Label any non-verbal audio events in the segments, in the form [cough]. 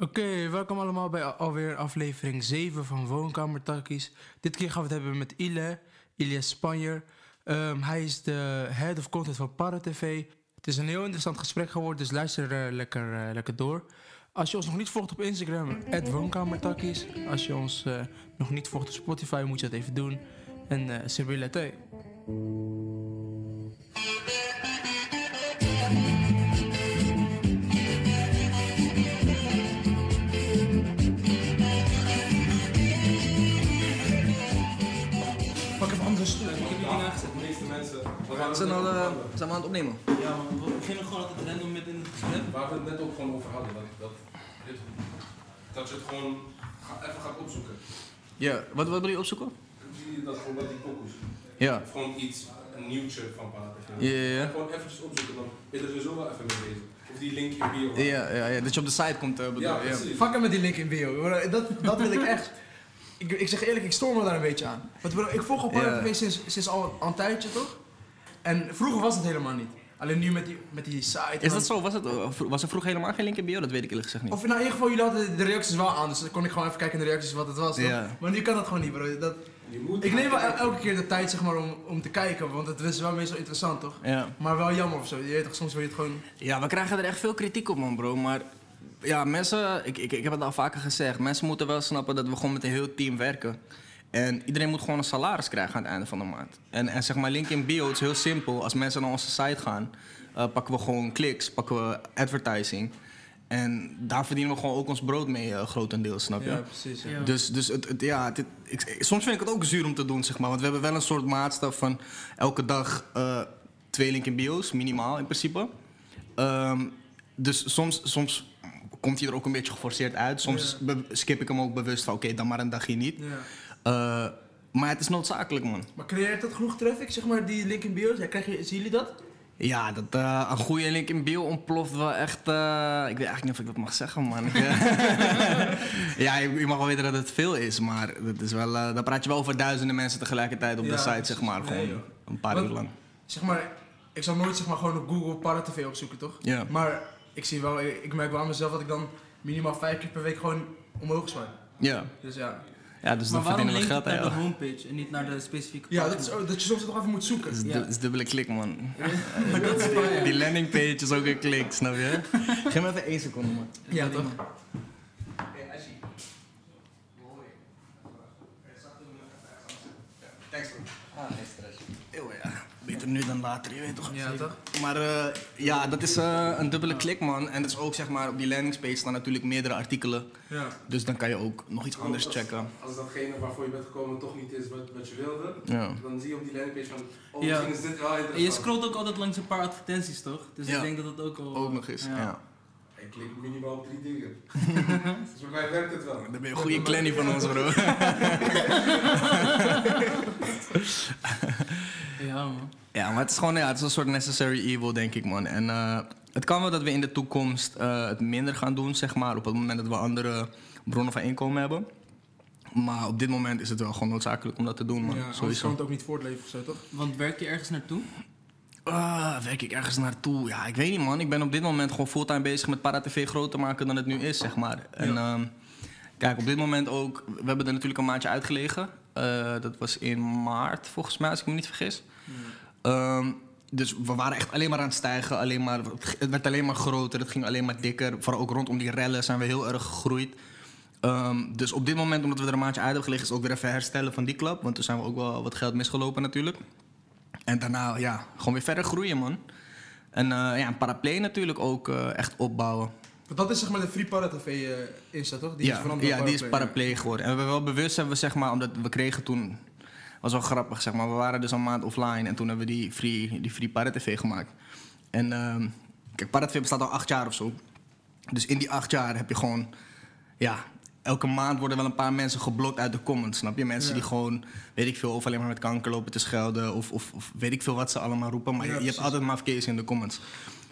Oké, welkom allemaal bij al- alweer aflevering 7 van Woonkamertakkies. Dit keer gaan we het hebben met Ile, Ilias Spanjer. Ehm, hij is de head of content van ParaTV. Het is een heel interessant gesprek geworden, dus luister eh, lekker, eh, lekker door. Als je ons nog niet volgt op Instagram, Woonkamertakkies. Als je ons eh, nog niet volgt op Spotify, moet je dat even doen. En uh, We zijn, al, eh, zijn we aan het opnemen? Ja, we beginnen gewoon altijd random met in het gesprek. Waar we het net ook gewoon over hadden, dat, dat, dit- dat je het gewoon ga- even gaat opzoeken. Ja, wat, wat wil je opzoeken? Dat gewoon met die pokoes? Ja. Of gewoon iets, een nieuwtje van Palatv. Ja, ja, ja. Gewoon eventjes opzoeken, dan ben je er sowieso wel even mee bezig. Of die link in bio. Ja, ja, ja, dat je op de site komt, eh, bedoel Ja, je? ja. precies. Fuck hem met die link in bio. bro. Dat, dat wil ik echt. Ik, ik zeg eerlijk, ik stoor me daar een beetje aan. Want bro, ik volg op Ja. Sinds, sinds al, al een tijdje, toch? En vroeger was het helemaal niet. Alleen nu met die, met die site. Is dat zo? Was, het, eh, was er vroeger helemaal geen link in bio? Dat weet ik eerlijk gezegd niet. Of nou, in ieder geval, jullie hadden de reacties wel aan. Dus dan kon ik gewoon even kijken in de reacties wat het was. Ja. Maar nu kan dat gewoon niet, bro. Dat, Je moet ik neem wel el- elke keer de tijd zeg maar, om, om te kijken. Want het is wel meestal interessant, toch? Ja. Maar wel jammer of zo. Je weet toch, soms wil je het gewoon... ja, we krijgen er echt veel kritiek op, man, bro. Maar ja, mensen, ik, ik, ik heb het al vaker gezegd. Mensen moeten wel snappen dat we gewoon met een heel team werken. En iedereen moet gewoon een salaris krijgen aan het einde van de maand. En, en zeg maar, link in bio, het is heel simpel. Als mensen naar onze site gaan, eh, pakken we gewoon kliks, pakken we advertising. En daar verdienen we gewoon ook ons brood mee, eh, grotendeels, snap je? precies. Ja. Dus, dus het, het- ja, ik, soms vind ik het ook zuur om te doen, zeg maar. Want we hebben wel een soort maatstaf van elke dag eh, twee link in bio's, minimaal in principe. Ehm, dus soms, soms komt hij er ook een beetje geforceerd uit. Soms skip ik hem ook bewust van, oké, dan maar een dagje niet. Ja. Eh, maar het is noodzakelijk, man. Maar creëert dat genoeg traffic, zeg maar, die link in bio? Ja, krijg je, zien jullie dat? Ja, dat, eh, een goede link in bio ontploft wel echt... eh, ik weet eigenlijk niet of ik dat mag zeggen, man. [laughs] Ja, je, je mag wel weten dat het veel is, maar dat is wel, dan praat je wel over duizenden mensen tegelijkertijd op Ja, de site, zeg maar. Gewoon een paar uur lang. Zeg maar, ik zal nooit zeg maar, gewoon op Google ParaTV opzoeken, toch? Ja. Maar ik zie wel, ik, merk wel aan mezelf dat ik dan minimaal vijf keer per week gewoon omhoog swipe. Ja, Dus ja. Ja dus Maar dan verdienen we geld naar aan de homepage en niet naar de specifieke Ja, dat, is, dat je soms toch even moet zoeken. Dat is, Ja. dubbele klik, man. [laughs] Maar dat is fire. Die landingpage is ook een klik, snap je? [laughs] Geef me even één seconde, man. Ja, toch? Thanks, bro. Ah, geen stress. Eeuw, ja. Beter nu dan later, je weet toch? Ja, toch? Maar eh, ja, dat is eh, een dubbele klik, man. En dat is ook, zeg maar, op die landingspage staan natuurlijk meerdere artikelen. Ja. Dus dan kan je ook nog iets anders Als- checken. Als datgene waarvoor je bent gekomen toch niet is wat, wat je wilde, Ja. dan zie je op die landingpage van, oh Ja. misschien is dit wel interessant. En je scrolt ook altijd langs een paar advertenties, toch? Dus Ja. ik denk dat dat ook al... Ook nog eens, ja. Ik klik minimaal op drie dingen. [laughs] dus bij mij werkt het wel. Dan ben je een goede clanny van ons, bro. [laughs] [laughs] Ja, man. Ja, maar het is gewoon ja, het is een soort necessary evil, denk ik, man. En eh, het kan wel dat we in de toekomst eh, het minder gaan doen, zeg maar. Op het moment dat we andere bronnen van inkomen hebben. Maar op dit moment is het wel gewoon noodzakelijk om dat te doen, man. ja Sowieso. kan het ook niet voortleven of zo, toch? Want werk je ergens naartoe? Ah, werk ik ergens naartoe? Ja, ik weet niet, man. Ik ben op dit moment gewoon fulltime bezig met ParaTV groter maken dan het nu is, zeg maar. En ehm, kijk, op dit moment ook... We hebben er natuurlijk een maandje uitgelegen. Eh, dat was in maart, volgens mij, als ik me niet vergis. Ehm, dus we waren echt alleen maar aan het stijgen. Alleen maar, het werd alleen maar groter, het ging alleen maar dikker. Vooral ook rondom die rellen zijn we heel erg gegroeid. Ehm, dus op dit moment, omdat we er een maandje uit hebben gelegen... is ook weer even herstellen van die club. Want toen zijn we ook wel wat geld misgelopen natuurlijk. En daarna, ja, gewoon weer verder groeien, man. En eh, ja, een paraplay natuurlijk ook eh, echt opbouwen. Want dat is zeg maar de Free ParaTV eh Insta, toch? Die ja, is veranderd ja die is Paraplay. geworden. En we hebben wel bewust, hebben we zeg maar, omdat we kregen toen... was wel grappig, zeg maar. We waren dus een maand offline en toen hebben we die Free, die free ParaTV gemaakt. En ehm, kijk, ParaTV bestaat al acht jaar of zo. Dus in die acht jaar heb je gewoon... Ja, elke maand worden wel een paar mensen geblokt uit de comments, snap je? Mensen Ja. die gewoon, weet ik veel, of alleen maar met kanker lopen te schelden... of, of, of weet ik veel wat ze allemaal roepen. Maar Ja, je, je hebt altijd mafkees in de comments.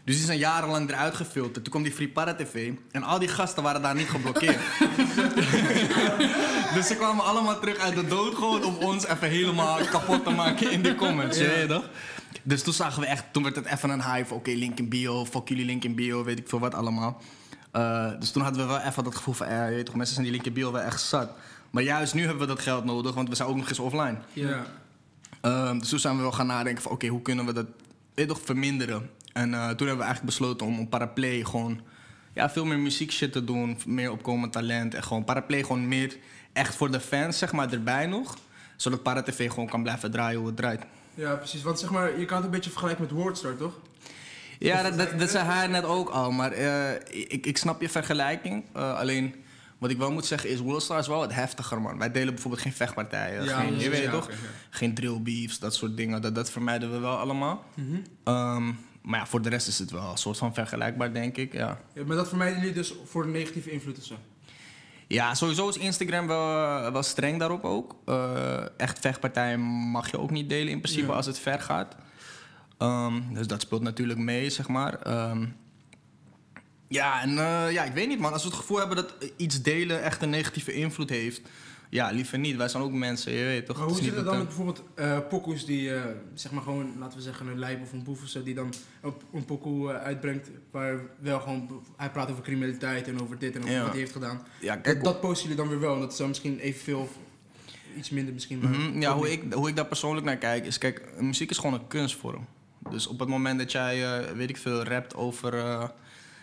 Dus die zijn jarenlang eruit gefilterd. Toen kwam die Free Para TV. En al die gasten waren daar niet geblokkeerd. [laughs] dus ze kwamen allemaal terug uit de dood gewoon om ons even helemaal kapot te maken in de comments. Je weet toch? Dus toen zagen we echt, toen werd het even een hype. Oké, link in bio, fuck jullie link in bio, weet ik veel wat allemaal. Eh, dus toen hadden we wel even dat gevoel van, eh, je weet toch, mensen zijn die linkerbeel wel echt zat. Maar juist nu hebben we dat geld nodig, want we zijn ook nog eens offline. Ja. Ehm, dus toen zijn we wel gaan nadenken van, oké, hoe kunnen we dat weet je toch, verminderen? En eh, toen hebben we eigenlijk besloten om op Paraplay gewoon ja, veel meer muziek shit te doen, meer opkomend talent. En gewoon Paraplay gewoon meer echt voor de fans, zeg maar, erbij nog. Zodat Paratv gewoon kan blijven draaien hoe het draait. ja, precies. Want zeg maar, je kan het een beetje vergelijken met Wordstar, toch? Ja, dat, dat, dat zei hij net ook al. Maar eh, ik, ik snap je vergelijking. Eh, alleen, wat ik wel moet zeggen is... Willstar is wel wat heftiger, man. Wij delen bijvoorbeeld geen vechtpartijen. Ja, geen, je weet ja, toch? ja. Geen drill beefs, dat soort dingen. Dat, dat vermijden we wel allemaal. Mhm. Ehm, maar ja, voor de rest is het wel een soort van vergelijkbaar, denk ik. Ja, Ja, maar dat vermijden jullie dus voor de negatieve invloed zo? ja sowieso is Instagram wel, wel streng daarop ook. Eh, echt vechtpartijen mag je ook niet delen in principe Ja. als het ver gaat. Ehm, dus dat speelt natuurlijk mee, zeg maar. Ehm, ja, en eh, ja, ik weet niet, man. Als we het gevoel hebben dat iets delen echt een negatieve invloed heeft... Ja, liever niet. Wij zijn ook mensen, je weet toch? Maar hoe zit het dan met bijvoorbeeld eh pokoes die, eh, zeg maar gewoon, laten we zeggen, een lijp of een boef of zo, die dan een, een pokoe eh, uitbrengt waar wel gewoon, hij praat over criminaliteit en over dit en over Ja. wat hij heeft gedaan. Ja, Dat, kijk, dat posten jullie dan weer wel en dat is dan misschien evenveel of iets minder misschien. Maar Mhm, Ja, hoe niet. ik, hoe ik daar persoonlijk naar kijk is, kijk, muziek is gewoon een kunstvorm. Dus op het moment dat jij, weet ik veel, rapt over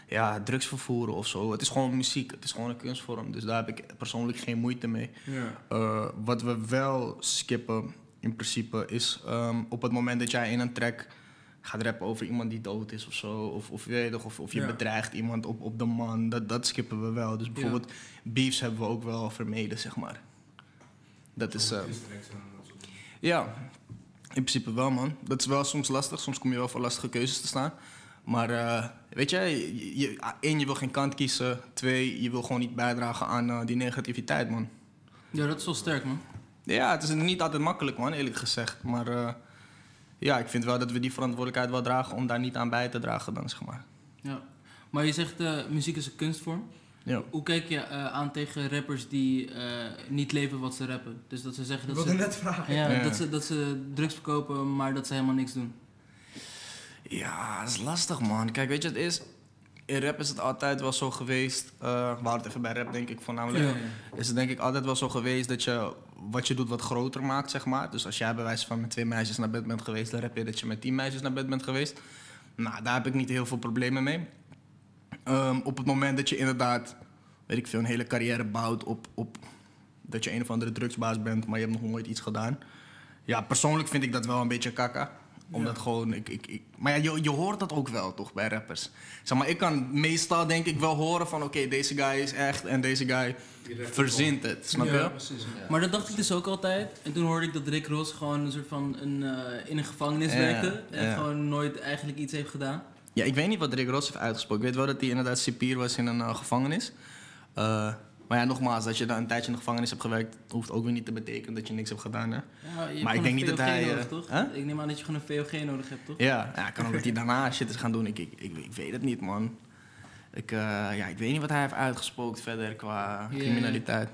ja, drugsvervoeren of zo, het is gewoon muziek, het is gewoon een kunstvorm. Dus daar heb ik persoonlijk geen moeite mee. Ja. Eh, wat we wel skippen, in principe, is ehm, op het moment dat jij in een track gaat rappen over iemand die dood is of zo, of, of, je weet of, of je Ja. bedreigt iemand op, op de man, dat, dat skippen we wel. Dus bijvoorbeeld beefs hebben we ook wel vermeden, zeg maar. Dat is... eh, ja, in principe wel, man. Dat is wel soms lastig. Soms kom je wel voor lastige keuzes te staan. Maar eh, weet je, je, je- één, je wil geen kant kiezen. Twee, je wil gewoon niet bijdragen aan eh, die negativiteit, man. Ja, dat is wel sterk, man. Ja, het is niet altijd makkelijk, man, eerlijk gezegd. Maar eh, ja, ik vind wel dat we die verantwoordelijkheid wel dragen om daar niet aan bij te dragen, dan zeg maar. Ja. Maar je zegt, eh, muziek is een kunstvorm. Ja. Hoe kijk je eh, aan tegen rappers die eh, niet leven wat ze rappen? Dus dat ze zeggen Ik dat wilde ze, net vragen. ja, Ja. Dat, ze, dat ze drugs verkopen, maar dat ze helemaal niks doen. Ja, dat is lastig, man. Kijk, weet je, het is... In rap is het altijd wel zo geweest... eh we het even bij rap, denk ik, voornamelijk. Ja, is het denk ik altijd wel zo geweest dat je wat je doet wat groter maakt, zeg maar. Dus als jij bij wijze van met twee meisjes naar bed bent geweest, dan heb je dat je met tien meisjes naar bed bent geweest. Nou, daar heb ik niet heel veel problemen mee. Ehm, op het moment dat je inderdaad, weet ik veel, een hele carrière bouwt op, op dat je een of andere drugsbaas bent, maar je hebt nog nooit iets gedaan. Ja, persoonlijk vind ik dat wel een beetje kakka. Omdat Ja. gewoon, ik, ik, ik, maar ja, je, je hoort dat ook wel toch bij rappers. Zeg maar, ik kan meestal denk ik wel horen van oké, deze guy is echt en deze guy verzint het, snap ja, je? precies. Maar dat dacht ik dus ook altijd. En toen hoorde ik dat Rick Ross gewoon een soort van een, eh, in een gevangenis Ja, werkte. En ja. gewoon nooit eigenlijk iets heeft gedaan. Ja, ik weet niet wat Rick Ross heeft uitgesproken. Ik weet wel dat hij inderdaad cipier was in een eh, gevangenis. Eh, maar ja, nogmaals, dat je dan een tijdje in de gevangenis hebt gewerkt, hoeft ook weer niet te betekenen dat je niks hebt gedaan. Hè? Ja, Maar ik denk niet dat hij, Nodig, eh, toch? huh? Ik neem aan dat je gewoon een VOG nodig hebt, toch? Ja, ja kan ook dat hij daarna shit is gaan doen. Ik, ik, ik, ik weet het niet, man. Ik, eh, ja, ik weet niet wat hij heeft uitgesproken verder qua Ja. criminaliteit.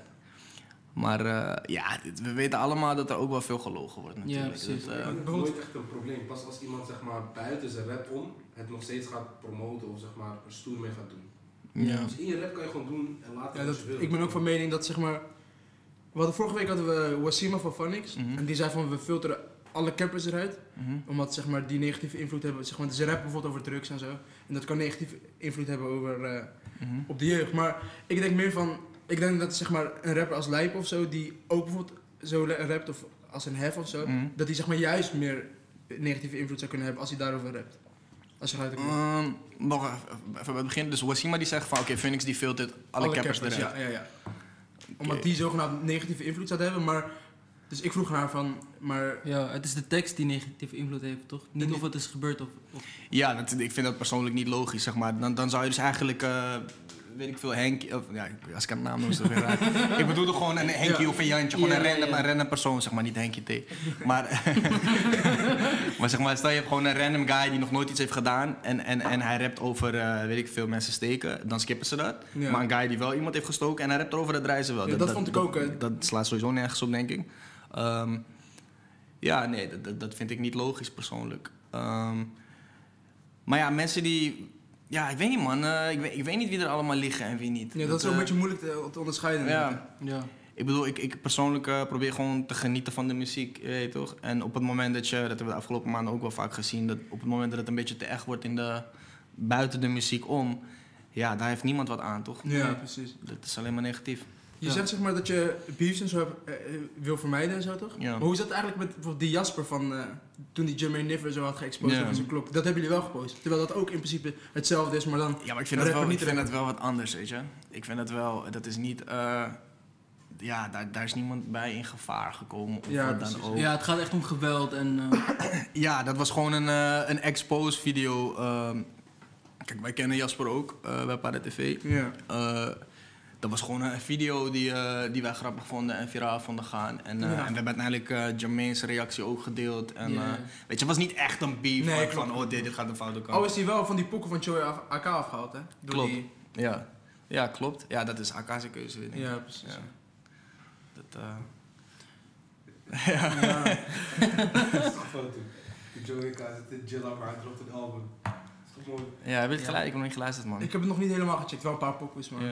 Maar eh, ja, dit- we weten allemaal dat er ook wel veel gelogen wordt natuurlijk. precies. Dat, eh, is nooit echt een probleem. Pas als iemand zeg maar, buiten zijn rap om het nog steeds gaat promoten of zeg maar, er stoer mee gaat doen. Ja. Dus in je rap kan je gewoon doen en laten Ja, wat dat, je wil. ik ben ook van mening dat zeg maar. We hadden vorige week hadden we Wasima van Phonics. Mhm. En die zei van we filteren alle campers eruit. Mhm. Omdat zeg maar, die negatieve invloed hebben. Zeg maar, ze rappen bijvoorbeeld over drugs en zo. En dat kan negatieve invloed hebben over, eh, Mhm. op de jeugd. Maar ik denk meer van. Ik denk dat zeg maar, een rapper als Lijp of zo. Die ook bijvoorbeeld zo rapt. Of als een hef of zo. Dat hij zeg maar, juist meer negatieve invloed zou kunnen hebben als hij daarover rapt. Als je gaat Ehm, nog even, even bij het begin. Dus Wasima die zegt van oké, Phoenix die filtert alle, campers eruit. Ja, ja, ja. Omdat die zogenaamd negatieve invloed zou hebben. Maar. Dus ik vroeg haar van. Maar Ja, het is de tekst die negatieve invloed heeft, toch? Niet of het is gebeurd of... of Ja, dat, ik vind dat persoonlijk niet logisch, zeg maar. Dan, dan zou je dus eigenlijk, eh, weet ik veel, Henk... Of, ja, als ik een naam noem, is dat weer raar. [laughs] ik bedoel gewoon een Henkie of een Jantje. Gewoon een, random, een random persoon, zeg maar. Niet Henkie T. Maar, [laughs] maar zeg maar, stel je hebt gewoon een random guy die nog nooit iets heeft gedaan... en, en, en hij rapt over, eh, weet ik veel, mensen steken. Dan skippen ze dat. Maar een guy die wel iemand heeft gestoken en hij rapt erover, dat draaien ze wel. Dat vond ik ook, hè. Dat, slaat sowieso nergens op, denk ik. Ehm, ja, nee, dat, dat, dat vind ik niet logisch persoonlijk. Ehm, maar ja, mensen die ja, ik weet niet man. Eh, ik, weet, ik weet niet wie er allemaal liggen en wie niet. Ja, dat is ook eh, een beetje moeilijk te, te onderscheiden. Ja, Ja. ik bedoel, ik, ik persoonlijk eh, probeer gewoon te genieten van de muziek, je weet toch? En op het moment dat je, dat hebben we de afgelopen maanden ook wel vaak gezien, dat op het moment dat het een beetje te echt wordt in de, buiten de muziek om, ja, daar heeft niemand wat aan, toch? Ja, precies. Dat is alleen maar negatief. Je Ja. zegt zeg maar dat je beefs en zo hebt, eh, eh, wil vermijden en zo toch? Ja. Maar hoe is dat eigenlijk met bijvoorbeeld die Jasper van eh, toen die Jermaine Niver zo had geëxposed Ja. over zijn klok? Dat hebben jullie wel gepost. Terwijl dat ook in principe hetzelfde is, maar dan... Ja, maar ik vind, dat wel, ik vind dat wel wat anders, weet je. Ik vind dat wel, dat is niet, ja, daar, daar is niemand bij in gevaar gekomen of Ja, wat dan ook. ja, het gaat echt om geweld en... [clears throat] Ja, dat was gewoon een, een expose video. ehm. kijk, wij kennen Jasper ook bij Para TV. Ja. Dat was gewoon een video die, eh, die wij grappig vonden en viraal vonden gaan. En, eh, Ja. en we hebben uiteindelijk eh Jermaine's reactie ook gedeeld. En, Ja. eh, weet je, het was niet echt een beef Nee, van, oh dit, dit gaat een foute kant. Oh, is die wel van die pokken van Joy af- AK afgehaald, hè? Door Klopt. Die... Ja. ja, klopt. Ja, dat is AK's keuze, weet ik. Ja, precies. Ja. Dat, eh, [laughs] Ja. foto. Die Joey K zit in Jilla, maar hij dropt een album. Dat is toch mooi? ja, heb je het Ja. gelijk? Ik heb nog niet geluisterd, man. Ik heb het nog niet helemaal gecheckt, wel een paar pokkers, maar...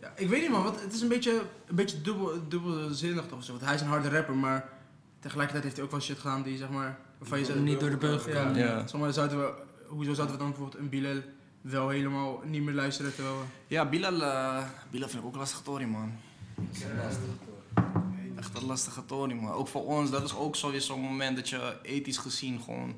Ja. Ik weet niet man, want het is een beetje, een beetje dubbel, dubbelzinnig toch of zo. Want hij is een harde rapper, maar tegelijkertijd heeft hij ook wel shit gedaan die zeg maar... Waarvan je zegt, niet door de beugel ja, kan. Ja. Zouden we, hoezo zouden we dan bijvoorbeeld een Bilal wel helemaal niet meer luisteren terwijl we... Ja, Bilal, eh, Bilal vind ik ook een lastige tory, man. Echt een lastige tory, man. Ook voor ons, dat is ook sowieso zo'n moment dat je ethisch gezien gewoon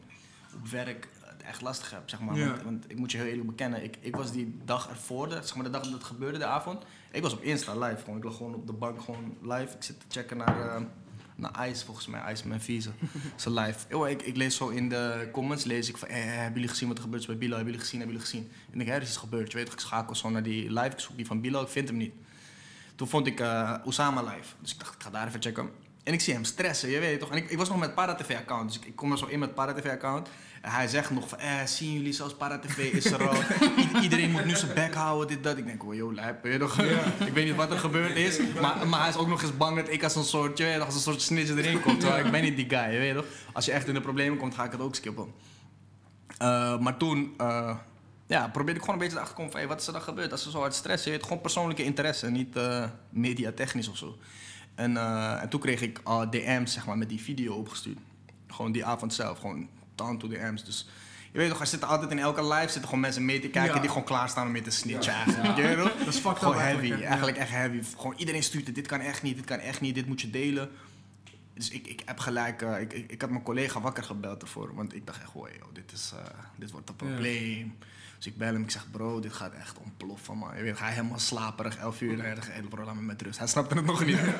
op werk echt lastig hebt, zeg maar. Ja. Want, want ik moet je heel eerlijk bekennen, ik, ik was die dag ervoor, de, zeg maar de dag dat het gebeurde, de avond, ik was op Insta live gewoon. Ik lag gewoon op de bank gewoon live. Ik zit te checken naar, eh naar Ice, volgens mij, Ice mijn visa. [laughs] Ze live. Ik, ik lees zo in de comments, lees ik van, eh, hebben jullie gezien wat er gebeurt is bij Bilal? Hebben jullie gezien, hebben jullie gezien? En ik denk, er is iets gebeurd. Je weet toch, ik schakel zo naar die live, ik zoek die van Bilal, ik vind hem niet. Toen vond ik eh Osama live. Dus ik dacht, ik ga daar even checken. En ik zie hem stressen, je weet toch. En ik, ik was nog met Para-TV-account. Dus ik, ik kom er zo in met Para-TV-account. En hij zegt nog van, eh, zien jullie zelfs Para-TV is er al. I- iedereen moet nu zijn bek houden, dit, dat. Ik denk, oh joh, lijp, weet je toch. ik weet niet wat er gebeurd is. Maar, maar hij is ook nog eens bang dat ik als een soort, je als een soort snitch erin kom. Terwijl ik ben niet die guy, je weet toch. Als je echt in de problemen komt, ga ik het ook skippen. Eh, maar toen eh, ja, probeerde ik gewoon een beetje te komen van hey, wat is er dan gebeurd als ze zo hard stressen. Je gewoon persoonlijke interesse, niet eh mediatechnisch of zo. En, en toen kreeg ik al DM's zeg maar, met die video opgestuurd. Gewoon die avond zelf, gewoon down to DM's. Dus je weet toch, er zitten altijd in elke live zitten gewoon mensen mee te kijken Ja. die gewoon klaarstaan om mee te snitchen eigenlijk. Dat is fucked Gewoon heavy, eigenlijk, echt heavy. Gewoon iedereen stuurt het, dit kan echt niet, dit kan echt niet, dit moet je delen. Dus ik, ik heb gelijk, eh, ik, ik, ik had mijn collega wakker gebeld ervoor. Want ik dacht echt, wow, joh, dit, is, eh, dit wordt een probleem. Dus ik bel hem, ik zeg, bro, dit gaat echt ontploffen, man. Je weet, hij helemaal slaperig, 11 uur. En hij zegt, hey, bro, laat me met rust. Hij snapte het nog niet. [laughs]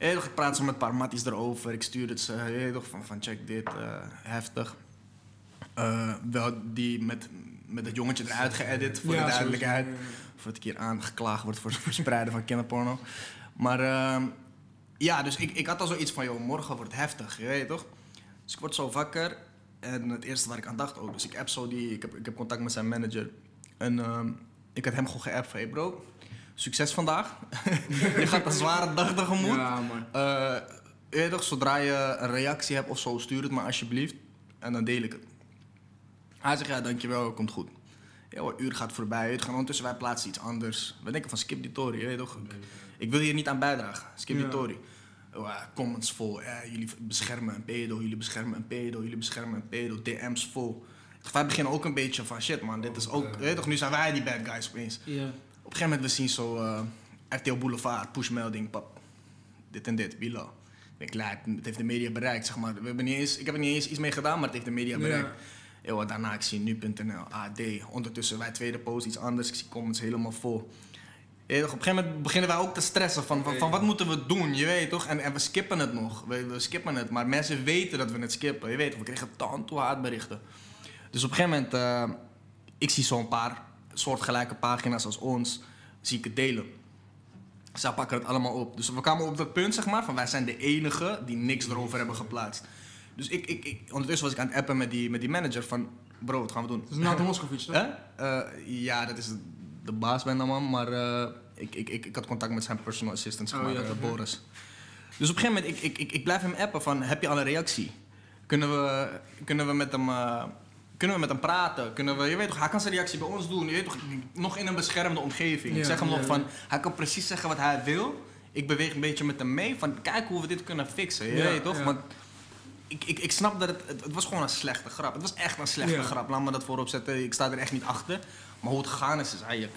Toch, ik praat zo met een paar matties erover. Ik stuur het ze, weet toch, van, van check dit, eh, heftig. Eh, wel die met, met dat jongetje eruit geëdit, voor Ja, de duidelijkheid. sowieso, ja, Voordat ik hier aangeklaagd word voor het verspreiden van kinderporno. Maar ehm, ja, dus ik, ik had al zoiets van, joh, morgen wordt het heftig, je weet toch? Dus ik word zo wakker en het eerste waar ik aan dacht ook. Dus ik app zo die, ik heb, ik heb contact met zijn manager. En ehm, ik had hem gewoon geappt van, hey bro, succes vandaag. [laughs] je gaat een zware dag tegemoet. Ja, man. Eh, toch, zodra je een reactie hebt of zo, stuur het maar alsjeblieft. En dan deel ik het. Hij zegt, ja, dankjewel, komt goed. Ja, hoor, uur gaat voorbij. Het gaan ondertussen wij plaatsen iets anders. We denken van skip die tory, je weet toch? Ik wil hier niet aan bijdragen. Skip die tory. Oh, ja, comments vol. Jullie beschermen een pedo, jullie beschermen een pedo, jullie beschermen een pedo. DM's vol. Wij beginnen ook een beetje van shit man, dit is ook, je weet toch, nu zijn wij die bad guys opeens. Ja. Op een gegeven moment we zien zo eh RTL Boulevard, pushmelding, pap. Dit en dit, Bilo. Ik denk, het heeft de media bereikt, zeg maar. We hebben niet eens, ik heb er niet eens iets mee gedaan, maar het heeft de media Ja. bereikt. Yo, daarna, ik zie nu.nl, AD. Ondertussen, wij tweede post, iets anders. Ik zie comments helemaal vol. Toch, op een gegeven moment beginnen wij ook te stressen van, van, van wat moeten we doen, je weet toch? En, en we skippen het nog, we, we skippen het. Maar mensen weten dat we het skippen, je weet toch? We kregen tant haatberichten. Dus op een gegeven moment, eh, ik zie zo'n paar soortgelijke pagina's als ons, zie ik het delen. Zij pakken het allemaal op. Dus we kwamen op dat punt, zeg maar, van wij zijn de enige die niks erover hebben geplaatst. Dus ik, ik, ik, ondertussen was ik aan het appen met die, met die manager van, bro, wat gaan we doen? Dat is Nathan Moscovic, toch? Hè? Eh, ja, dat is de baas bij man, maar eh, ik, ik, ik, ik had contact met zijn personal assistant, zeg Oh, maar, ja. Boris. Dus op een gegeven moment, ik, ik, ik, ik blijf hem appen van, heb je al een reactie? Kunnen we, kunnen we met hem, eh, Kunnen we met hem praten? Kunnen we, je weet toch, hij kan zijn reactie bij ons doen. Je weet toch, nog in een beschermde omgeving. ik zeg hem ja, nog van, hij kan precies zeggen wat hij wil. Ik beweeg een beetje met hem mee. Van, kijk hoe we dit kunnen fixen. Je weet toch? Want ik, ik, ik snap dat het, het... Het was gewoon een slechte grap. Het was echt een slechte grap. Laat me dat voorop zetten. Ik sta er echt niet achter. Maar hoe het gegaan is, is eigenlijk...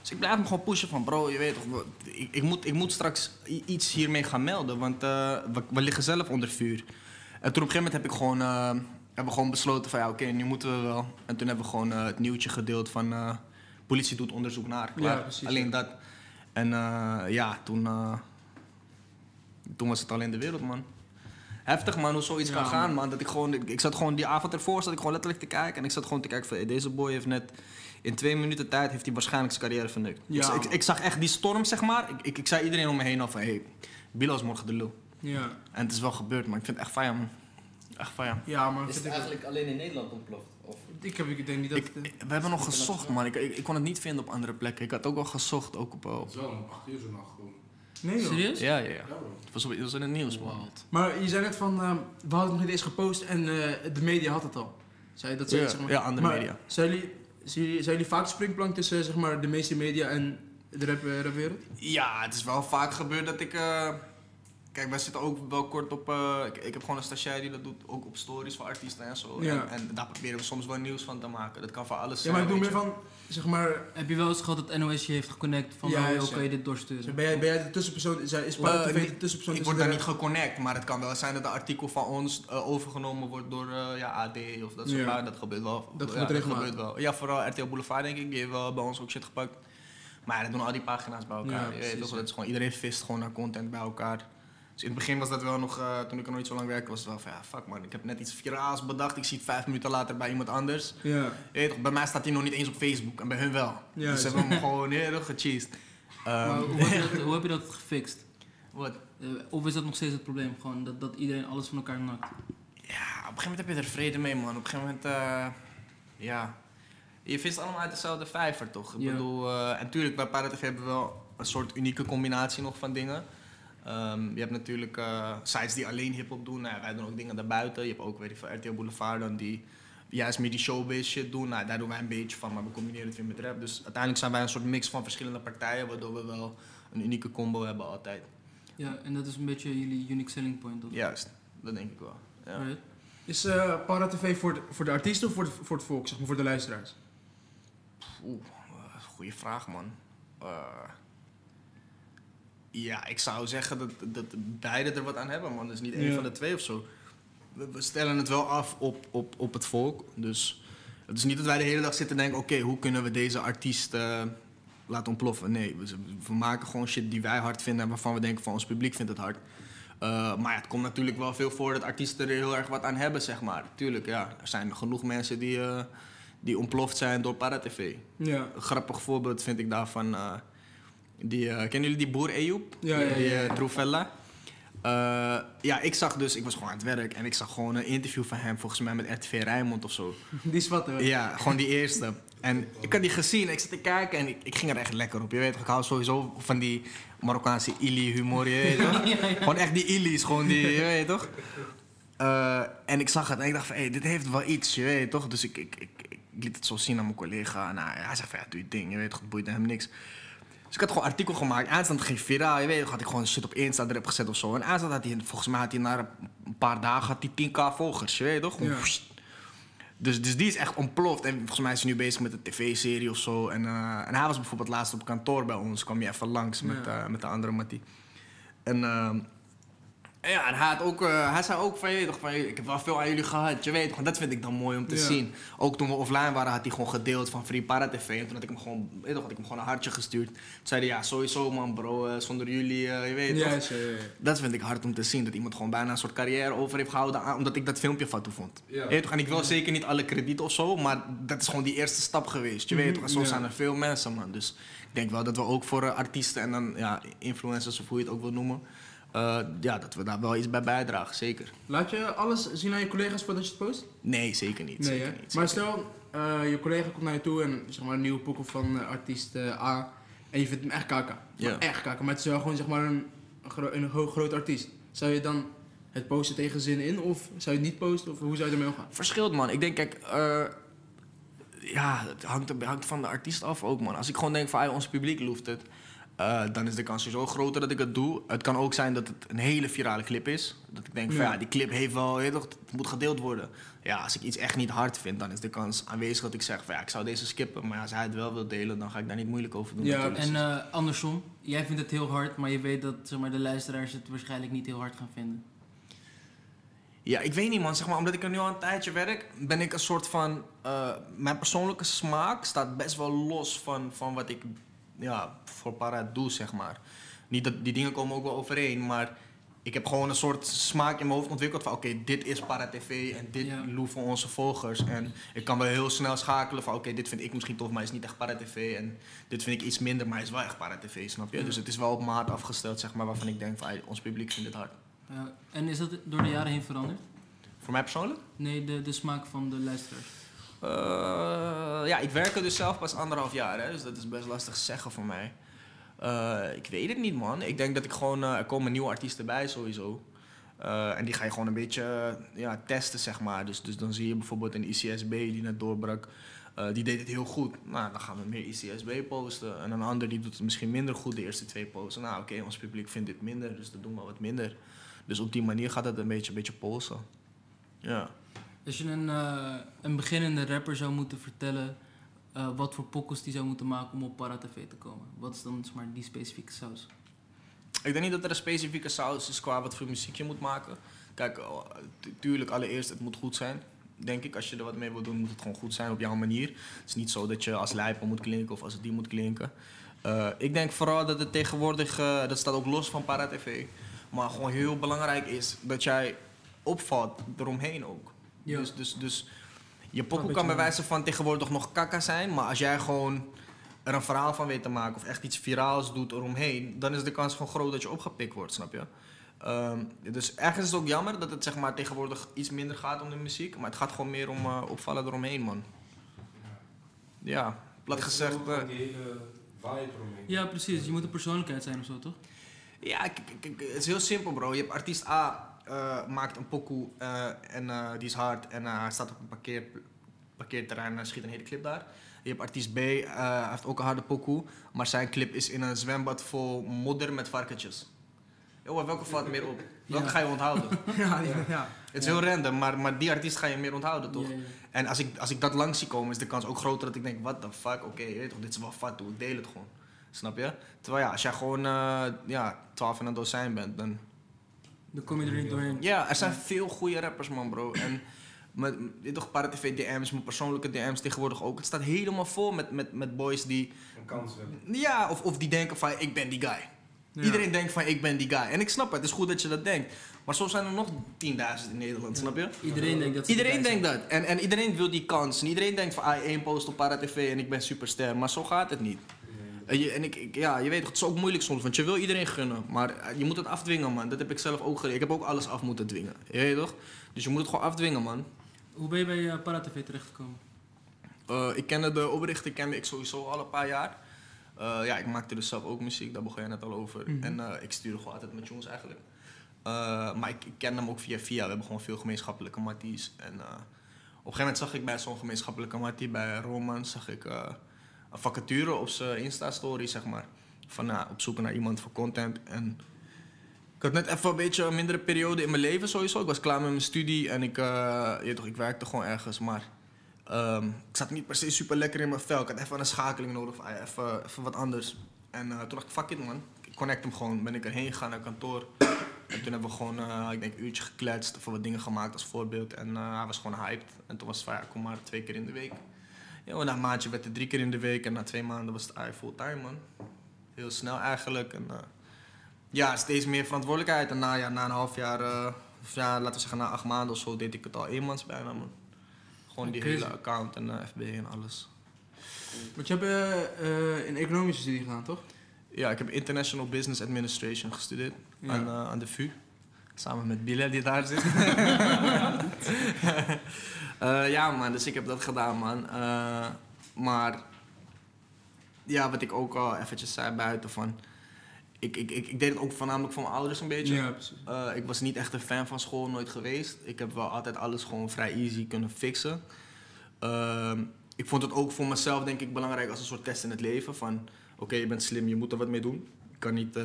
Dus ik blijf hem gewoon pushen van bro, je weet toch, ik, ik, moet, ik moet straks iets hiermee gaan melden, want eh, we, we liggen zelf onder vuur. En toen op een gegeven moment heb ik gewoon, eh, hebben gewoon besloten van ja oké, nu moeten we wel. En toen hebben we gewoon eh, het nieuwtje gedeeld van eh, politie doet onderzoek naar. Klaar. Ja, precies, Alleen ja. dat. En eh, ja, toen, toen was het al in de wereld man. Heftig man, hoe zoiets Ja, kan gaan man. Dat ik gewoon, ik, ik zat gewoon die avond ervoor, zat ik gewoon letterlijk te kijken. En ik zat gewoon te kijken van hey, deze boy heeft net in twee minuten tijd heeft hij waarschijnlijk zijn carrière vernukt. Ja, ik, ik, zag echt die storm, zeg maar. Ik, ik, zei iedereen om me heen al van, hey, Bilo is morgen de lul. Ja, En het is wel gebeurd, maar ik vind het echt fijn, man. Echt fijn. ja maar Is het ik, eigenlijk alleen in Nederland ontploft? Of ik, heb, ik denk niet dat... Ik, ik- we hebben nog gezocht, man. Ik, ik, ik kon het niet vinden op andere plekken. Ik had ook wel gezocht, ook op... Het wel om 8 uur zo nacht gewoon. nee, joh. Serieus? Ja, ja, ja. Ja. Het was, op, het was in het nieuws, man. Maar je zei net van, ehm, we hadden het nog niet eens gepost en eh, de media had het al. Zei, dat zei, Ja, zeg maar. ja, andere Maar media. Zijn jullie, zijn, jullie, zijn jullie vaak de springplank tussen zeg maar, de meeste media en de rap, eh, rapwereld? Ja, het is wel vaak gebeurd dat ik... eh, Kijk, wij zitten ook wel kort op... eh, ik, ik heb gewoon een stagiair die dat doet, ook op stories voor artiesten en zo. Ja. En, en daar proberen we soms wel nieuws van te maken. Dat kan voor alles Ja, maar ik zijn, bedoel weet meer van, zeg maar, Heb je wel eens gehad dat NOS je heeft geconnect van Ja, ja, juist, kan je dit doorsturen? ben jij, ben jij de tussenpersoon, is, is TV de tussenpersoon Ik word daar niet geconnect, maar het kan wel zijn dat een artikel van ons eh, overgenomen wordt door eh, ja, AD of dat soort Ja. dingen. Dat gebeurt wel. Dat ja, gebeurt wel. Ja, vooral RTL Boulevard denk ik, die heeft wel bij ons ook shit gepakt. Maar ja, dat doen al die pagina's bij elkaar. Ja, je weet toch, ja. dat is gewoon, iedereen vist gewoon naar content bij elkaar. Dus in het begin was dat wel nog, eh, toen ik er nog niet zo lang werkte, was het wel van ja, fuck man, ik heb net iets viraals bedacht, ik zie het vijf minuten later bij iemand anders. Ja, Je toch, bij mij staat hij nog niet eens op Facebook en bij hun wel. Ja, dus ze hebben hem gewoon heel gecheesed. Maar Ehm, hoe, heb je [laughs] dat, hoe heb je dat gefixt? wat? Eh, of is dat nog steeds het probleem? Gewoon dat, dat iedereen alles van elkaar nakt? Ja, op een gegeven moment heb je er vrede mee, man. Op een gegeven moment, eh, ja. Je vist allemaal uit dezelfde vijver, toch? Ik Ja. bedoel, eh, en natuurlijk, bij ParaTV hebben we wel een soort unieke combinatie nog van dingen. Ehm, je hebt natuurlijk eh, sites die alleen hip-hop doen. Nou, ja, wij doen ook dingen daarbuiten. Je hebt ook, weet ik veel, RTL Boulevard dan die juist meer die showbiz shit doen. Nou, daar doen wij een beetje van, maar we combineren het weer met rap. Dus uiteindelijk zijn wij een soort mix van verschillende partijen, waardoor we wel een unieke combo hebben altijd. Ja, en dat is een beetje jullie unique selling point. Of? Juist, dat denk ik wel. Ja. Right? Is eh Para TV voor de, voor de artiesten of voor, de, voor het volk, zeg maar, voor de luisteraars? Oeh, uh, goede vraag, man. Eh, ja, ik zou zeggen dat, dat beide er wat aan hebben, man. Dus niet één Ja. van de twee of zo. We, we stellen het wel af op, op, op het volk. Dus het is niet dat wij de hele dag zitten en denken... oké, hoe kunnen we deze artiest eh, laten ontploffen? Nee, we, we maken gewoon shit die wij hard vinden... en waarvan we denken van ons publiek vindt het hard. Eh, maar ja, het komt natuurlijk wel veel voor dat artiesten er heel erg wat aan hebben, zeg maar. Tuurlijk, ja. Er zijn genoeg mensen die, eh, die ontploft zijn door ParaTV. Ja. Een grappig voorbeeld vind ik daarvan. Die, eh, kennen jullie die boer Ejoep? Ja, ja, ja, Die. Eh, ja, ik zag dus, ik was gewoon aan het werk en ik zag gewoon een interview van hem, volgens mij met RTV Rijnmond of zo. [laughs] Die is wat, hoor. Ja, gewoon die eerste. En ik had die gezien, ik zat te kijken en ik, ik ging er echt lekker op. Je weet toch, ik hou sowieso van die Marokkaanse ili humor, je weet [laughs] toch? Gewoon echt die ili's, gewoon die, je weet toch? En ik zag het en ik dacht van, hé, dit heeft wel iets, je weet toch? Dus ik, ik, ik, ik liet het zo zien aan mijn collega. Nou, hij zegt van, ja, doe je ding, je weet toch, het boeit hem niks. Dus ik had gewoon een artikel gemaakt. Eindstand ging viraal, je weet had ik gewoon shit op Insta erop gezet of zo. En eindstand had hij, volgens mij had hij na een paar dagen had hij 10k volgers, je weet toch? Ja. Dus, dus die is echt ontploft. En volgens mij is hij nu bezig met een tv-serie of zo. En, eh, en hij was bijvoorbeeld laatst op kantoor bij ons. Kwam je even langs met, Ja. eh, met de andere Mattie. En ehm, ja, en hij, had ook, eh, hij zei ook van, je weet toch, van, ik heb wel veel aan jullie gehad. Je weet toch, dat vind ik dan mooi om te Ja. zien. Ook toen we offline waren, had hij gewoon gedeeld van Free Para TV. En toen had ik hem gewoon, weet je toch, had ik hem gewoon een hartje gestuurd. Toen zei hij, ja, sowieso man bro, eh, zonder jullie, eh, je weet toch. Dat vind ik hard om te zien. Dat iemand gewoon bijna een soort carrière over heeft gehouden. aan- Omdat ik dat filmpje van toe vond. Ja. Je weet toch? En ik wil zeker niet alle krediet of zo. Maar dat is gewoon die eerste stap geweest. Je weet toch? En zo Ja. zijn er veel mensen, man. Dus ik denk wel dat we ook voor artiesten en dan ja, influencers of hoe je het ook wil noemen. Eh, ja, dat we daar wel iets bij bijdragen. Zeker. Laat je alles zien aan je collega's voordat je het post? Nee, zeker niet. Nee, zeker niet Maar stel, eh, je collega komt naar je toe en zeg maar een nieuwe pokoe van eh, artiest A. En je vindt hem echt kaka. Ja. Echt kaka. Maar het is wel gewoon zeg maar een, een, groot artiest. Zou je dan het posten tegen zin in? Of zou je het niet posten? Of hoe zou je ermee omgaan? Verschilt, man. Ik denk, kijk, ja, het hangt, hangt van de artiest af ook, man. Als ik gewoon denk van, ah, ons publiek loeft het, eh, dan is de kans sowieso groter dat ik het doe. Het kan ook zijn dat het een hele virale clip is. Dat ik denk van, Ja. ja, die clip heeft wel, toch, het moet gedeeld worden. Ja, als ik iets echt niet hard vind, dan is de kans aanwezig dat ik zeg van, ja, ik zou deze skippen. Maar als hij het wel wil delen, dan ga ik daar niet moeilijk over doen. Ja. En eh, andersom, jij vindt het heel hard, maar je weet dat zeg maar, de luisteraars het waarschijnlijk niet heel hard gaan vinden. Ja, ik weet niet man. Zeg maar, omdat ik er nu al een tijdje werk, ben ik een soort van... eh, mijn persoonlijke smaak staat best wel los van, van wat ik ja, voor para doe, zeg maar. Niet dat die dingen komen ook wel overeen, maar ik heb gewoon een soort smaak in mijn hoofd ontwikkeld van... Oké, dit is para tv en dit Ja. loe voor onze volgers. En ik kan wel heel snel schakelen van... Oké, dit vind ik misschien tof, maar is niet echt para tv. En dit vind ik iets minder, maar is wel echt para tv, snap je? Ja. Dus het is wel op maat afgesteld, zeg maar, waarvan ik denk van... "Ai, ons publiek vindt dit hard. Ja, en is dat door de jaren heen veranderd? Voor mij persoonlijk? Nee, de, de smaak van de luisteraars. Eh, ja, ik werk er dus zelf pas anderhalf jaar, hè, dus dat is best lastig zeggen voor mij. Eh, ik weet het niet, man. Ik denk dat ik gewoon... eh, er komen nieuwe artiesten bij, sowieso. En die ga je gewoon een beetje ja, testen, zeg maar. Dus, dus dan zie je bijvoorbeeld een ICSB die net doorbrak. die deed het heel goed. Nou, dan gaan we meer ICSB posten. En een ander die doet het misschien minder goed, de eerste twee posten. Nou, oké, ons publiek vindt dit minder, dus dan doen we wat minder. Dus op die manier gaat het een beetje, een beetje polsen. Ja. Als je een, eh, een beginnende rapper zou moeten vertellen eh, wat voor pokkels die zou moeten maken om op Para TV te komen, wat is dan zeg maar, die specifieke saus? Ik denk niet dat er een specifieke saus is qua wat voor muziek je moet maken. Kijk, oh, tu- tuurlijk, allereerst, het moet goed zijn. Denk ik, als je er wat mee wil doen, moet het gewoon goed zijn op jouw manier. Het is niet zo dat je als lijper moet klinken of als die moet klinken. Eh, ik denk vooral dat het tegenwoordig, eh, dat staat ook los van Para TV, maar gewoon heel belangrijk is dat jij opvalt eromheen ook. Ja. Dus, dus, dus je pokoe kan bij wijze van tegenwoordig nog kakka zijn, maar als jij gewoon er een verhaal van weet te maken of echt iets viraals doet eromheen, dan is de kans gewoon groot dat je opgepikt wordt, snap je? Ehm, dus ergens is het ook jammer dat het zeg maar, tegenwoordig iets minder gaat om de muziek, maar het gaat gewoon meer om eh, opvallen eromheen, man. Ja, plat gezegd. Eh, eromheen. Ja, precies. Je moet een persoonlijkheid zijn of zo, toch? Ja, het is heel simpel, bro. Je hebt artiest A eh, maakt een pokoe eh, en eh, die is hard en hij staat op een parkeer, parkeerterrein en schiet een hele clip daar. Je hebt artiest B, hij heeft ook een harde pokoe, maar zijn clip is in een zwembad vol modder met varkentjes. Yo, welke valt meer op? Welke Ja. ga je onthouden? [laughs] ja, ja. Het is heel random, maar, maar die artiest ga je meer onthouden, toch? En als ik, als ik dat langs zie komen, is de kans ook groter dat ik denk, what the fuck, oké, toch, dit is wel fat, ik deel het gewoon. Snap je? Terwijl ja, als jij gewoon ja, 12 in een dozijn bent, dan... Dan kom je er niet doorheen. Ja, er zijn veel goede rappers, man, bro. En met, dit toch, TV DM's, mijn persoonlijke DM's tegenwoordig ook. Het staat helemaal vol met, met, met boys die... Een kans hebben. Ja, of, of die denken van, ik ben die guy. Ja. Iedereen denkt van, ik ben die guy. En ik snap het, het is goed dat je dat denkt. Maar zo zijn er nog 10.000 in Nederland, snap je? Iedereen denkt dat ze Iedereen denkt dat. En, en iedereen wil die kans. En iedereen denkt van, ah, één post op Para TV en ik ben superster. Maar zo gaat het niet. En, je, en ik, ik- ja, je weet het is ook moeilijk soms, want je wil iedereen gunnen. Maar eh, je moet het afdwingen, man. Dat heb ik zelf ook geleerd. Ik heb ook alles af moeten dwingen. Je weet toch? Dus je moet het gewoon afdwingen, man. Hoe ben je bij uh, Para TV terechtgekomen? Eh, ik kende de oprichter kende ik sowieso al een paar jaar. Eh, ja, ik maakte dus zelf ook muziek, daar begon je net al over. Mhm. En eh, ik stuurde gewoon altijd met tunes eigenlijk. Eh, maar ik, ik ken hem ook via via. We hebben gewoon veel gemeenschappelijke matties. En eh, op een gegeven moment zag ik bij zo'n gemeenschappelijke mattie, bij Roman, zag ik eh, een vacature op zijn Insta-story, zeg maar. Van nou, op zoek naar iemand voor content. En ik had net even een beetje een mindere periode in mijn leven sowieso. Ik was klaar met mijn studie en ik, eh, je toch, ik werkte gewoon ergens. Maar Ehm, ik zat niet per se super lekker in mijn vel. Ik had even een schakeling nodig, of, ah, even, wat anders. En eh, toen dacht ik, fuck it man. Ik connect hem gewoon. Ben ik erheen gegaan naar kantoor. En toen hebben we gewoon, eh, ik denk, een uurtje gekletst. Even wat dingen gemaakt als voorbeeld. En hij was gewoon hyped. En toen was het van, ja, kom maar twee keer in de week. Ja, na een maandje werd het drie keer in de week. En na twee maanden was het ah, fulltime man. Heel snel eigenlijk. En, eh, ja, steeds meer verantwoordelijkheid. En na, ja, na een half jaar, eh, of ja, laten we zeggen na acht maanden of zo, deed ik het al eenmans bijna man. Gewoon die hele account en eh, FB en alles. Want je hebt een economische studie gedaan, toch? Ja, ik heb International Business Administration gestudeerd Ja. aan, aan de VU. Samen met Bilal die daar zit. [laughs] [laughs] Eh, ja man, dus ik heb dat gedaan man. Eh, maar ja, wat ik ook al eventjes zei buiten van... ik, ik, ik, ik deed het ook voornamelijk voor mijn ouders een beetje. Ja. Eh, ik was niet echt een fan van school, nooit geweest. Ik heb wel altijd alles gewoon vrij easy kunnen fixen. Ehm, ik vond het ook voor mezelf denk ik belangrijk als een soort test in het leven. Van oké, je bent slim, je moet er wat mee doen. Je kan niet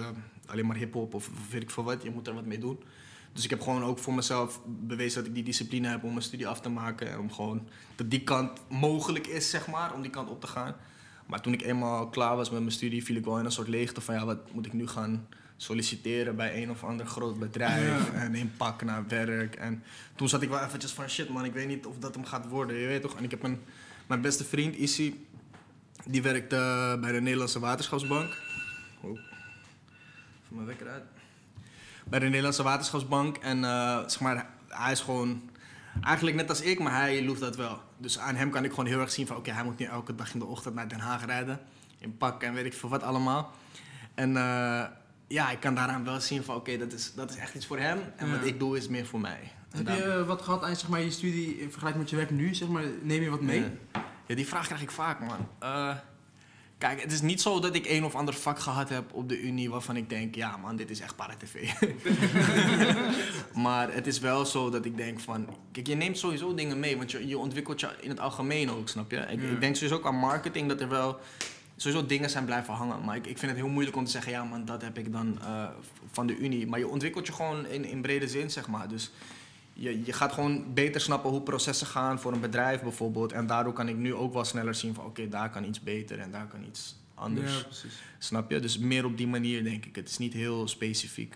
alleen maar hip-hop of, of weet ik veel wat, je moet er wat mee doen. Dus ik heb gewoon ook voor mezelf bewezen dat ik die discipline heb om mijn studie af te maken. En om gewoon dat die kant mogelijk is, zeg maar, om die kant op te gaan. Maar toen ik eenmaal klaar was met mijn studie, viel ik wel in een soort leegte van ja, wat moet ik nu gaan solliciteren bij een of ander groot bedrijf Ja. en in pak naar werk. En toen zat ik wel eventjes van shit man, ik weet niet of dat hem gaat worden, je weet toch. En ik heb een, mijn beste vriend, Issy, die werkt eh, bij de Nederlandse Waterschapsbank. Oh, even mijn wekker uit. Bij de Nederlandse Waterschapsbank en eh, zeg maar, hij is gewoon eigenlijk net als ik, maar hij loeft dat wel. Dus aan hem kan ik gewoon heel erg zien van oké, hij moet nu elke dag in de ochtend naar Den Haag rijden. In pak en weet ik veel wat allemaal. En eh, ja, ik kan daaraan wel zien van oké, dat, is, dat is echt iets voor hem. En Ja. wat ik doe is meer voor mij. Heb je eh, wat gehad aan zeg maar, je studie in vergelijking met je werk nu? Zeg maar, neem je wat mee? Ja. Ja, die vraag krijg ik vaak, man. Kijk, het is niet zo dat ik een of ander vak gehad heb op de Unie waarvan ik denk, ja man, dit is echt para-tv. [laughs] maar het is wel zo dat ik denk van, kijk, je neemt sowieso dingen mee, want je, je ontwikkelt je in het algemeen ook, snap je? Ik, Ja. ik denk sowieso ook aan marketing dat er wel sowieso dingen zijn blijven hangen. Maar ik, ik vind het heel moeilijk om te zeggen, ja man, dat heb ik dan eh, van de Unie. Maar je ontwikkelt je gewoon in, in brede zin, zeg maar. Dus je, je gaat gewoon beter snappen hoe processen gaan voor een bedrijf bijvoorbeeld. En daardoor kan ik nu ook wel sneller zien van oké, daar kan iets beter en daar kan iets anders. Ja, precies. Snap je? Dus meer op die manier denk ik. Het is niet heel specifiek.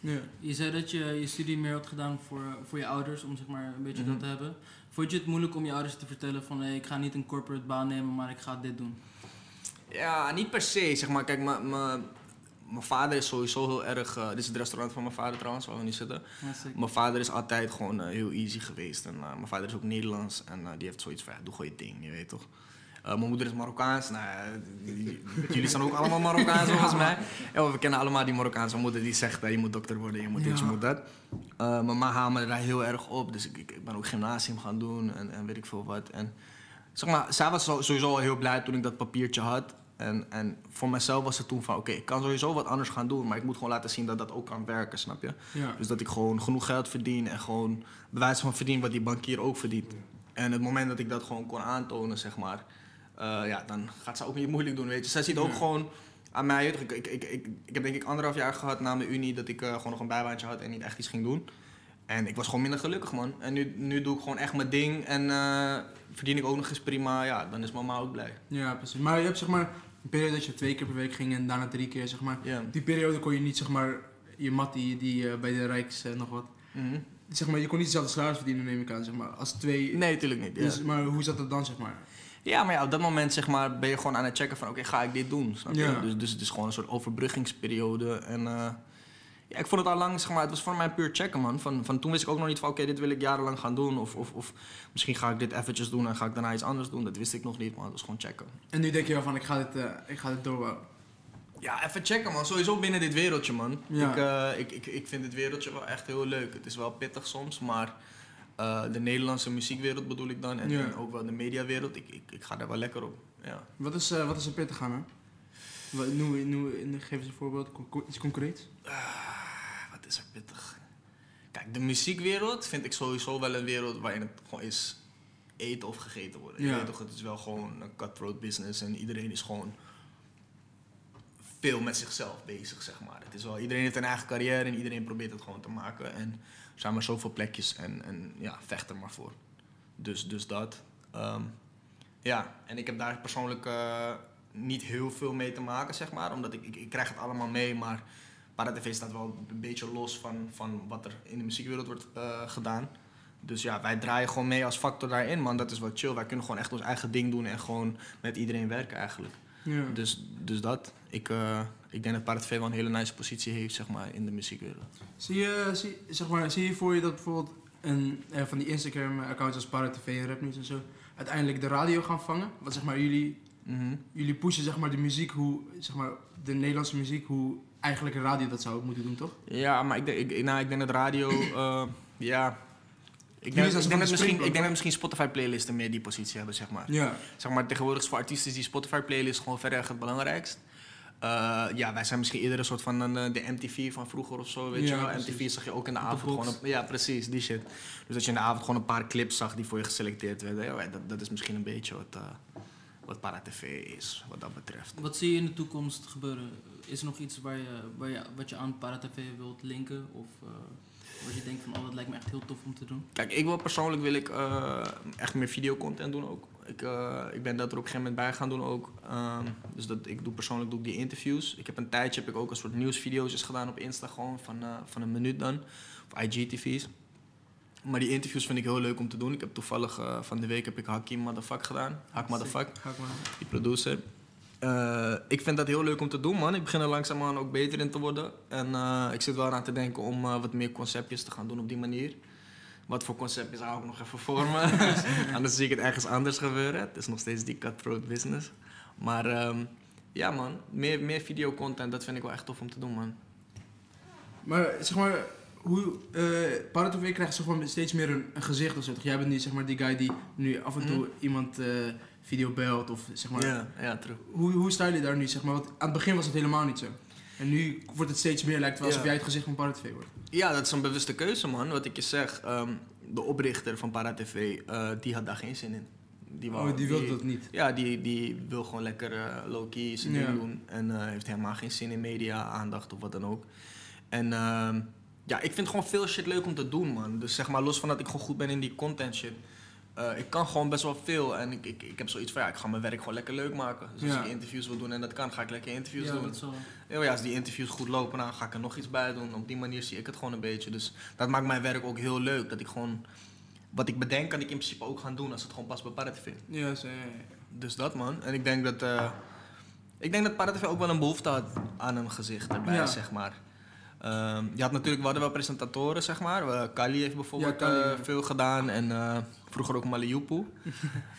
Ja. Je zei dat je je studie meer had gedaan voor, voor je ouders, om zeg maar een beetje Mhm. dat te hebben. Vond je het moeilijk om je ouders te vertellen van hey, ik ga niet een corporate baan nemen, maar ik ga dit doen? Ja, niet per se. Zeg maar, kijk, mijn- mijn vader is sowieso heel erg. eh, dit is het restaurant van mijn vader trouwens, waar we nu zitten. Ja. Mijn vader is altijd gewoon eh, heel easy geweest. En eh, mijn vader is ook Nederlands. En die heeft zoiets van, ja, doe gewoon je ding, je weet toch. Mijn moeder is Marokkaans. Nou, jullie zijn ook allemaal Marokkaans [laughs] volgens mij. Ja, we kennen allemaal die Marokkaanse moeder die zegt, eh, je moet dokter worden, je moet dit, je moet dat. Mijn ma hamerde daar heel erg op. Dus ik, ik, ben ook gymnasium gaan doen en, en weet ik veel wat. En zeg maar, zij was sowieso al heel blij toen ik dat papiertje had. En, en voor mezelf was het toen van, oké, ik kan sowieso wat anders gaan doen. Maar ik moet gewoon laten zien dat dat ook kan werken, snap je? Ja. Dus dat ik gewoon genoeg geld verdien en gewoon bewijs van verdien wat die bankier ook verdient. En het moment dat ik dat gewoon kon aantonen, zeg maar, eh, ja, dan gaat ze ook niet moeilijk doen, weet je. Zij ziet ook Ja. gewoon aan mij, ik, ik, ik, ik, ik heb denk ik anderhalf jaar gehad na mijn unie dat ik eh, gewoon nog een bijbaantje had en niet echt iets ging doen. En ik was gewoon minder gelukkig, man. En nu, nu doe ik gewoon echt mijn ding en eh, verdien ik ook nog eens prima. Ja, dan is mama ook blij. ja, precies. Maar je hebt zeg maar een periode dat je twee keer per week ging en daarna drie keer, zeg maar. Ja. Die periode kon je niet, zeg maar, je mat die, die eh, bij de Rijks eh, nog wat. Mhm. Zeg maar, je kon niet dezelfde salaris verdienen, neem ik aan, zeg maar. Als twee. Nee, natuurlijk niet. Ja. Dus, maar hoe zat dat dan, zeg maar? Ja, maar ja, op dat moment zeg maar, ben je gewoon aan het checken van... oké, ga ik dit doen? Snap je? Ja. Dus, dus het is gewoon een soort overbruggingsperiode. En eh, ja, ik vond het al lang, zeg maar... het was voor mij puur checken, man. Van, van toen wist ik ook nog niet van... oké, dit wil ik jarenlang gaan doen. Of, of, of misschien ga ik dit eventjes doen en ga ik daarna iets anders doen. Dat wist ik nog niet, maar het was gewoon checken. En nu denk je wel van, ik ga dit, eh, ik ga dit doorbouwen. Ja, even checken, man. Sowieso binnen dit wereldje, man. Ja. Ik, eh, ik, ik, ik vind dit wereldje wel echt heel leuk. Het is wel pittig soms, maar... eh, de Nederlandse muziekwereld bedoel ik dan. En, Ja. en ook wel de mediawereld. Ik, ik, ik ga daar wel lekker op. Ja. Wat is, wat is er pittig aan, hè? Wat, noem, noem, geef eens een voorbeeld, iets concreets. Ah, is er pittig? Kijk, de muziekwereld vind ik sowieso wel een wereld waarin het gewoon is eten of gegeten worden. Je Ja. weet toch, het is wel gewoon een cutthroat business en iedereen is gewoon veel met zichzelf bezig, zeg maar. Het is wel, iedereen heeft een eigen carrière en iedereen probeert het gewoon te maken. En er zijn maar zoveel plekjes en, en ja, vecht er maar voor. Dus, dus dat. Ehm, ja, en ik heb daar persoonlijk eh, niet heel veel mee te maken, zeg maar. Omdat ik, ik, ik krijg het allemaal mee, maar ParaTV staat wel een beetje los van, van wat er in de muziekwereld wordt eh, gedaan. Dus ja, wij draaien gewoon mee als factor daarin, man. Dat is wel chill. Wij kunnen gewoon echt ons eigen ding doen en gewoon met iedereen werken eigenlijk. Ja. Dus, dus dat. Ik, eh, ik denk dat ParaTV wel een hele nice positie heeft, zeg maar, in de muziekwereld. Zie je, zie, zeg maar, zie je voor je dat bijvoorbeeld een, eh, van die Instagram-accounts als ParaTV en Rapnews en zo uiteindelijk de radio gaan vangen? Want zeg maar, jullie, Mhm. jullie pushen zeg maar de muziek, hoe, zeg maar, de Nederlandse muziek, hoe eigenlijk een radio dat zou moeten doen, toch? Ja, maar ik denk, ik, nou, ik denk dat radio, [clears throat] eh, ja... Ik denk, ik, dat misschien, ik denk dat misschien Spotify-playlisten meer die positie hebben, zeg maar. Ja. Zeg maar, tegenwoordig is voor artiesten die Spotify-playlist gewoon verreweg het belangrijkst. Eh, ja, wij zijn misschien eerder een soort van een, eh, de MTV van vroeger of zo, weet Ja, je wel. precies. MTV zag je ook in de de avond box. gewoon... Een, ja, precies, die shit. Dus dat je in de avond gewoon een paar clips zag die voor je geselecteerd werden. Ja, dat, dat is misschien een beetje wat, eh wat Paratv is, wat dat betreft. Wat zie je in de toekomst gebeuren? Is er nog iets waar je, waar je, wat je aan ParaTV wilt linken? Of eh waar je denkt van, oh, dat lijkt me echt heel tof om te doen? Kijk, ik wil persoonlijk wil ik, eh, echt meer videocontent doen ook. Ik, eh, ik ben dat er op een gegeven moment bij gaan doen ook. Ehm, dus dat, ik doe persoonlijk doe ik die interviews. Ik heb een tijdje heb ik ook een soort nieuwsvideo's gedaan op Insta gewoon van, van een minuut dan. Of IGTV's. Maar die interviews vind ik heel leuk om te doen. Ik heb toevallig van de week heb ik Hakim Motherfuck gedaan. Hak maar. die producer. Eh, ik vind dat heel leuk om te doen, man. Ik begin er langzaamaan ook beter in te worden. En eh, ik zit wel aan te denken om eh, wat meer conceptjes te gaan doen op die manier. Wat voor conceptjes hou ik nog even voor me. [laughs] Anders zie ik het ergens anders gebeuren. Het is nog steeds die cutthroat business. Maar ehm, ja, man. Meer, meer videocontent, dat vind ik wel echt tof om te doen, man. Maar zeg maar, hoe, eh ParaTV krijgt zeg maar, steeds meer een, een gezicht of zo. Jij bent nu zeg maar die guy die nu af en toe iemand eh, video belt of zeg maar. Ja, ja, terug. Hoe, hoe sta je daar nu zeg maar? Want aan het begin was het helemaal niet zo. En nu wordt het steeds meer, lijkt wel alsof Ja. jij het gezicht van ParaTV wordt. Ja, dat is een bewuste keuze, man. Wat ik je zeg. ehm, de oprichter van ParaTV, eh die had daar geen zin in. Die, wou- oh, die wilde dat niet. Ja, die, die wil gewoon lekker eh, low-key zijn Ja. doen. En eh, heeft helemaal geen zin in media, aandacht of wat dan ook. En ehm, ja, ik vind gewoon veel shit leuk om te doen, man. Dus zeg maar, los van dat ik gewoon goed ben in die content shit. Eh, ik kan gewoon best wel veel. En ik, ik, ik heb zoiets van, ja, ik ga mijn werk gewoon lekker leuk maken. Dus als ik interviews wil doen en dat kan, ga ik lekker interviews Ja, doen. dat is wel... Ja, als die interviews goed lopen, dan ga ik er nog iets bij doen. Op die manier zie ik het gewoon een beetje. Dus dat maakt mijn werk ook heel leuk. Dat ik gewoon, wat ik bedenk, kan ik in principe ook gaan doen als het gewoon past bij ParaTV. Ja, zo, ja. Dus dat man. En ik denk dat, eh ik denk dat ParaTV ook wel een behoefte had aan een gezicht erbij, Ja. zeg maar. Ehm, je had natuurlijk, we hadden wel presentatoren, zeg maar. Eh, Kali heeft bijvoorbeeld Kali, veel gedaan. En vroeger ook Maliupu. [laughs]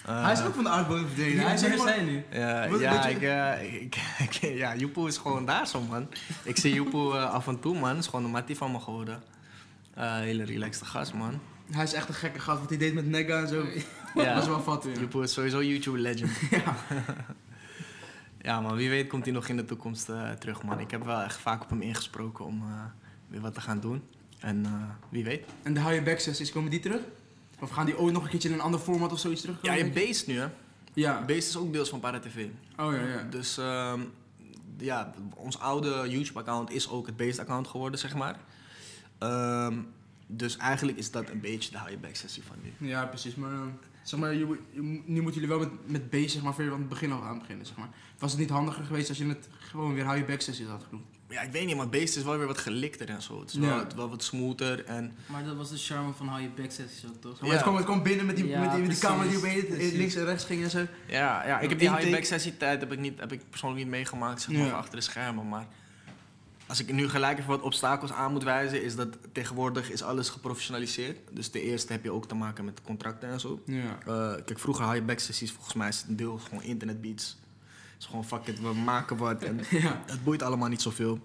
Eh, Hij is ook van de aardbodem verdwenen. Hij is helemaal... zijn nu? ja, Wat- ja, je- ik, eh, ik, [laughs] ik- ja, Joepoe is gewoon daar zo, man. Ik zie Joepoe eh, af en toe, man. is gewoon een mattie van me geworden. Eh, hele relaxte gast, man. Hij is echt een gekke gast, wat hij deed met Nega en zo. [laughs] Dat Ja, was wel vat, ja. Joepoe is sowieso YouTube-legend. Ja. Ja, man, wie weet komt hij nog in de toekomst eh, terug, man. Ik heb wel echt vaak op hem ingesproken om eh, weer wat te gaan doen. En eh, wie weet. En de High Back sessies, komen die terug? Of gaan die ooit nog een keertje in een ander format of zoiets terug? Ja, je Beest nu, hè. Ja. Beest is ook deels van ParaTV. Oh ja, ja. Dus ehm, ja, ons oude YouTube-account is ook het Beest-account geworden, zeg maar. Ehm, dus eigenlijk is dat een beetje de high-back sessie van nu. Ja, precies. Maar, eh, zeg maar je, je nu moeten jullie wel met, met B zeg maar, van het begin al aan beginnen. Zeg maar. Was het niet handiger geweest als je het gewoon weer high back sessies had genoemd? Ja, ik weet niet, maar Beest is wel weer wat gelikter en zo. Het is Ja. wel, wel wat smoother en... Maar dat was de charme van How You Back sessies ook, toch? Maar Ja. het, kwam, het kwam binnen met die, Ja, met die, met die camera die links en rechts ging en zo. Ja, ja ik heb die Intake- high-back sessie tijd heb ik, niet, heb ik persoonlijk niet meegemaakt, zeg maar, achter de schermen. Maar als ik nu gelijk even wat obstakels aan moet wijzen, is dat tegenwoordig is alles geprofessionaliseerd. Dus ten eerste heb je ook te maken met contracten en zo. Ja. Eh, kijk, vroeger high-back sessies, volgens mij is het een deel gewoon internetbeats. Is gewoon fuck it, we maken wat en [laughs] Ja. het boeit allemaal niet zoveel.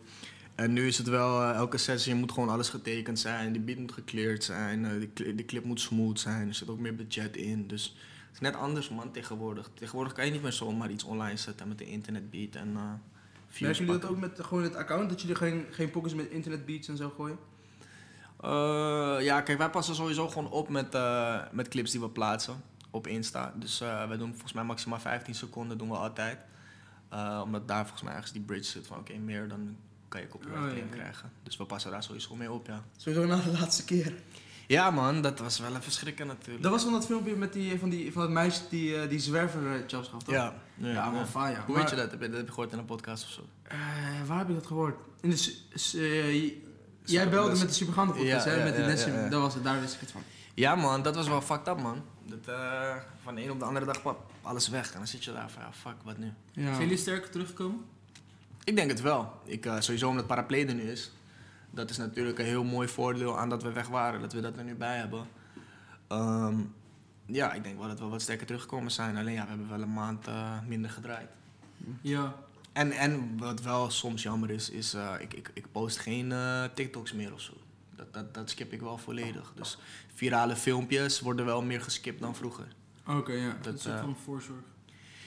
En nu is het wel, eh, elke sessie moet gewoon alles getekend zijn, die beat moet gecleared zijn, eh, de, cli- de clip moet smooth zijn, er zit ook meer budget in. Dus het is net anders man tegenwoordig. Tegenwoordig kan je niet meer zomaar iets online zetten met een internetbeat en eh views jullie dat ook met gewoon het account? Dat jullie geen, geen pockets met internetbeats en zo gooien? Ja, kijk, wij passen sowieso gewoon op met, met clips die we plaatsen op Insta. Dus wij doen volgens mij maximaal 15 seconden, doen we altijd. Eh, omdat daar volgens mij ergens die bridge zit van oké, meer dan kan je copyright Oh, ja, claim ja. krijgen. Dus we passen daar sowieso mee op, ja. Sowieso na de laatste keer. Ja man, dat was wel even schrikken natuurlijk. Dat was van dat filmpje met die, van, die, van dat meisje die, eh, die zwerver eh, chops gaf, toch? Ja, ja, Ja, ja. Hoe Maar- weet je dat? Heb je, dat heb je gehoord in een podcast of zo? Eh, waar heb ik dat gehoord? In de, eh, jij belde met de Supergaande podcast, Ja, hè? met de ja. Dat was het, daar wist ik het van. Ja man, dat was wel fucked up man. Dat, eh, van de een op de andere dag pap, alles weg. En dan zit je daar van ja, fuck, wat nu? Ja. Zijn jullie sterker teruggekomen? Ik denk het wel. Ik, eh, sowieso omdat Paraplay er nu is. Dat is natuurlijk een heel mooi voordeel aan dat we weg waren. Dat we dat er nu bij hebben. Ehm, ja, ik denk wel dat we wat sterker teruggekomen zijn. Alleen ja, we hebben wel een maand eh, minder gedraaid. Ja. En, en wat wel soms jammer is, is uh, ik, ik, ik post geen uh, TikToks meer of zo. Dat, dat, dat skip ik wel volledig. Dus virale filmpjes worden wel meer geskipt dan vroeger. Oké, ja. Dat is uh, van voorzorg.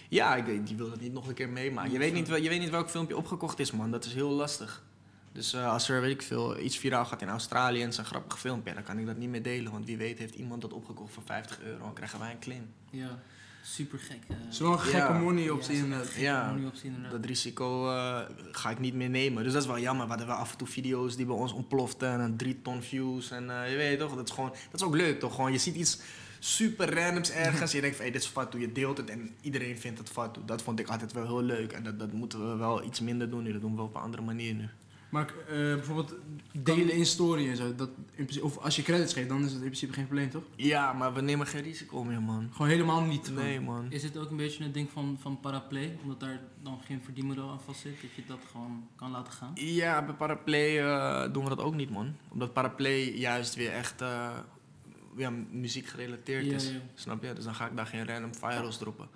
Ja, ik die wil dat niet nog een keer meemaken. Je weet niet, wel- je weet niet welk filmpje opgekocht is, man. Dat is heel lastig. Dus eh, als er, weet ik veel, iets viraal gaat in Australië en het is een grappig filmpje, dan kan ik dat niet meer delen. Want wie weet heeft iemand dat opgekocht voor 50 euro en krijgen wij een claim. Ja, super gek. Het is wel een gekke Ja. money optie inderdaad. Ja. Inderdaad. Dat risico eh, ga ik niet meer nemen. Dus dat is wel jammer. We hadden wel af en toe video's die bij ons ontploften en drie ton views. En eh, je weet toch, dat is, gewoon, dat is ook leuk toch? Gewoon, je ziet iets super randoms ergens. je denkt van, hey, dit is fatu. Je deelt het en iedereen vindt het fatu. Dat vond ik altijd wel heel leuk. En dat, dat moeten we wel iets minder doen nu. Dat doen we op een andere manier nu. Maar eh, bijvoorbeeld delen in story en zo. Dat in principe, of als je credits geeft, dan is het in principe geen probleem, toch? Ja, maar we nemen geen risico meer, man. Gewoon helemaal niet. Nee, man. Is het ook een beetje een ding van, van paraplay? Omdat daar dan geen verdienmodel aan vast zit? Dat je dat gewoon kan laten gaan? Ja, bij Paraplay eh, doen we dat ook niet, man. Omdat Paraplay juist weer echt eh, ja, muziek gerelateerd Ja, is. ja. Snap je? Dus dan ga ik daar geen random virals droppen.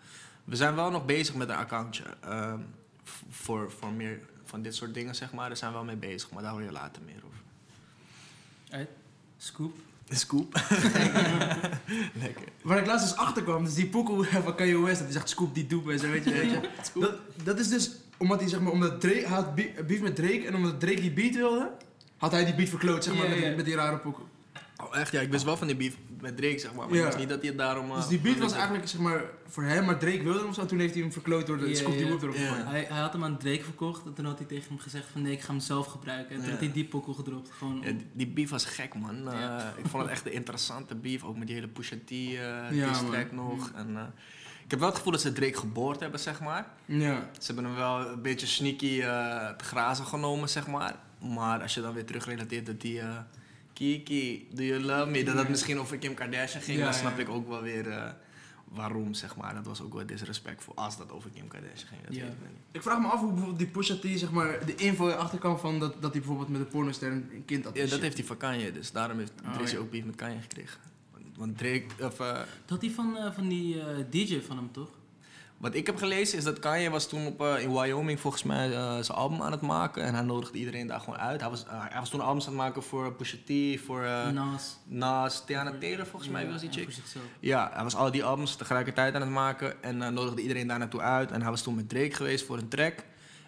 We zijn wel nog bezig met een accountje. ehm, voor, voor meer van dit soort dingen, zeg maar. Daar zijn we wel mee bezig, maar daar hoor je later meer over. Uit? Scoop? Scoop. [laughs] Lekker. Waar ik laatst eens achter kwam, dus die pokoe [laughs] van Kanye West, dat hij zegt scoop die doep en zo, weet je. Weet je. [laughs] Dat, dat is dus omdat hij zeg maar, omdat Drake, had be- beef met Drake en omdat Drake die beat wilde, had hij die beat verkloot, zeg maar, met die rare pokoe. Oh, echt? Ja, ik wist wel van die beef met Drake, zeg maar. Maar Ja. ik wist niet dat hij het daarom... eh, Dus die beat was eigenlijk zeg maar voor hem, maar Drake wilde hem zo, toen heeft hij hem verkloot door de die ja. whoop erop. Hij, hij had hem aan Drake verkocht en toen had hij tegen hem gezegd van nee, ik ga hem zelf gebruiken. En toen had hij die pokkel gedropt. Gewoon Ja, die, die beef was gek, man. Eh. Ik vond het echt een interessante beef. Ook met die hele Pusha T uh, Ja, track man. nog. En, eh, ik heb wel het gevoel dat ze Drake geboord hebben, zeg maar. Ja. Ze hebben hem wel een beetje sneaky eh, te grazen genomen, zeg maar. Maar als je dan weer terugrelateert dat die... eh, Kiki, do you love me? Dat dat misschien over Kim Kardashian ging, Ja, dan snap ja. ik ook wel weer eh, waarom, zeg maar. Dat was ook wel disrespectful als dat over Kim Kardashian ging. Dat Ja. weet ik niet. Ik vraag me af hoe bijvoorbeeld die Pusha T, zeg maar, de info achterkant van dat, dat hij bijvoorbeeld met de pornoster een een kind had. Ja, dat heeft hij van Kanye, dus daarom heeft Oh, Drizzy ja. ook beef met Kanye gekregen. Want Drake, of... eh, Dat had hij van, eh, van die eh, DJ van hem toch? Wat ik heb gelezen is dat Kanye was toen op, eh, in Wyoming volgens mij eh, zijn album aan het maken. En hij nodigde iedereen daar gewoon uit. Hij was, eh, hij was toen albums aan het maken voor Pusha T, voor eh Nas. Nas, Tiana Taylor volgens mij Ja, was die chick. Ja, hij was al die albums tegelijkertijd aan het maken. En eh, nodigde iedereen daar naartoe uit. En hij was toen met Drake geweest voor een track.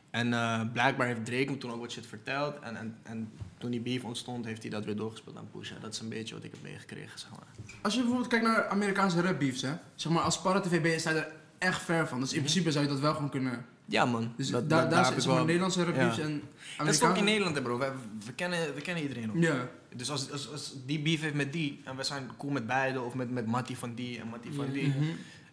En eh, blijkbaar heeft Drake hem toen ook wat shit verteld. En, en, en toen die beef ontstond, heeft hij dat weer doorgespeeld aan Pusha. Dat is een beetje wat ik heb meegekregen, zeg maar. Als je bijvoorbeeld kijkt naar Amerikaanse rap beefs, hè. Zeg maar, als Para-TV ben je, sta je er echt ver van. Dus in Mhm. principe zou je dat wel gewoon kunnen... Ja man, Dus dat, daar, dat- daar zijn wel- Nederlandse rap beefs Ja. en Dat is ook in Nederland, hè, bro. We, we, kennen, we kennen iedereen ook. Ja. Dus als, als, als die beef heeft met die en we zijn cool met beide, of met, met Mattie van die en Mattie van Ja. die, Mhm.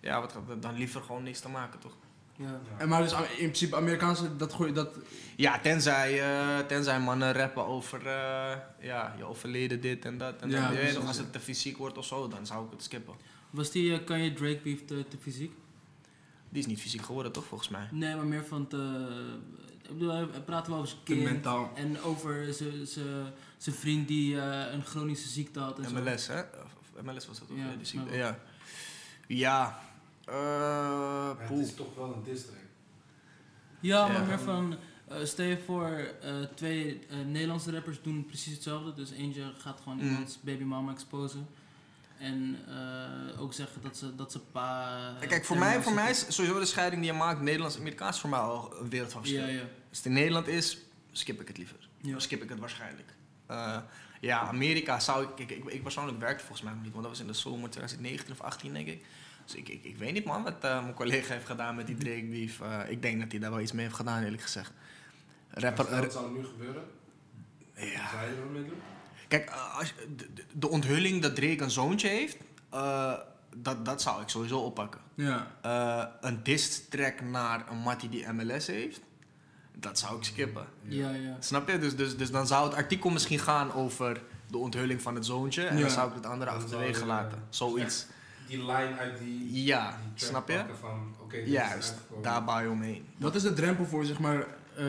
ja, wat, gaat- dan liever gewoon niks te maken, toch? Ja. En maar dus in principe Amerikaanse, dat gooi dat... Ja, tenzij, eh, tenzij mannen rappen over eh, ja, je overleden dit en dat. En Ja, dat. Je weet als het te fysiek wordt of zo, dan zou ik het skippen. Was die eh, Kanye Drake beef te, te fysiek? Die is niet fysiek geworden, toch, volgens mij? Nee, maar meer van te... Ik bedoel, praat wel over zijn kind. mentaal. En over zijn- vriend die eh, een chronische ziekte had en zo. MLS, hè? Of, MLS was dat ook, Ja, ja, die ziekte. Ja. Ja. eh Het is toch wel een diss track. Ja, maar meer van... eh, stel je voor, eh, twee eh, Nederlandse rappers doen precies hetzelfde. Dus eentje gaat gewoon Mm. iemands babymama exposen. En eh, ook zeggen dat ze, dat ze pa... eh, Kijk, voor mij, voor mij is sowieso de scheiding die je maakt, Nederlands-Amerikaans, voor mij al een wereld van verschil. Ja, ja. Als het in Nederland is, skip ik het liever. Ja. Dan skip ik het waarschijnlijk. Eh, ja, Amerika zou ik, ik, ik, ik persoonlijk werkte volgens mij nog niet, want dat was in de zomer 2019 of 18 denk ik. Dus ik, ik, ik weet niet man wat mijn collega heeft gedaan met die Drake beef. Eh, ik denk dat hij daar wel iets mee heeft gedaan eerlijk gezegd. Rapper, dat zou nu gebeuren. ja. Zou je er wat mee doen? Kijk, eh, als, de, de- onthulling dat Drake een zoontje heeft, eh, dat, dat zou ik sowieso oppakken. Ja. Eh, een diss track naar een Mattie die MLS heeft, dat zou ik skippen. Ja, ja. Snap je? Dus, dus, dus dan zou het artikel misschien gaan over de onthulling van het zoontje. En Ja. dan zou ik het andere achterwege laten. Zoiets. Die line uit die, Ja, die snap je? van, is Juist, daar bouw je omheen. Wat is de drempel voor, zeg maar, eh,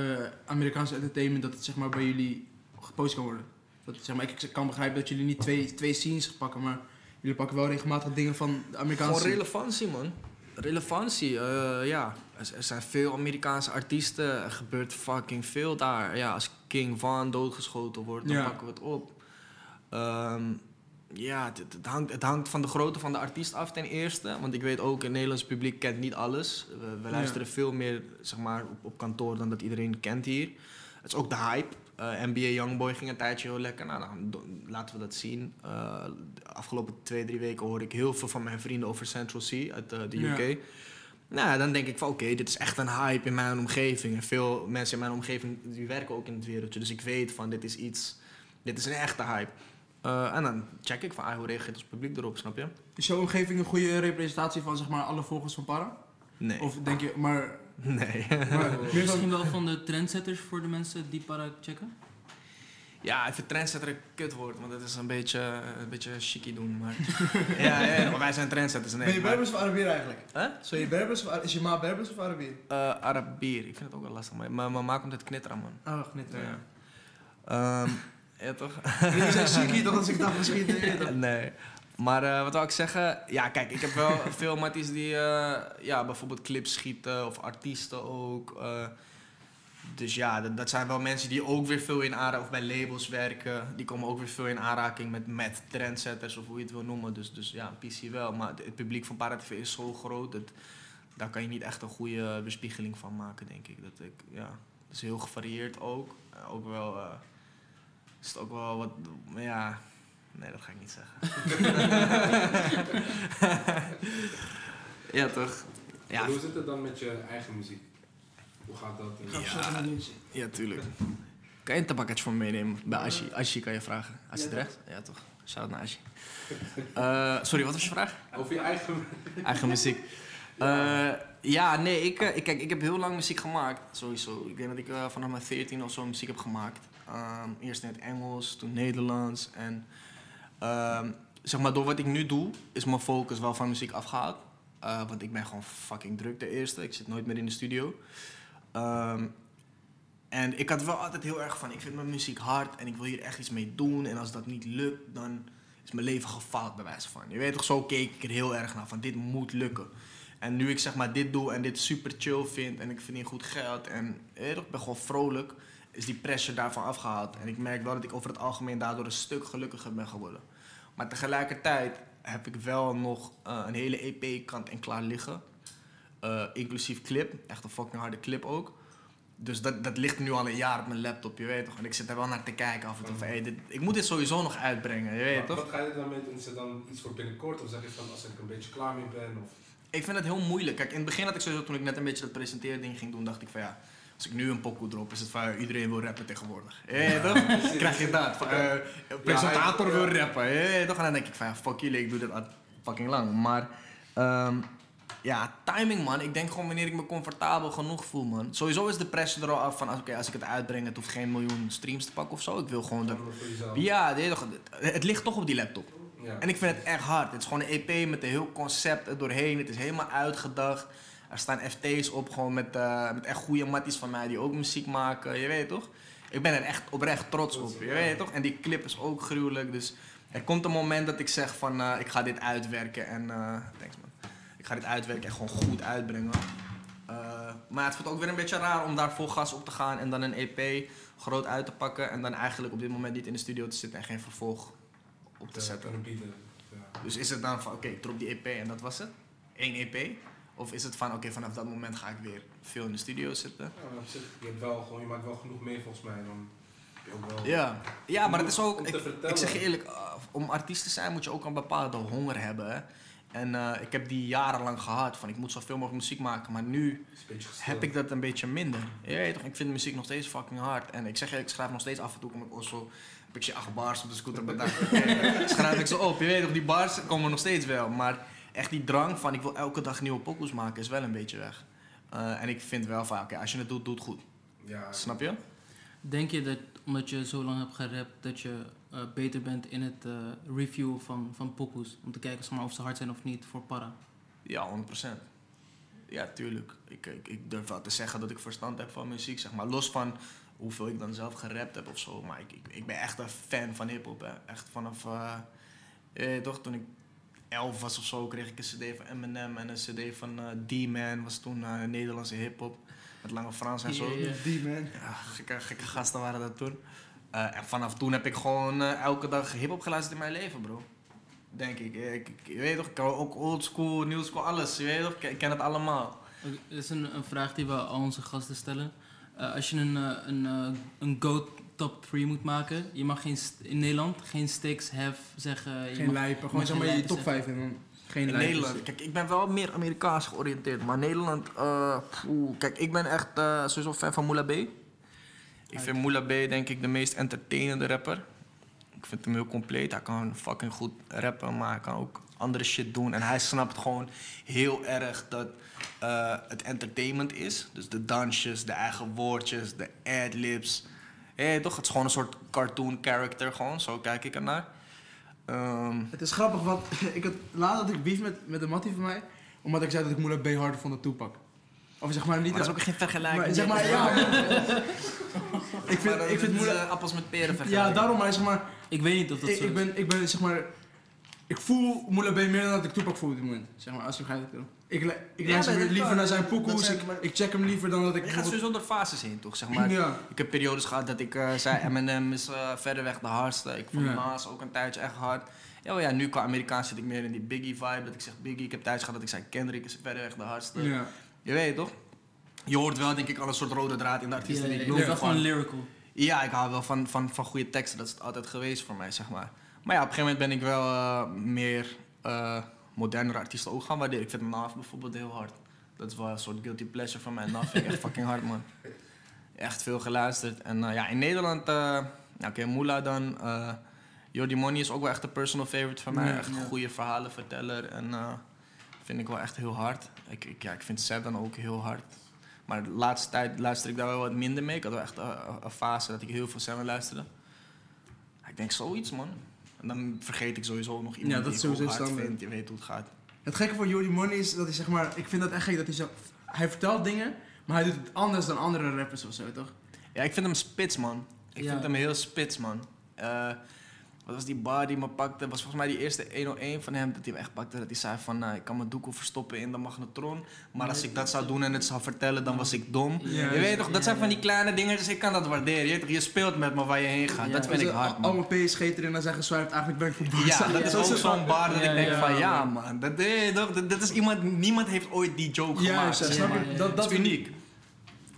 Amerikaanse entertainment dat het, zeg maar, bij jullie gepost kan worden? Dat, zeg maar, ik kan begrijpen dat jullie niet twee, twee scenes pakken, maar jullie pakken wel regelmatig dingen van de Amerikaanse Gewoon scene. relevantie, man. Relevantie, eh, ja. Er, er zijn veel Amerikaanse artiesten. Er gebeurt fucking veel daar. Ja, als King Van doodgeschoten wordt, dan Ja. pakken we het op. Ehm, Ja, het, het hangt, het hangt van de grootte van de artiest af ten eerste. Want ik weet ook, het Nederlands publiek kent niet alles. We, we luisteren veel meer zeg maar, op, op kantoor dan dat iedereen kent hier. Het is ook de hype. Eh, NBA Youngboy ging een tijdje heel lekker. Nou, dan laten we dat zien. Eh, de afgelopen twee, drie weken hoor ik heel veel van mijn vrienden over Central C uit eh, de Ja. UK. Nou, dan denk ik van oké, dit is echt een hype in mijn omgeving. En veel mensen in mijn omgeving die werken ook in het wereldje. Dus ik weet van dit is iets, dit is een echte hype. En dan check ik van ah, hoe reageert ons publiek erop, snap je? Is jouw omgeving een goede representatie van zeg maar, alle volgers van Para? Nee. Of denk je, maar... nee. maar van, Misschien wel van de trendsetters voor de mensen die para checken. ja, ik vind trendsetter een kutwoord, want het is een beetje, een beetje chicky doen. Maar [laughs] ja, ja, ja, maar wij zijn trendsetters. Nee, Ben je maar- Berbers of Arabier eigenlijk? Huh? Zo je Berbers of, is je ma Berbers of Arabier? Eh, Arabier, ik vind het ook wel lastig. Maar mijn mama komt uit Knitteren, man. oh, niet. Ja. Ehm, ja, toch? [laughs] Jullie zijn ziek toch als ik dacht misschien... eh, [laughs] dat- Nee. Maar eh, wat wil ik zeggen? Ja, kijk, ik heb wel [laughs] veel matties die eh, ja, bijvoorbeeld clips schieten of artiesten ook. eh. dus ja, dat, dat zijn wel mensen die ook weer veel in aanraking, of bij labels werken. Die komen ook weer veel in aanraking met, met trendsetters of hoe je het wil noemen. Dus, dus ja, PC wel. Maar het, publiek van ParaTV is zo groot, dat, daar kan je niet echt een goede bespiegeling van maken, denk ik. Dat ik ja, het is heel gevarieerd ook. Ook wel, is het ook wel wat, ja... Nee, dat ga ik niet zeggen. [laughs] ja, toch? Ja, Maar hoe zit het dan met je eigen muziek? Hoe gaat dat? in- Ja. ja, tuurlijk. Kan je een tabakketje voor me meenemen? Bij Ashi. Ashi kan je vragen. Als je terecht? Ja, toch. Shout naar Ashi. Eh, sorry, wat was je vraag? Over je eigen... [laughs] Eigen muziek. Eh, ja, nee, ik, eh, ik, kijk, ik heb heel lang muziek gemaakt, sowieso. Ik denk dat ik eh, vanaf mijn 14 of zo muziek heb gemaakt. Ehm, eerst in het Engels, toen Nederlands. En ehm, zeg maar, door wat ik nu doe, is mijn focus wel van muziek afgehaald. Eh, want ik ben gewoon fucking druk de eerste. Ik zit nooit meer in de studio. Ehm, en ik had wel altijd heel erg van, ik vind mijn muziek hard en ik wil hier echt iets mee doen. En als dat niet lukt, dan is mijn leven gefaald bij wijze van. Je weet toch, zo keek ik er heel erg naar, van dit moet lukken. En nu ik zeg maar dit doe en dit super chill vind en ik verdien goed geld en ik ben gewoon vrolijk, is die pressure daarvan afgehaald. En ik merk wel dat ik over het algemeen daardoor een stuk gelukkiger ben geworden. Maar tegelijkertijd heb ik wel nog eh, een hele EP kant en klaar liggen. Eh, inclusief clip, echt een fucking harde clip ook. Dus dat, dat ligt nu al een jaar op mijn laptop, je weet toch. En ik zit er wel naar te kijken af en toe van, hey, dit, ik moet dit sowieso nog uitbrengen, je weet Maar toch. Wat ga je dan mee doen? Is het dan iets voor binnenkort? Of zeg je van als ik een beetje klaar mee ben? Of... Ik vind het heel moeilijk. Kijk, in het begin had ik sowieso, toen ik net een beetje dat presenteerding ging doen, dacht ik van ja, als ik nu een pokoe drop, is het van ja, iedereen wil rappen tegenwoordig. Ja, toch? Krijg je dat? Van, eh, presentator wil rappen. Ja, toch? En dan denk ik van fuck jullie, ik doe dit al fucking lang. Maar ehm, ja, timing man. Ik denk gewoon wanneer ik me comfortabel genoeg voel man. Sowieso is de pressure er al af van oké, als ik het uitbreng, het hoeft geen miljoen streams te pakken of zo. Ik wil gewoon dat... Jezelf? Ja, het ligt toch op die laptop. Ja. En ik vind het echt hard. Het is gewoon een EP met een heel concept er doorheen. Het is helemaal uitgedacht. Er staan FT's op, gewoon met, eh, met echt goede matties van mij die ook muziek maken. Je weet toch? Ik ben er echt oprecht trots op. Je weet toch? En die clip is ook gruwelijk. Dus er komt een moment dat ik zeg van eh, ik ga dit uitwerken. En eh, thanks man. Ik ga dit uitwerken en gewoon goed uitbrengen. Maar het voelt ook weer een beetje raar om daar vol gas op te gaan en dan een EP groot uit te pakken. En dan eigenlijk op dit moment niet in de studio te zitten en geen vervolg op te te zetten. Ja. Dus is het dan van, oké, ik drop die EP en dat was het? Eén EP? Of is het van, oké, vanaf dat moment ga ik weer veel in de studio zitten? Ja, maar op zich, je, hebt wel, gewoon, je maakt wel genoeg mee volgens mij. Dan wel... Ja, ja maar het is ook, ik, zeg je eerlijk, uh, om artiest te zijn moet je ook een bepaalde honger hebben. En eh, ik heb die jarenlang gehad, van ik moet zoveel mogelijk muziek maken. Maar nu heb ik dat een beetje minder. Je weet toch, ik vind muziek nog steeds fucking hard. En ik zeg je, ik schrijf nog steeds af en toe, kom ik ook zo, heb ik je acht bars op de scooter bedacht. [laughs] Schrijf ik ze op, je weet toch, die bars komen nog steeds wel. Maar echt die drang van, ik wil elke dag nieuwe pokoes maken, is wel een beetje weg. Eh, en ik vind wel van, oké, als je het doet, doe het goed. Ja, Snap je? Denk je dat omdat je zo lang hebt gerapt, dat je eh, beter bent in het eh, reviewen van, van pokoes? Om te kijken zeg maar, of ze hard zijn of niet voor para. Ja, 100%. Ja, tuurlijk. Ik, ik, ik durf wel te zeggen dat ik verstand heb van muziek, zeg maar. Los van hoeveel ik dan zelf gerapt heb of zo. Maar ik, ik, ik ben echt een fan van hip-hop. Echt vanaf. eh, eh, toch, toen ik 11 was of zo, kreeg ik een CD van Eminem en een CD van eh D-Man. Was toen eh, Nederlandse hip-hop. Met Lange Frans en zo. Ja, ja. Die man. Ja, gekke, gekke gasten waren dat toen. Eh, en vanaf toen heb ik gewoon elke dag hip-hop geluisterd in mijn leven, bro. Denk ik. Ik, ik, je weet toch, ik kan ook old school, new school, alles. Je weet toch, ik, ik ken het allemaal. Dit is een, een vraag die we al onze gasten stellen. Eh, als je een, een, eh, een GOAT top 3 moet maken, je mag geen in Nederland geen stakes have zeggen. Je Geen mag- lijpen, gewoon zeg maar je top lijpen 5 en dan geen In lijpen. Nederland, kijk, ik ben wel meer Amerikaans georiënteerd. Maar Nederland, eh, poeh, kijk, ik ben echt eh, sowieso fan van Moula B. Ik vind Moula B denk ik de meest entertainende rapper. Ik vind hem heel compleet. Hij kan fucking goed rappen, maar hij kan ook andere shit doen. En hij snapt gewoon heel erg dat eh, het entertainment is. Dus de dansjes, de eigen woordjes, de ad-libs. Hé, toch? Het is gewoon een soort cartoon character, gewoon. Zo kijk ik ernaar. Ehm, Het is grappig, want [laughs] ik had, laatst had ik beef met, met een mattie van mij, omdat ik zei dat ik Moela B harder vond dan Tupac. Of zeg maar niet... maar dat is ook geen vergelijking. maar, zeg maar, ja. [laughs] ik vind, ik vind Moela... eh, appels met peren Ja, vergelijken. daarom, maar zeg maar, Ik weet niet of dat ik, zo ik, is. ben, ik ben zeg maar, ik voel Moela B meer dan dat ik Tupac voel op dit moment. Zeg maar, als je begrijpt wat ik bedoel. Ik, ik Ja, luister liever naar zijn zijn- ik, ik check hem liever dan dat ik Je gaat sowieso door fases heen, toch? Zeg maar. Ja. Ik heb periodes gehad dat ik eh, zei Eminem is eh verreweg de hardste. Ik vond Ja. Nas ook een tijdje echt hard. Ja, maar ja, nu qua Amerikaans zit ik meer in die Biggie vibe. Dat ik zeg Biggie. Ik heb tijdens gehad dat ik zei Kendrick is verreweg de hardste. Ja. Je weet toch? Je hoort wel denk ik al een soort rode draad in de Ja, artiesten die je ik noem. wel Van- gewoon lyrical. Ja, ik hou wel van, van, van goede teksten. Dat is het altijd geweest voor mij, zeg maar. Maar ja, op een gegeven moment ben ik wel eh, meer eh modernere artiesten ook gaan waarderen. Ik vind Nav bijvoorbeeld heel hard. Dat is wel een soort guilty pleasure van mij. Nav vind ik echt fucking hard, man. Echt veel geluisterd. En eh, ja, in Nederland, eh ja, oké, Moela dan. eh Jordi Money is ook wel echt een personal favorite van mij. Ja, echt een goede verhalenverteller. En vind ik wel echt heel hard. Ik, ik, ja, ik vind Seven ook heel hard. Maar de laatste tijd luister ik daar wel wat minder mee. Ik had wel echt een, een fase dat ik heel veel Seven luisterde. Ik denk zoiets, man. En dan vergeet ik sowieso nog iemand Ja, dat die is ik sowieso hard vind. Je weet hoe het gaat. Het gekke van Jordi Money is dat hij zeg maar, ik vind dat echt gek dat hij zo, hij vertelt dingen, maar hij doet het anders dan andere rappers of zo, toch? Ja, ik vind hem spits, man. Ik Ja. vind hem heel spits, man. Eh, wat was die bar die me pakte? was volgens mij die eerste 101 van hem dat hij me echt pakte. Dat hij zei van, nou, ik kan mijn doekoe verstoppen in de magnetron. Maar als ik dat zou doen en het zou vertellen, dan was ik dom. Ja, je weet toch, dat zijn van die kleine dingen, dus ik kan dat waarderen. Je, toch, je speelt met me waar je heen gaat. Ja. dat vind ik Dus, hard, al- man. Allemaal PSG erin en zeggen zwijft, eigenlijk ben ik voor. Ja, dat is ook zo'n bar dat ik denk ja, van, ja, man. man. Dat, dat, is iemand, niemand heeft ooit die joke gemaakt. ja, dat is uniek.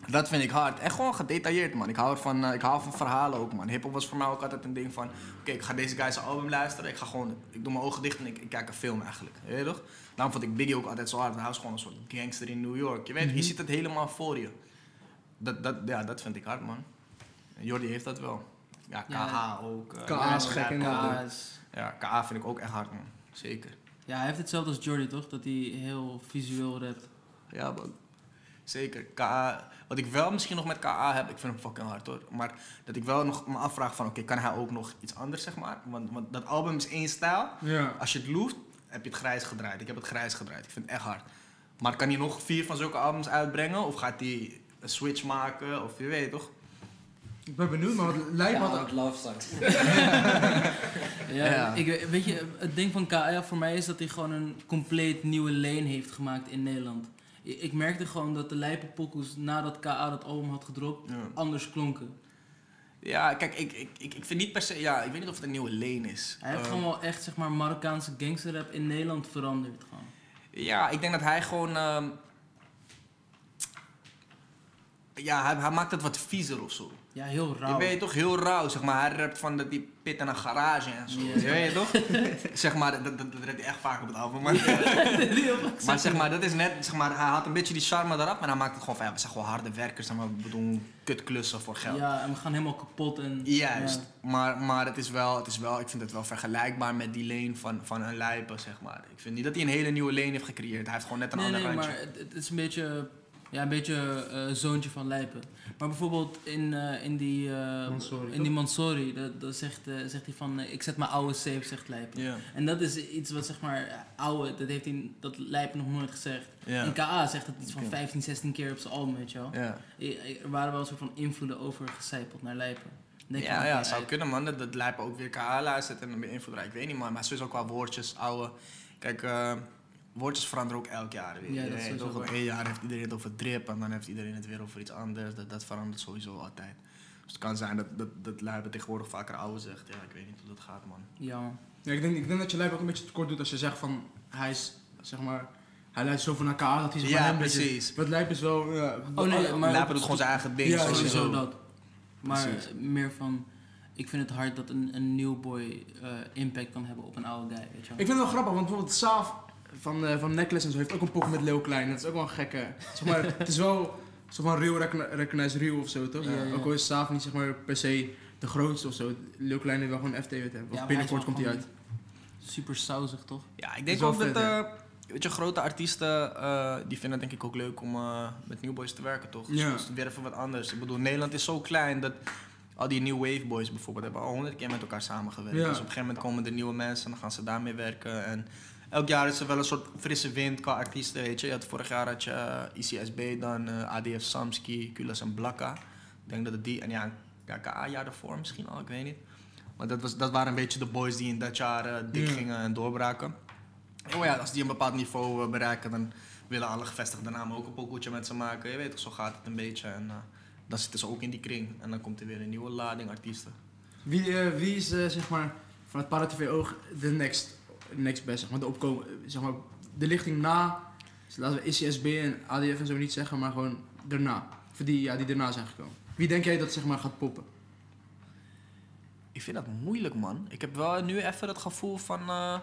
Dat vind ik hard. En gewoon gedetailleerd, man. Ik hou, van, eh, ik hou van verhalen ook, man. Hip-hop was voor mij ook altijd een ding van... Oké, ik ga deze guy zijn album luisteren. Ik ga gewoon... Ik doe mijn ogen dicht en ik, ik kijk een film eigenlijk. Je weet toch? Daarom vond ik Biggie ook altijd zo hard. Hij was gewoon een soort gangster in New York. Je weet, je ziet het helemaal voor je. Dat, dat, ja, dat vind ik hard, man. Jordi heeft dat wel. Ja, KH Ja. ook. eh, KH is ja, gek, Ja, KH vind ik ook echt hard, man. Zeker. Ja, hij heeft hetzelfde als Jordi, toch? Dat hij heel visueel rapt. Ja, man. Zeker. KA, wat ik wel misschien nog met KA heb, ik vind hem fucking hard hoor. Maar dat ik wel nog me afvraag van, oké, kan hij ook nog iets anders, zeg maar? Want, want dat album is één stijl. Ja. Als je het loeft, heb je het grijs gedraaid. Ik heb het grijs gedraaid. Ik vind het echt hard. Maar kan hij nog vier van zulke albums uitbrengen? Of gaat hij een switch maken? Of je weet toch? Ik ben benieuwd, maar wat lijkt me het love songs. [laughs] Ja, Ja. Ik, weet- weet je, het ding van KL voor mij is dat hij gewoon een compleet nieuwe lane heeft gemaakt in Nederland. Ik, merkte gewoon dat de lijpe pokoes nadat KA dat album had gedropt, Ja. anders klonken. Ja, kijk, ik, ik, ik, ik vind niet per se... Ja, ik weet niet of het een nieuwe lane is. Hij heeft Eh, gewoon wel echt, zeg maar, Marokkaanse gangsterrap in Nederland veranderd gewoon. Ja, ik denk dat hij gewoon. ehm, ja, hij, hij maakt het wat viezer of zo. Ja, heel Je rauw. weet toch, heel rauw, zeg maar. Hij rapt van dat die pit in een garage en zo. Je weet toch? [laughs] zeg maar, dat, dat, dat rapt hij echt vaak op het album. Maar, [laughs] maar zeg maar, dat is net, zeg maar, hij haalt een beetje die charme eraf, maar hij maakt het gewoon van, ja, we zijn gewoon harde werkers, zeg maar, we doen kutklussen voor geld. Ja, en we gaan helemaal kapot en... Juist, ja. maar, maar het, is wel, het is wel, ik vind het wel vergelijkbaar met die lane van, van een lijpen, zeg maar. Ik vind niet dat hij een hele nieuwe lane heeft gecreëerd. Hij heeft gewoon net een Nee, ander nee, randje. maar het, het is een beetje, ja, een beetje eh, zoontje van Lijpen. Maar bijvoorbeeld in, eh, in die, eh, Mansory, in die Mansory, dat, dat zegt, zegt hij van, ik zet mijn oude safe, zegt Lijpen. En dat is iets wat zeg maar, oude, dat heeft hij, dat Lijpen nog nooit gezegd. En KA zegt het iets van Oké. 15, 16 keer op zijn album, weet je wel. Er waren wel een soort van invloeden overgecijpeld naar Lijpen. Denk ja, ja zou kunnen man. Dat, dat lijpen ook weer KH luistert en dan beïnvloed. Ik weet niet man, maar sowieso qua woordjes, oude. Kijk, woordjes veranderen ook elk jaar weer. Ja, dat is één jaar heeft iedereen het over drip en dan heeft iedereen het weer over iets anders. Dat, dat verandert sowieso altijd. Dus het kan zijn dat, dat, dat Lijpen tegenwoordig vaker oude zegt. Ja, ik weet niet hoe dat gaat, man. Ja, man. Ja, ik, denk, ik denk dat je Lijp ook een beetje tekort doet als je zegt van hij is zeg maar. Hij leidt zoveel naar elkaar dat hij maar Ja, hem een beetje- precies. Wat Lijp is wel. Ja, Oh nee, maar Lijpen doet gewoon zijn eigen ding. Ja, sowieso. sowieso dat. Maar Precies. meer van, ik vind het hard dat een, een new boy eh, impact kan hebben op een oude guy, weet je wel. Ik vind het wel grappig, want bijvoorbeeld Saaf van, eh, van Necklace en zo heeft ook een pokken met Leo Klein. Dat is ook wel een gekke. Zeg maar, [laughs] het is wel zo van real recogni- recognize real of zo, toch? Ja, ja. Ook al is Saaf niet zeg maar per se de grootste of zo. Leo Klein heeft wel gewoon FT met hem. Of binnenkort komt hij uit. Super sausig, toch? Ja, ik denk ook dat, vet, eh, weet je, grote artiesten, eh, die vinden het denk ik ook leuk om eh, met New Boys te werken, toch? Dus Ja. het is weer even wat anders. Ik bedoel, Nederland is zo klein dat al die New Wave Boys bijvoorbeeld hebben al honderd keer met elkaar samengewerkt. Ja. Dus op een gegeven moment komen er nieuwe mensen en dan gaan ze daarmee werken. En elk jaar is er wel een soort frisse wind qua artiesten, weet je. je had, vorig jaar had je eh, ICSB dan, eh, ADF Samski, Kulas en Blakka. Ik denk dat het die, en ja, ja KA-jaar daarvoor misschien al, ik weet niet. Maar dat, was, dat waren een beetje de boys die in dat jaar eh, dik Ja. gingen en doorbraken. Oh ja, als die een bepaald niveau bereiken, dan willen alle gevestigde namen ook een pokoetje met ze maken. Je weet toch, zo gaat het een beetje. En dan zitten ze ook in die kring. En dan komt er weer een nieuwe lading artiesten. Wie, wie is zeg maar van het Paratv oog de next, next best? Zeg maar, de opkomen, zeg maar, de lichting na. Dus laten we ICSB en ADF en zo niet zeggen, maar gewoon daarna. Voor die, ja, die daarna zijn gekomen. Wie denk jij dat zeg maar gaat poppen? Ik vind dat moeilijk, man. Ik heb wel nu even het gevoel van... eh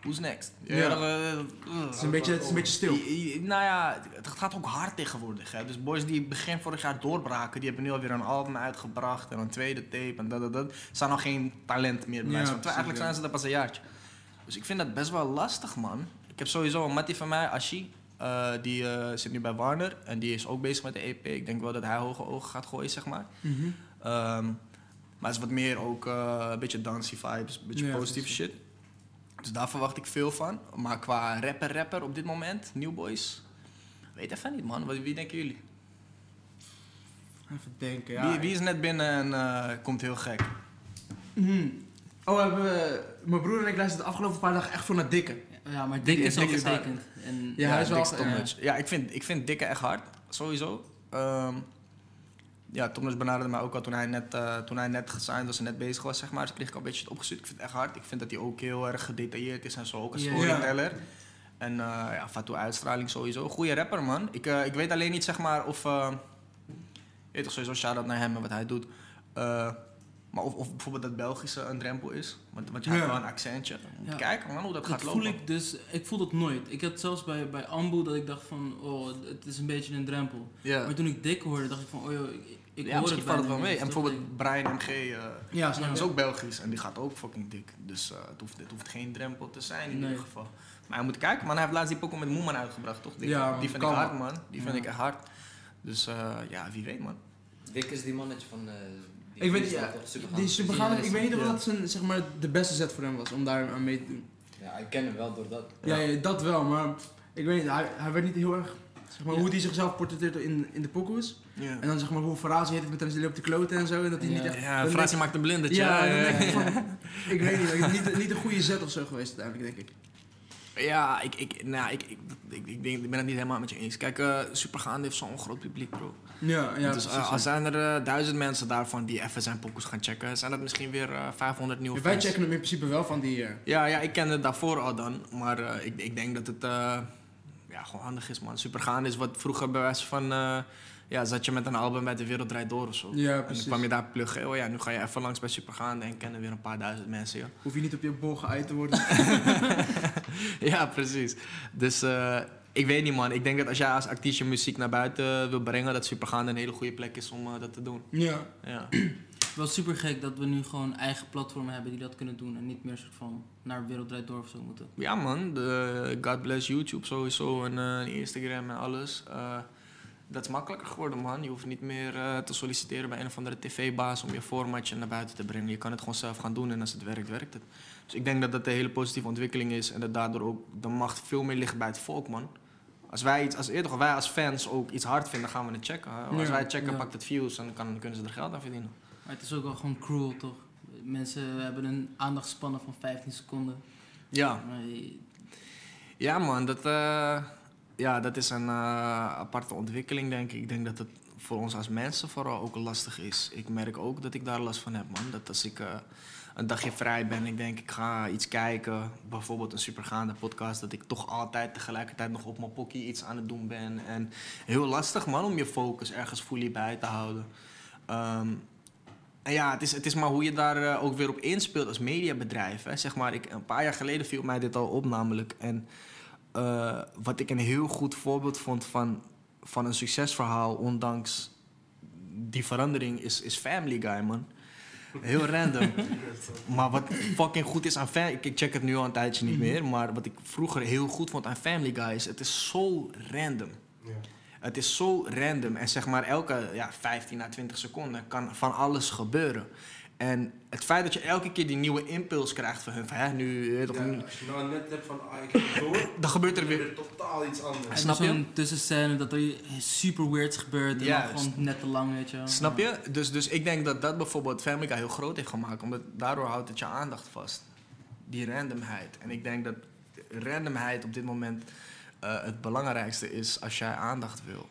who's next? Ja. eh, Het is een beetje, het is een beetje stil. I- I- Nou ja, het gaat ook hard tegenwoordig. Hè. Dus boys die begin vorig jaar doorbraken, die hebben nu alweer een album uitgebracht en een tweede tape en dat, dat, dat. Zijn nog geen talent meer. Ja, precies, eigenlijk ja. zijn ze er pas een jaartje. Dus ik vind dat best wel lastig, man. Ik heb sowieso een mattie van mij, Ashi. eh, die eh, zit nu bij Warner en die is ook bezig met de EP. Ik denk wel dat hij hoge ogen gaat gooien, zeg maar. Mhm. Ehm, maar het is wat meer ook eh, een beetje dansy vibes, een beetje Ja, positieve shit. Dus daar verwacht ik veel van. Maar qua rapper-rapper op dit moment, New Boys, weet even niet man. Wie denken jullie? Even denken, ja. wie, wie is net binnen en komt heel gek? Mhm. Oh, we hebben, mijn broer en ik luisterden de afgelopen paar dagen echt voor naar Dikke. Ja, maar Dick is al hard. getekend. En Ja, hij is wel- ja. Dutch. Ja, ik vind, ik vind Dikke echt hard, sowieso. Ehm, ja, Dutch benaderde mij ook al toen hij net, eh, toen hij net gesigned was en net bezig was, zeg maar. Dus kreeg ik al een beetje het opgestuurd. Ik vind het echt hard. Ik vind dat hij ook heel erg gedetailleerd is en zo, ook een storyteller. En eh ja, Fatou uitstraling sowieso. Goeie rapper, man. Ik, eh, ik weet alleen niet, zeg maar, of... eh, je weet toch sowieso shout-out naar hem en wat hij doet. Maar of, of bijvoorbeeld dat Belgische een drempel is. Want, want je hebt wel een accentje. Moet kijken, man, hoe dat, dat gaat voel lopen. ik dus, ik voel dat nooit. Ik had zelfs bij, bij Ambu dat ik dacht van, oh, het is een beetje een drempel. Ja. Maar toen ik Dick hoorde, dacht ik van, oh joh, ik, ik ja, hoor misschien het valt het wel mee. En Dus bijvoorbeeld Brian MG eh, Ja, snap Ja. is ook Belgisch en die gaat ook fucking dik. Dus eh, het, hoeft, het hoeft geen drempel te zijn in Nee. ieder geval. Maar je moet kijken, man. Hij heeft laatst die pokoe met Moeman uitgebracht, toch? Die, Ja, man, die vind kan, ik hard, man. Die vind ik echt hard. Dus eh, ja, wie weet, man. Dick is die mannetje van... Ik weet, ja? Supergaan. die supergaande, ik weet niet of dat zijn, zeg maar, de beste set voor hem was om daar aan mee te doen. Ja, ik ken hem wel door dat. Ja, ja, dat wel, maar ik weet niet, hij, hij werd niet heel erg, zeg maar, Ja. hoe hij zichzelf portretteert in, in de pokoes. Ja, En dan zeg maar hoe Farazi heeft met hem op de kloten en zo. En dat hij niet Ja. echt... ja maakt een blindetje. Ja, dan denk ik [laughs] van, ik weet niet, niet, niet een goede set of zo geweest uiteindelijk, denk ik. Ja, ik, ik, nou, ik, ik, ik, ik, denk, ik ben het niet helemaal met je eens. Kijk, eh Supergaande heeft zo'n groot publiek, bro. Ja, ja, dus eh, als ja. zijn er eh, duizend mensen daarvan die even zijn pokoes gaan checken, zijn dat misschien weer eh 500 nieuwe Wij fans. checken hem in principe wel van die... Ja, ja, ik kende het daarvoor al dan. Maar ik, ik denk dat het ja, gewoon handig is, man. Supergaande is wat vroeger bij wijze van... eh, ja, zat je met een album bij De Wereld Draait Door of zo. ja, en dan precies. kwam je daar pluggen. Oh ja, nu ga je even langs bij Supergaande en kennen weer een paar duizend mensen, ja. Hoef je niet op je bol geëit te worden. [laughs] ja, precies. Dus eh, ik weet niet, man. Ik denk dat als jij als artiest je muziek naar buiten wil brengen... dat Supergaande een hele goede plek is om eh, dat te doen. ja. Ja. Wel super gek dat we nu gewoon eigen platformen hebben die dat kunnen doen. En niet meer soort van naar Wereld Draait Door of zo moeten. Ja man, de God bless YouTube sowieso en eh, Instagram en alles. Dat is makkelijker geworden man. Je hoeft niet meer eh, te solliciteren bij een of andere tv-baas om je formatje naar buiten te brengen. Je kan het gewoon zelf gaan doen en als het werkt, werkt het. Dus ik denk dat dat een hele positieve ontwikkeling is en dat daardoor ook de macht veel meer ligt bij het volk man. Als wij, iets, als eerder, wij als fans ook iets hard vinden, gaan we het checken. hè. Als Ja, wij checken, ja. pakt het views en dan kan, kunnen ze er geld aan verdienen. Maar het is ook wel gewoon cruel, toch? Mensen hebben een aandachtspannen van 15 seconden. Ja, Maar je- Ja, man, dat, eh, ja, dat is een eh, aparte ontwikkeling, denk ik. Ik denk dat het voor ons als mensen vooral ook lastig is. Ik merk ook dat ik daar last van heb, man. Dat als ik eh, een dagje vrij ben, ik denk ik ga iets kijken, bijvoorbeeld een supergaande podcast, dat ik toch altijd tegelijkertijd nog op mijn pokkie iets aan het doen ben. En heel lastig, man, om je focus ergens fully bij te houden. Ehm, en ja, het is, het is maar hoe je daar eh, ook weer op inspeelt als mediabedrijf. Hè. Zeg maar, ik, een paar jaar geleden viel mij dit al op namelijk. En eh, wat ik een heel goed voorbeeld vond van, van een succesverhaal, ondanks die verandering, is, is Family Guy, man. Heel random. [laughs] maar wat fucking goed is aan Family... Ik check het nu al een tijdje niet meer. Maar wat ik vroeger heel goed vond aan Family Guy is... Het is zo random. Ja. Het is zo random. En zeg maar elke ja, 15 à 20 seconden kan van alles gebeuren. En het feit dat je elke keer die nieuwe impuls krijgt van hun... Van, hè, nu, eh, toch, Ja, nu- als je nou net hebt van, ah, ik heb het door, [laughs] dan gebeurt er dan weer... er totaal iets anders. En Snap je? Zo'n tussenscène dat er super weirds gebeurt en dan Juist. gewoon net te lang, weet je wel. Snap je? Dus, dus ik denk dat dat bijvoorbeeld Family Guy heel groot heeft gemaakt. Omdat daardoor houdt het je aandacht vast. Die randomheid. En ik denk dat randomheid op dit moment eh, het belangrijkste is als jij aandacht wil.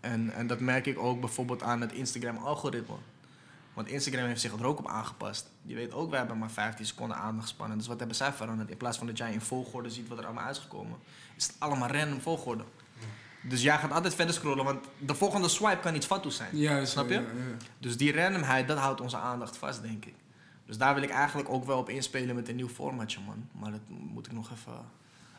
En, en dat merk ik ook bijvoorbeeld aan het Instagram-algoritme. Want Instagram heeft zich er ook op aangepast. Je weet ook, we hebben maar 15 seconden aandachtspannen. Dus wat hebben zij veranderd? In plaats van dat jij in volgorde ziet wat er allemaal uitgekomen, is het allemaal random volgorde. Dus jij gaat altijd verder scrollen, want de volgende swipe kan iets fatu zijn. Ja, Snap je? Ja. Dus die randomheid, dat houdt onze aandacht vast, denk ik. Dus daar wil ik eigenlijk ook wel op inspelen met een nieuw formatje, man. Maar dat moet ik nog even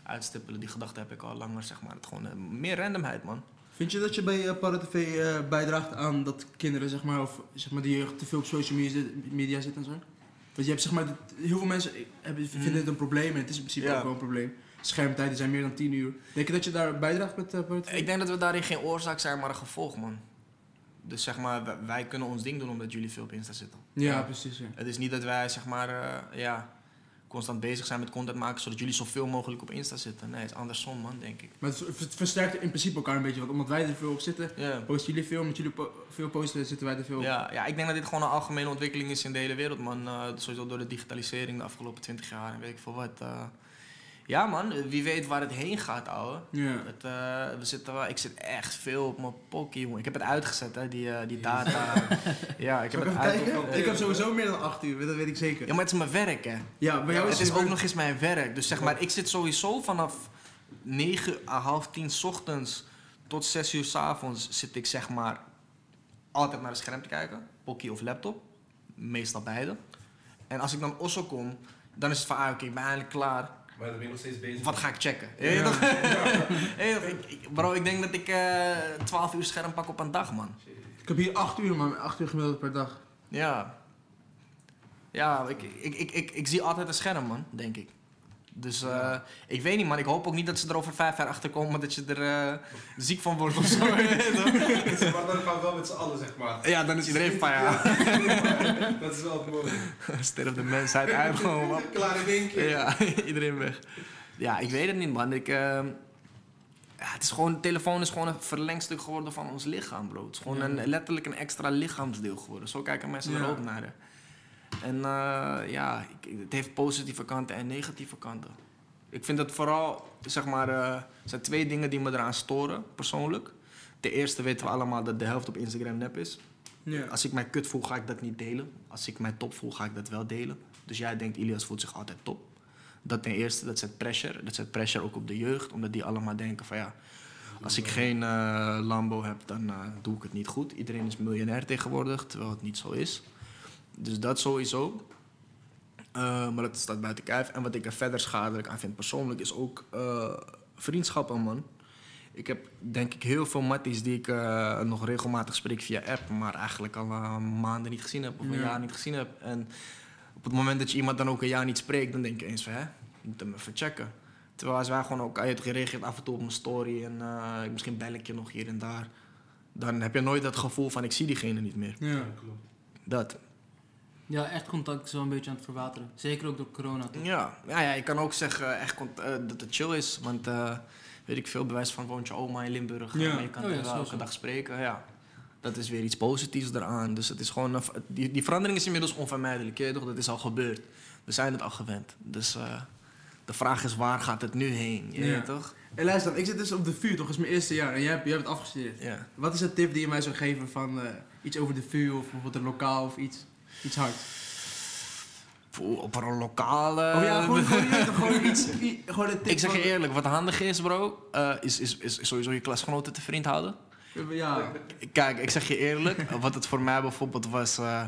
uitstippelen. Die gedachte heb ik al langer, zeg maar. Het gewoon, eh, meer randomheid, man. Vind je dat je bij uh, Para TV eh, bijdraagt aan dat kinderen, zeg maar, of zeg maar, die jeugd te veel op social media, zitten en zo? Want je hebt, zeg maar, heel veel mensen hebben, vinden het een probleem en het is in principe Ja. ook wel een probleem. Schermtijden zijn meer dan 10 uur. Denk je dat je daar bijdraagt met uh? Ik denk dat we daarin geen oorzaak zijn, maar een gevolg, man. Dus zeg maar, wij, kunnen ons ding doen omdat jullie veel op Insta zitten. Ja, Ja. precies. Ja. Het is niet dat wij, zeg maar, eh, ja, constant bezig zijn met content maken... zodat jullie zoveel mogelijk op Insta zitten. Nee, het is andersom, man, denk ik. Maar het ver- het versterkt in principe elkaar een beetje, want omdat wij er veel op zitten, Ja. posten jullie veel, omdat jullie po- veel posten, zitten wij er veel op. Ja, ja, ik denk dat dit gewoon een algemene ontwikkeling is in de hele wereld, man. Eh, sowieso door de digitalisering de afgelopen 20 jaar en weet ik veel wat. eh. Ja, man, wie weet waar het heen gaat, ouwe. Ja. Het, eh, we zitten wel, ik zit echt veel op mijn pokkie, jongen. Ik heb het uitgezet, hè, die, eh, die data. ja, [laughs] ik heb ik het even uit. kijken? Ik heb sowieso meer dan 8 uur, dat weet ik zeker. Ja, maar het is mijn werk, hè. Ja, bij jou het is is ook nog eens mijn werk. Dus zeg maar, ik zit sowieso vanaf 9 à half 10 's ochtends tot 6 uur 's avonds zit ik zeg maar altijd naar het scherm te kijken. Pokkie of laptop. Meestal beide. En als ik dan Osso kom, dan is het van, ah, oké, ik ben eindelijk klaar. Maar dan ben je nog steeds bezig. Wat ga ik checken? [laughs] [laughs] Ik- ik- Bro, ik denk dat ik eh 12 uur scherm pak op een dag, man. Ik heb hier 8 uur, man. 8 uur gemiddeld per dag. Ja. Ja, ik, ik, ik, ik, ik zie altijd een scherm, man, denk ik. Dus eh, ik weet niet, man. Ik hoop ook niet dat ze er over vijf jaar achter komen dat je er eh, ziek van wordt of zo. [laughs] toch? maar dan gaan we wel met z'n allen, zeg maar. ja, dan is iedereen van ja. Dat is wel het mooie. [laughs] Sterft de mensheid uit gewoon, één keer. Ja, [laughs] iedereen weg. Ja, ik weet het niet, man. Ik, ehm, ja, het is gewoon, de telefoon is gewoon een verlengstuk geworden van ons lichaam, bro. Het is gewoon een, letterlijk een extra lichaamsdeel geworden. Zo kijken mensen er ook naar. hè. En eh, ja, ik, het heeft positieve kanten en negatieve kanten. Ik vind dat vooral, zeg maar, er zijn twee dingen die me eraan storen, persoonlijk. Ten eerste weten we allemaal dat de helft op Instagram nep is. Ja. Als ik mij kut voel, ga ik dat niet delen. Als ik mij top voel, ga ik dat wel delen. Dus jij denkt, Ilias voelt zich altijd top. Dat ten eerste, dat zet pressure. Dat zet pressure ook op de jeugd, omdat die allemaal denken van ja... Als ik geen eh, Lambo heb, dan doe ik het niet goed. Iedereen is miljonair tegenwoordig, terwijl het niet zo is. Dus dat sowieso. Eh, maar dat staat buiten kijf. En wat ik er verder schadelijk aan vind persoonlijk, is ook eh, vriendschappen, man. Ik heb denk ik heel veel matties die ik eh, nog regelmatig spreek via app, maar eigenlijk al maanden niet gezien heb of een Ja. jaar niet gezien heb. En op het moment dat je iemand dan ook een jaar niet spreekt, dan denk je eens van hè, moet hem even checken. Terwijl als wij gewoon ook, je reageert af en toe op mijn story en misschien bel ik je nog hier en daar. Dan heb je nooit dat gevoel van ik zie diegene niet meer. Ja. klopt. Dat. Ja, echt contact is wel een beetje aan het verwateren. Zeker ook door corona. toch? Ja, ja, ja ik kan ook zeggen echt cont- eh, dat het chill is. Want eh, weet ik veel, bewijs van woont je oma in Limburg. Ja. Maar je kan Oh ja, er wel elke dag spreken. Ja. Dat is weer iets positiefs eraan. Dus het is gewoon, een die, die verandering is inmiddels onvermijdelijk. Je weet toch, dat is al gebeurd. We zijn het al gewend. Dus eh, de vraag is, waar gaat het nu heen? Je Ja. toch? Hey, luister dan, ik zit dus op de vuur, toch? Het is mijn eerste jaar en jij hebt, jij hebt het afgestudeerd. Ja. Wat is een tip die je mij zou geven van eh, iets over de vuur of bijvoorbeeld een lokaal of iets, iets hard? Poeh, Op een lokale... of ja, gewoon, gewoon, gewoon [laughs] iets, i- gewoon een tip Ik zeg je eerlijk, wat handig is, bro, eh, is, is, is sowieso je klasgenoten te vriend houden. Ja, Kijk, ik zeg je eerlijk, wat het voor mij bijvoorbeeld was. eh,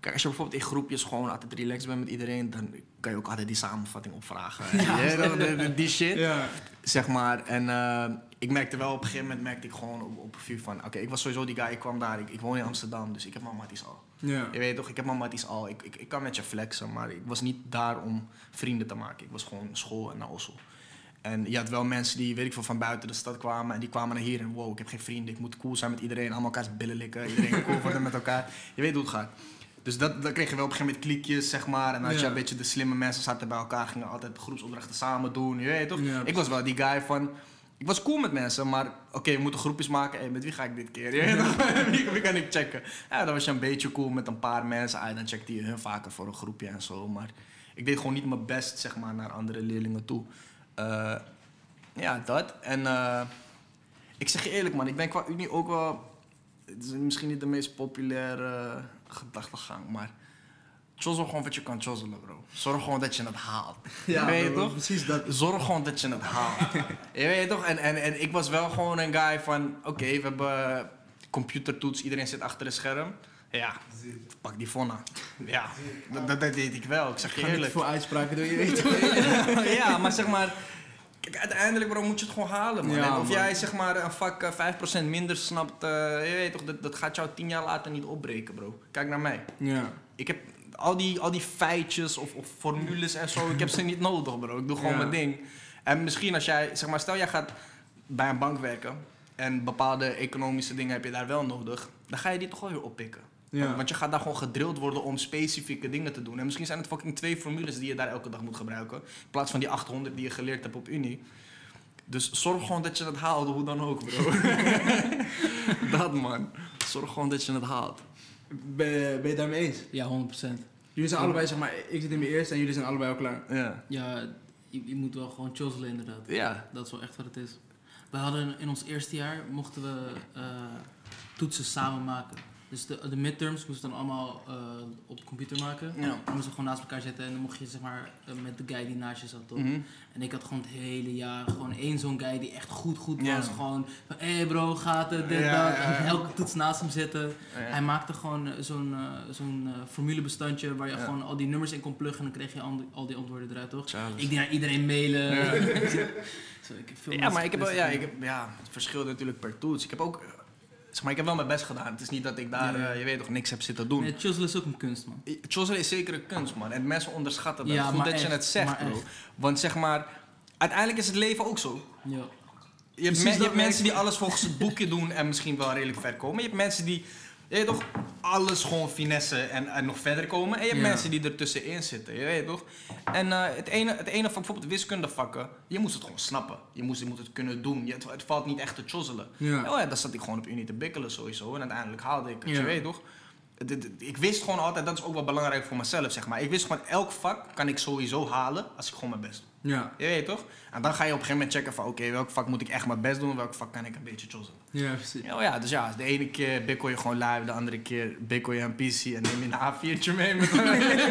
kijk, als je bijvoorbeeld in groepjes gewoon altijd relaxed bent met iedereen, dan kan je ook altijd die samenvatting opvragen. Ja, die shit, ja. zeg maar. En eh, ik merkte wel op een gegeven moment, merkte ik gewoon op, op een vuur van, oké, ik was sowieso die guy, ik kwam daar, ik, ik woon in Amsterdam, dus ik heb mijn matties al. ja. Je weet toch, ik heb mijn matties al, ik, ik, ik kan met je flexen, maar ik was niet daar om vrienden te maken. Ik was gewoon school en naar Ossel. En je had wel mensen die, weet ik veel, van buiten de stad kwamen. En die kwamen naar hier en wow, ik heb geen vrienden. Ik moet cool zijn met iedereen. Allemaal elkaars billen likken. Iedereen cool [laughs] worden met elkaar. Je weet hoe het gaat. Dus dat, dan kreeg je wel op een gegeven moment kliekjes, zeg maar. En als je een beetje de slimme mensen zaten bij elkaar, gingen altijd groepsopdrachten samen doen. Je weet toch? Ja, ik was wel die guy van... Ik was cool met mensen, maar oké, we moeten groepjes maken. Hey, met wie ga ik dit keer? [laughs] Wie, wie kan ik checken? Ja, dan was je een beetje cool met een paar mensen. Ah, dan checkte je hun vaker voor een groepje en zo. Maar ik deed gewoon niet mijn best, zeg maar, naar andere leerlingen toe. Eh, ja, dat. En eh, ik zeg je eerlijk, man. Ik ben qua Unie ook wel... Het is misschien niet de meest populaire gedachtegang, maar... Chozzel gewoon wat je kan chozzelen, bro. Zorg gewoon dat je het haalt. Ja, weet je bro, toch? Precies dat. Zorg gewoon dat je het haalt. [laughs] je weet toch? En, en, en ik was wel gewoon een guy van... Oké, we hebben computertoets. Iedereen zit achter een scherm. Ja, pak die fonna. Ja, dat, dat, dat deed ik wel. Ik zeg Ik je eerlijk. veel uitspraken doen, je weet [laughs] toch? ja, maar zeg maar... Kijk, uiteindelijk bro, moet je het gewoon halen, man. Ja, of man. jij zeg maar een vak eh, 5% minder snapt... eh, je weet toch, dat, dat gaat jou tien jaar later niet opbreken, bro. Kijk naar mij. Ja. Ik heb al die, al die feitjes of, of formules en zo, ik heb ze niet nodig, bro. Ik doe gewoon Ja. mijn ding. En misschien als jij, zeg maar, stel jij gaat bij een bank werken en bepaalde economische dingen heb je daar wel nodig, dan ga je die toch wel weer oppikken. Ja. Want, je gaat daar gewoon gedrild worden om specifieke dingen te doen. En misschien zijn het fucking twee formules die je daar elke dag moet gebruiken. In plaats van die 800 die je geleerd hebt op Unie. Dus zorg gewoon dat je het haalt, hoe dan ook, bro. [laughs] dat man. Zorg gewoon dat je het haalt. Ben, ben je daarmee eens? Ja, 100%. Jullie zijn allebei, zeg maar, ik zit in mijn eerste en jullie zijn allebei al klaar. Ja. Ja, je, je moet wel gewoon chozzelen inderdaad. Ja. Dat is wel echt wat het is. We hadden in ons eerste jaar mochten we eh, toetsen samen maken. Dus de, de midterms moesten we dan allemaal eh, op de computer maken. Ja. Dan moesten we gewoon naast elkaar zitten en dan mocht je zeg maar eh, met de guy die naast je zat toch? Mhm. En ik had gewoon het hele jaar gewoon één zo'n guy die echt goed goed Ja. was. Gewoon van, hé hey bro, gaat het, dit, Ja, dat. ja, En ja. elke toets naast hem zitten. Ja. Hij maakte gewoon eh, zo'n zo'n formulebestandje waar je Ja. gewoon al die nummers in kon pluggen en dan kreeg je al, al die antwoorden eruit toch? Charles. Ik die naar iedereen mailen. [laughs] Zo, ik heb veel Ja, maar ik heb, ja, ik heb, ja, het verschilt natuurlijk per toets. Ik heb ook, zeg maar, ik heb wel mijn best gedaan. Het is niet dat ik daar, eh, je weet toch, niks heb zitten doen. Nee, Chuzzle is ook een kunst, man. Chozzle is zeker een kunst, man. En mensen onderschatten dat. Ja, Goed dat je het zegt, bro. Want zeg maar, uiteindelijk is het leven ook zo. Ja. Je hebt, me- je hebt mensen die alles volgens het boekje doen en misschien wel redelijk ver komen. Je hebt mensen die, je weet toch, alles gewoon finessen en, en nog verder komen. En je hebt Ja. mensen die ertussenin zitten, je weet toch. En eh, het, ene, het ene van bijvoorbeeld wiskundevakken, je moest het gewoon snappen. Je moest, je moet het kunnen doen. Je, het, het valt niet echt te chozzelen. Ja. Oh ja, dan zat ik gewoon op Unie te bikkelen sowieso. En uiteindelijk haalde ik het, Ja. je weet toch. Ik wist gewoon altijd, dat is ook wel belangrijk voor mezelf, zeg maar. Ik wist gewoon, elk vak kan ik sowieso halen als ik gewoon mijn best doe. Ja. Je weet toch? En dan ga je op een gegeven moment checken van, oké, welk vak moet ik echt mijn best doen? Welk vak kan ik een beetje chozzelen? Ja, precies. Ja, oh ja, dus ja, de ene keer bikkel je gewoon live, de andere keer bikkel je een PC en neem je een A4'tje mee met,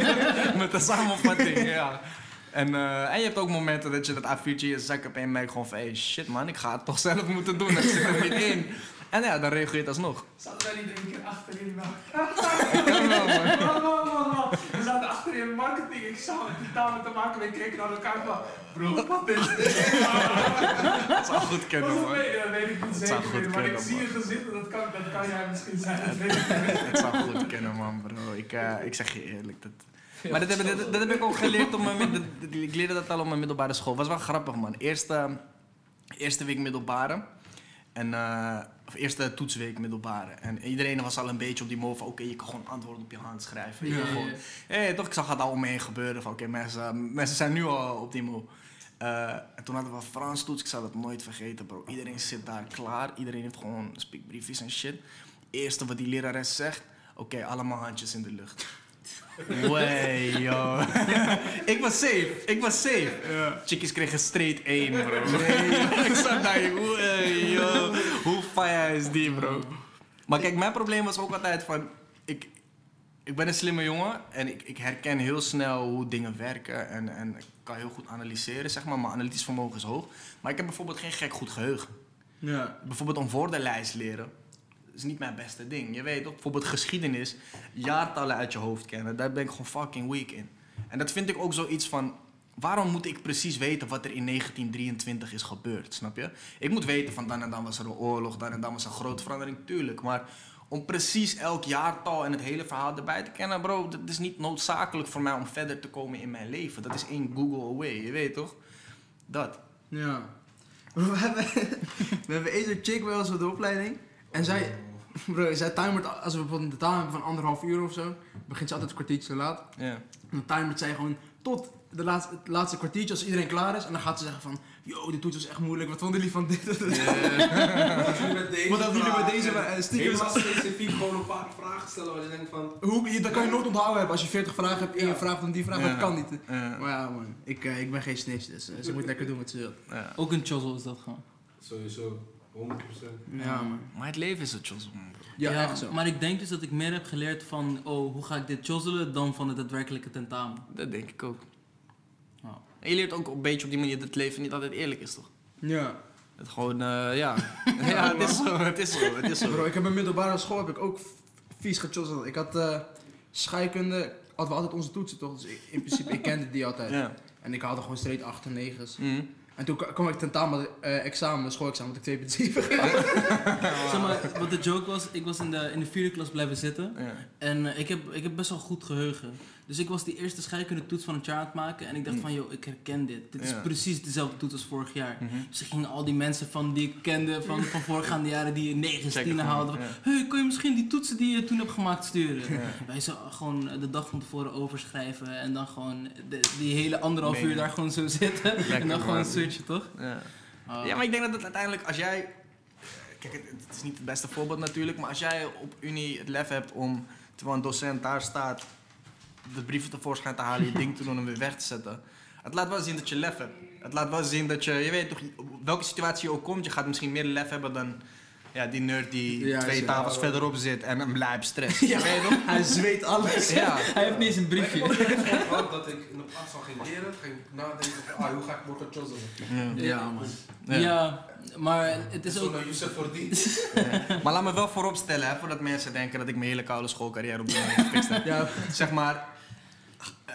[laughs] met de samenvatting, ja. En, eh, en je hebt ook momenten dat je dat A4'tje in je zak hebt en je merkt gewoon van, hey, shit man, ik ga het toch zelf moeten doen, ik zit er niet in. En ja, dan het alsnog. Zat daar niet één keer achterin, man. [laughs] kan wel, man. Man, [laughs] man, man, man. We zaten achterin marketing. Ik zag het tentamen te maken. We keken naar elkaar van... Bro, wat is dit? Dat zou goed kunnen, Dat man. weet, dat weet ik niet zeker goed meer, maar ik zie je gezicht en dat kan, dat kan jij misschien zijn. Dat weet ik niet. [laughs] Het zou goed kunnen, man, bro. Ik, eh, ik zeg je eerlijk. Dat... Maar dat heb, dat, dat heb ik ook geleerd op mijn Ik leerde dat al op mijn middelbare school. was wel grappig, man. Eerste, eerste week middelbare. En, eh, of eerste toetsweek middelbare. En iedereen was al een beetje op die move van... Oké, je kan gewoon antwoorden op je hand schrijven. Ja. Hé, toch, ik zag het al om me heen gebeuren. Van oké, mensen, mensen zijn nu al op die move. Eh, en toen hadden we Frans toets. Ik zal het nooit vergeten, bro. Iedereen zit daar klaar. Iedereen heeft gewoon speakbriefjes en shit. Eerste wat die lerares zegt... Oké, allemaal handjes in de lucht. Way, yo. [laughs] ik was safe. Ik was safe. Chickies kregen straight 1, bro. [laughs] ik zat daar, way, yo. Hoe fire is die, bro? Maar kijk, mijn probleem was ook altijd van... Ik, ik ben een slimme jongen en ik, ik herken heel snel hoe dingen werken. En, en ik kan heel goed analyseren, zeg maar. Mijn analytisch vermogen is hoog. Maar ik heb bijvoorbeeld geen gek goed geheugen. Ja. Bijvoorbeeld een woordenlijst leren is niet mijn beste ding. Je weet toch, bijvoorbeeld geschiedenis, jaartallen uit je hoofd kennen, daar ben ik gewoon fucking weak in. En dat vind ik ook zoiets van, waarom moet ik precies weten wat er in 1923 is gebeurd, snap je? Ik moet weten van dan en dan was er een oorlog, dan en dan was er een grote verandering, tuurlijk. Maar om precies elk jaartal en het hele verhaal erbij te kennen, bro, dat is niet noodzakelijk voor mij om verder te komen in mijn leven. Dat is één Google away, je weet toch? Dat. Ja. [laughs] We hebben, we hebben eens een chick bij ons op de opleiding. En zij, [laughs] bro, zij timert, als we bijvoorbeeld een taal hebben van anderhalf uur of zo, begint ze altijd een kwartiertje te laat. Ja. En dan timert zij gewoon tot de laatste, het laatste kwartiertje als iedereen klaar is. En dan gaat ze zeggen van, yo, dit toets was echt moeilijk. Wat vonden jullie van dit? [laughs] [laughs] Wat jullie met deze Wat hadden jullie met deze stiekem? Helemaal specifiek gewoon een paar vragen stellen waar je denkt van... Hoe, je, dat kan je nooit onthouden hebben als je 40 vragen hebt en je Ja. vraagt om die vraag. Ja. Dat kan niet. Maar ja, man. Ik, eh, ik ben geen snitch, dus eh, ze moet lekker doen wat ze wil. Ja. Ook een chozzel is dat gewoon. Sowieso, 100%. Ja, man. Maar het leven is man, bro. Ja, echt zo. Maar ik denk dus dat ik meer heb geleerd van, oh, hoe ga ik dit chozzelen dan van het daadwerkelijke tentamen. Dat denk ik ook. En je leert ook een beetje op die manier dat het leven niet altijd eerlijk is, toch? Ja. Het gewoon, eh, ja. [laughs] ja, het is zo, het is zo, het is Bro, zo. ik heb in middelbare school heb ik ook vies gechozzeld. Ik had eh, scheikunde, hadden we altijd onze toetsen toch? Dus ik- in principe, ik kende die altijd. Ja. En ik haalde gewoon straight 8 en 9's. Mhm. En toen kwam ik tentamen, eh examen, schoolexamen, had ik 2,7 gedaan. [laughs] Zeg maar, [laughs] wat de joke was, ik was in de, in de vierde klas blijven zitten. Ja. En eh, ik, heb, ik heb best wel goed geheugen. Dus ik was die eerste scheikunde toets van het jaar aan het maken. En ik dacht Mm. van, joh, ik herken dit. Dit is Ja. precies dezelfde toets als vorig jaar. Mhm. Dus ik ging al die mensen van die ik kende van, van voorgaande [laughs] jaren die een 9 Checken 10 gewoon, haalden. ja. Hé, hey, kun je misschien die toetsen die je toen hebt gemaakt sturen? Ja. Wij zo gewoon de dag van tevoren overschrijven. En dan gewoon de, die hele anderhalf uur daar gewoon zo zitten. [laughs] en dan gewoon man. switchen, toch? Ja. Ah. ja, maar ik denk dat het uiteindelijk, als jij... Kijk, het, het is niet het beste voorbeeld natuurlijk, maar als jij op Unie het lef hebt om, terwijl een docent daar staat, de brieven tevoorschijn te halen, je ding te doen en weer weg te zetten. Het laat wel zien dat je lef hebt. Het laat wel zien dat je, je weet toch, welke situatie je ook komt, je gaat misschien meer lef hebben dan ja, die nerd die Ja, twee ja. tafels verderop zit en een lijp stress. Ja. Weet je toch? Hij zweet alles. Ja. Hij heeft niet eens een briefje. Ik heb dat ik in de plaats van ging leren, ging nadenken van, ah, hoe ga ik morgen chozzelen? Ja. Ja, man. Ja. Ja. maar het is Zo ook... voor die. [laughs] Maar laat me wel vooropstellen, hè, voordat mensen denken dat ik mijn hele koude schoolcarrière op de heb. Ja, Zeg maar,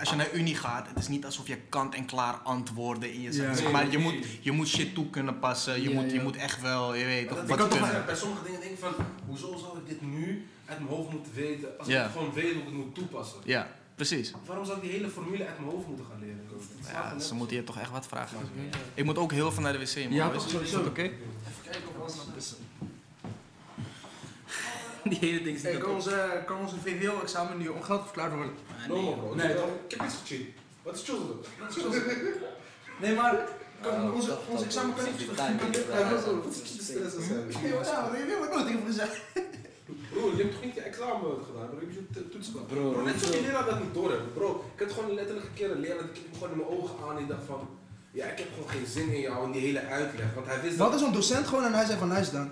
als je naar Unie gaat, het is niet alsof je kant en klaar antwoorden in je zegt. Ja. Zeg maar, je moet, je moet shit toe kunnen passen, je, Ja, moet, je ja. moet echt wel, je weet toch, Ik wat kan toch kunnen. bij sommige dingen denken van, hoezo zou ik dit nu uit mijn hoofd moeten weten, als ik gewoon weet hoe ik het moet toepassen? Ja, precies. Waarom zou ik die hele formule uit mijn hoofd moeten gaan leren? Ja, net ze moeten je toch echt wat vragen. Ja. Ik moet ook heel veel naar de wc, man. Ja, Is- toch, is sowieso. dat oké? [laughs] Die hele ding Hey, zit kan, op. onze, kan onze VWO-examen nu ongeldig verklaard worden? No, bro. Nee, Nee, toch? ik heb iets gecheat. Wat is chozzelen? Wat is? Nee, maar kan, Ja, onze, dat- ons dat- examen kan niet kan niet- dat- Ja, dat- Wat is? Ja, je wat ik tegen gezegd? Bro, je hebt toch niet je examen gedaan, bro? Je hebt je toets gedaan. Bro, Bro, net zoals die leraar dat niet door hebben. Bro, ik had gewoon letterlijk een keer een leraar, keek me gewoon in mijn ogen aan en dacht van... Ja, ik heb gewoon geen zin in jou en die hele uitleg. Want hij wist Wat dat... is een docent gewoon en hij zei van nice dan.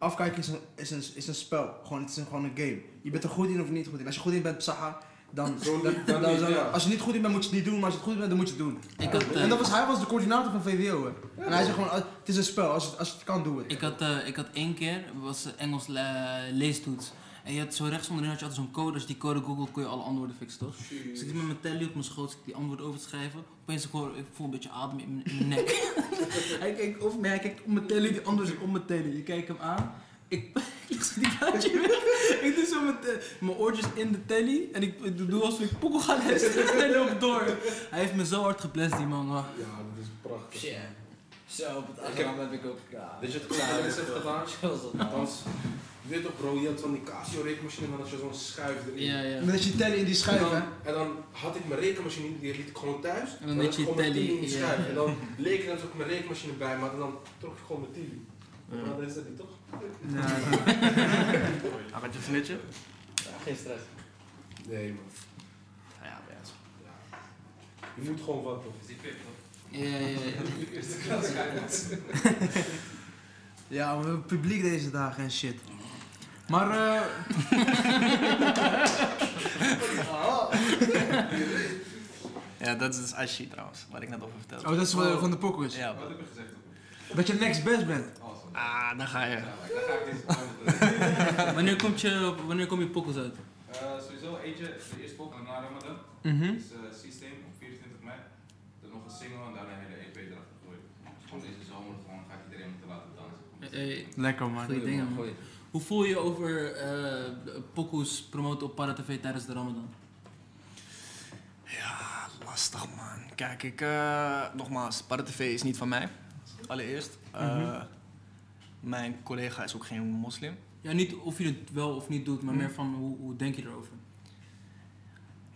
Afkijken is een, is een, is een spel. Gewoon, het is een, gewoon een game. Je bent er goed in of niet goed in. Als je goed in bent, Psaha, dan, Zo dan, dan. Als je niet goed in bent, moet je het niet doen. Maar als je het goed in bent, dan moet je het doen. Ik had, eh, En dat was, hij was de coördinator van VWO. Hè. En hij zei gewoon, ah, het is een spel. Als je, als je het kan, doe het. Ik had, eh, ik had één keer, was eh, Engels le- leestoets. En je had zo rechts onderin had je altijd zo'n code. Als je die code googelt, kon je alle antwoorden fixen, toch? Dus ik zit met mijn telly op mijn schoot, die antwoorden over te schrijven. Opeens ik hoor, ik voel een beetje adem in mijn, in mijn nek. [laughs] hij kijkt over mij, hij kijkt op mijn telly, die antwoorden zit op mijn telly. Ik kijk hem aan. Ik, [laughs] ik leg zo die kaartje [laughs] weg. Ik doe zo met eh, mijn oortjes in de telly. En ik, ik doe alsof ik poekel ga luisteren. En hij loopt door. Hij heeft me zo hard geblest, die man. Ja, dat is prachtig. Shit. Zo, op het Ik heb- ik ook... Ja, je wat ik ook wel eens heb gedaan? Zoals dat. Althans, je weet toch bro, je had van die Casio rekenmachine, maar dat je zo'n schuif erin. Ja, ja. Met je tellen in die En schuif, dan, hè. en dan had ik mijn rekenmachine, die liet ik gewoon thuis. En dan had deed ik je gewoon mijn telly, tele in die ja. schuif. En dan leek het alsof ik mijn rekenmachine bij me had en dan trok ik gewoon mijn tv. Maar dat is dat niet toch? [laughs] Ah, wat je snitje? Ja, geen stress. Nee man. Ja, best. Je moet gewoon wat toch? Ja, ja, ja. Eerste klas kijkers. Ja, we hebben publiek deze dagen en shit. Maar eh [laughs] Ja, dat is dus Ashi trouwens, waar ik net over vertelde. oh, dat is van, van de pokus. Ja, Wat heb je gezegd? Dat je next best bent. Awesome. ah, daar ga je. Ja, maar dan ga ik deze kant Wanneer komt je, wanneer kom je pokkels uit? Eh, sowieso eentje, de eerste pop na Ramadan, Mhm. is uh, Systeem op 24 mei. Dan nog een single en daarna een hele EP erachter gegooid. Gewoon deze zomer gewoon ga ik iedereen moeten laten dansen. Hey, Lekker man. Goeie dingen, man. Hoe voel je over pokoes promoten op Para TV tijdens de Ramadan? Ja, lastig man. Kijk, ik, eh, nogmaals, Para-TV is niet van mij. Allereerst. Eh, Mhm. Mijn collega is ook geen moslim. Ja, niet of je het wel of niet doet, maar Hm. meer van hoe, hoe denk je erover?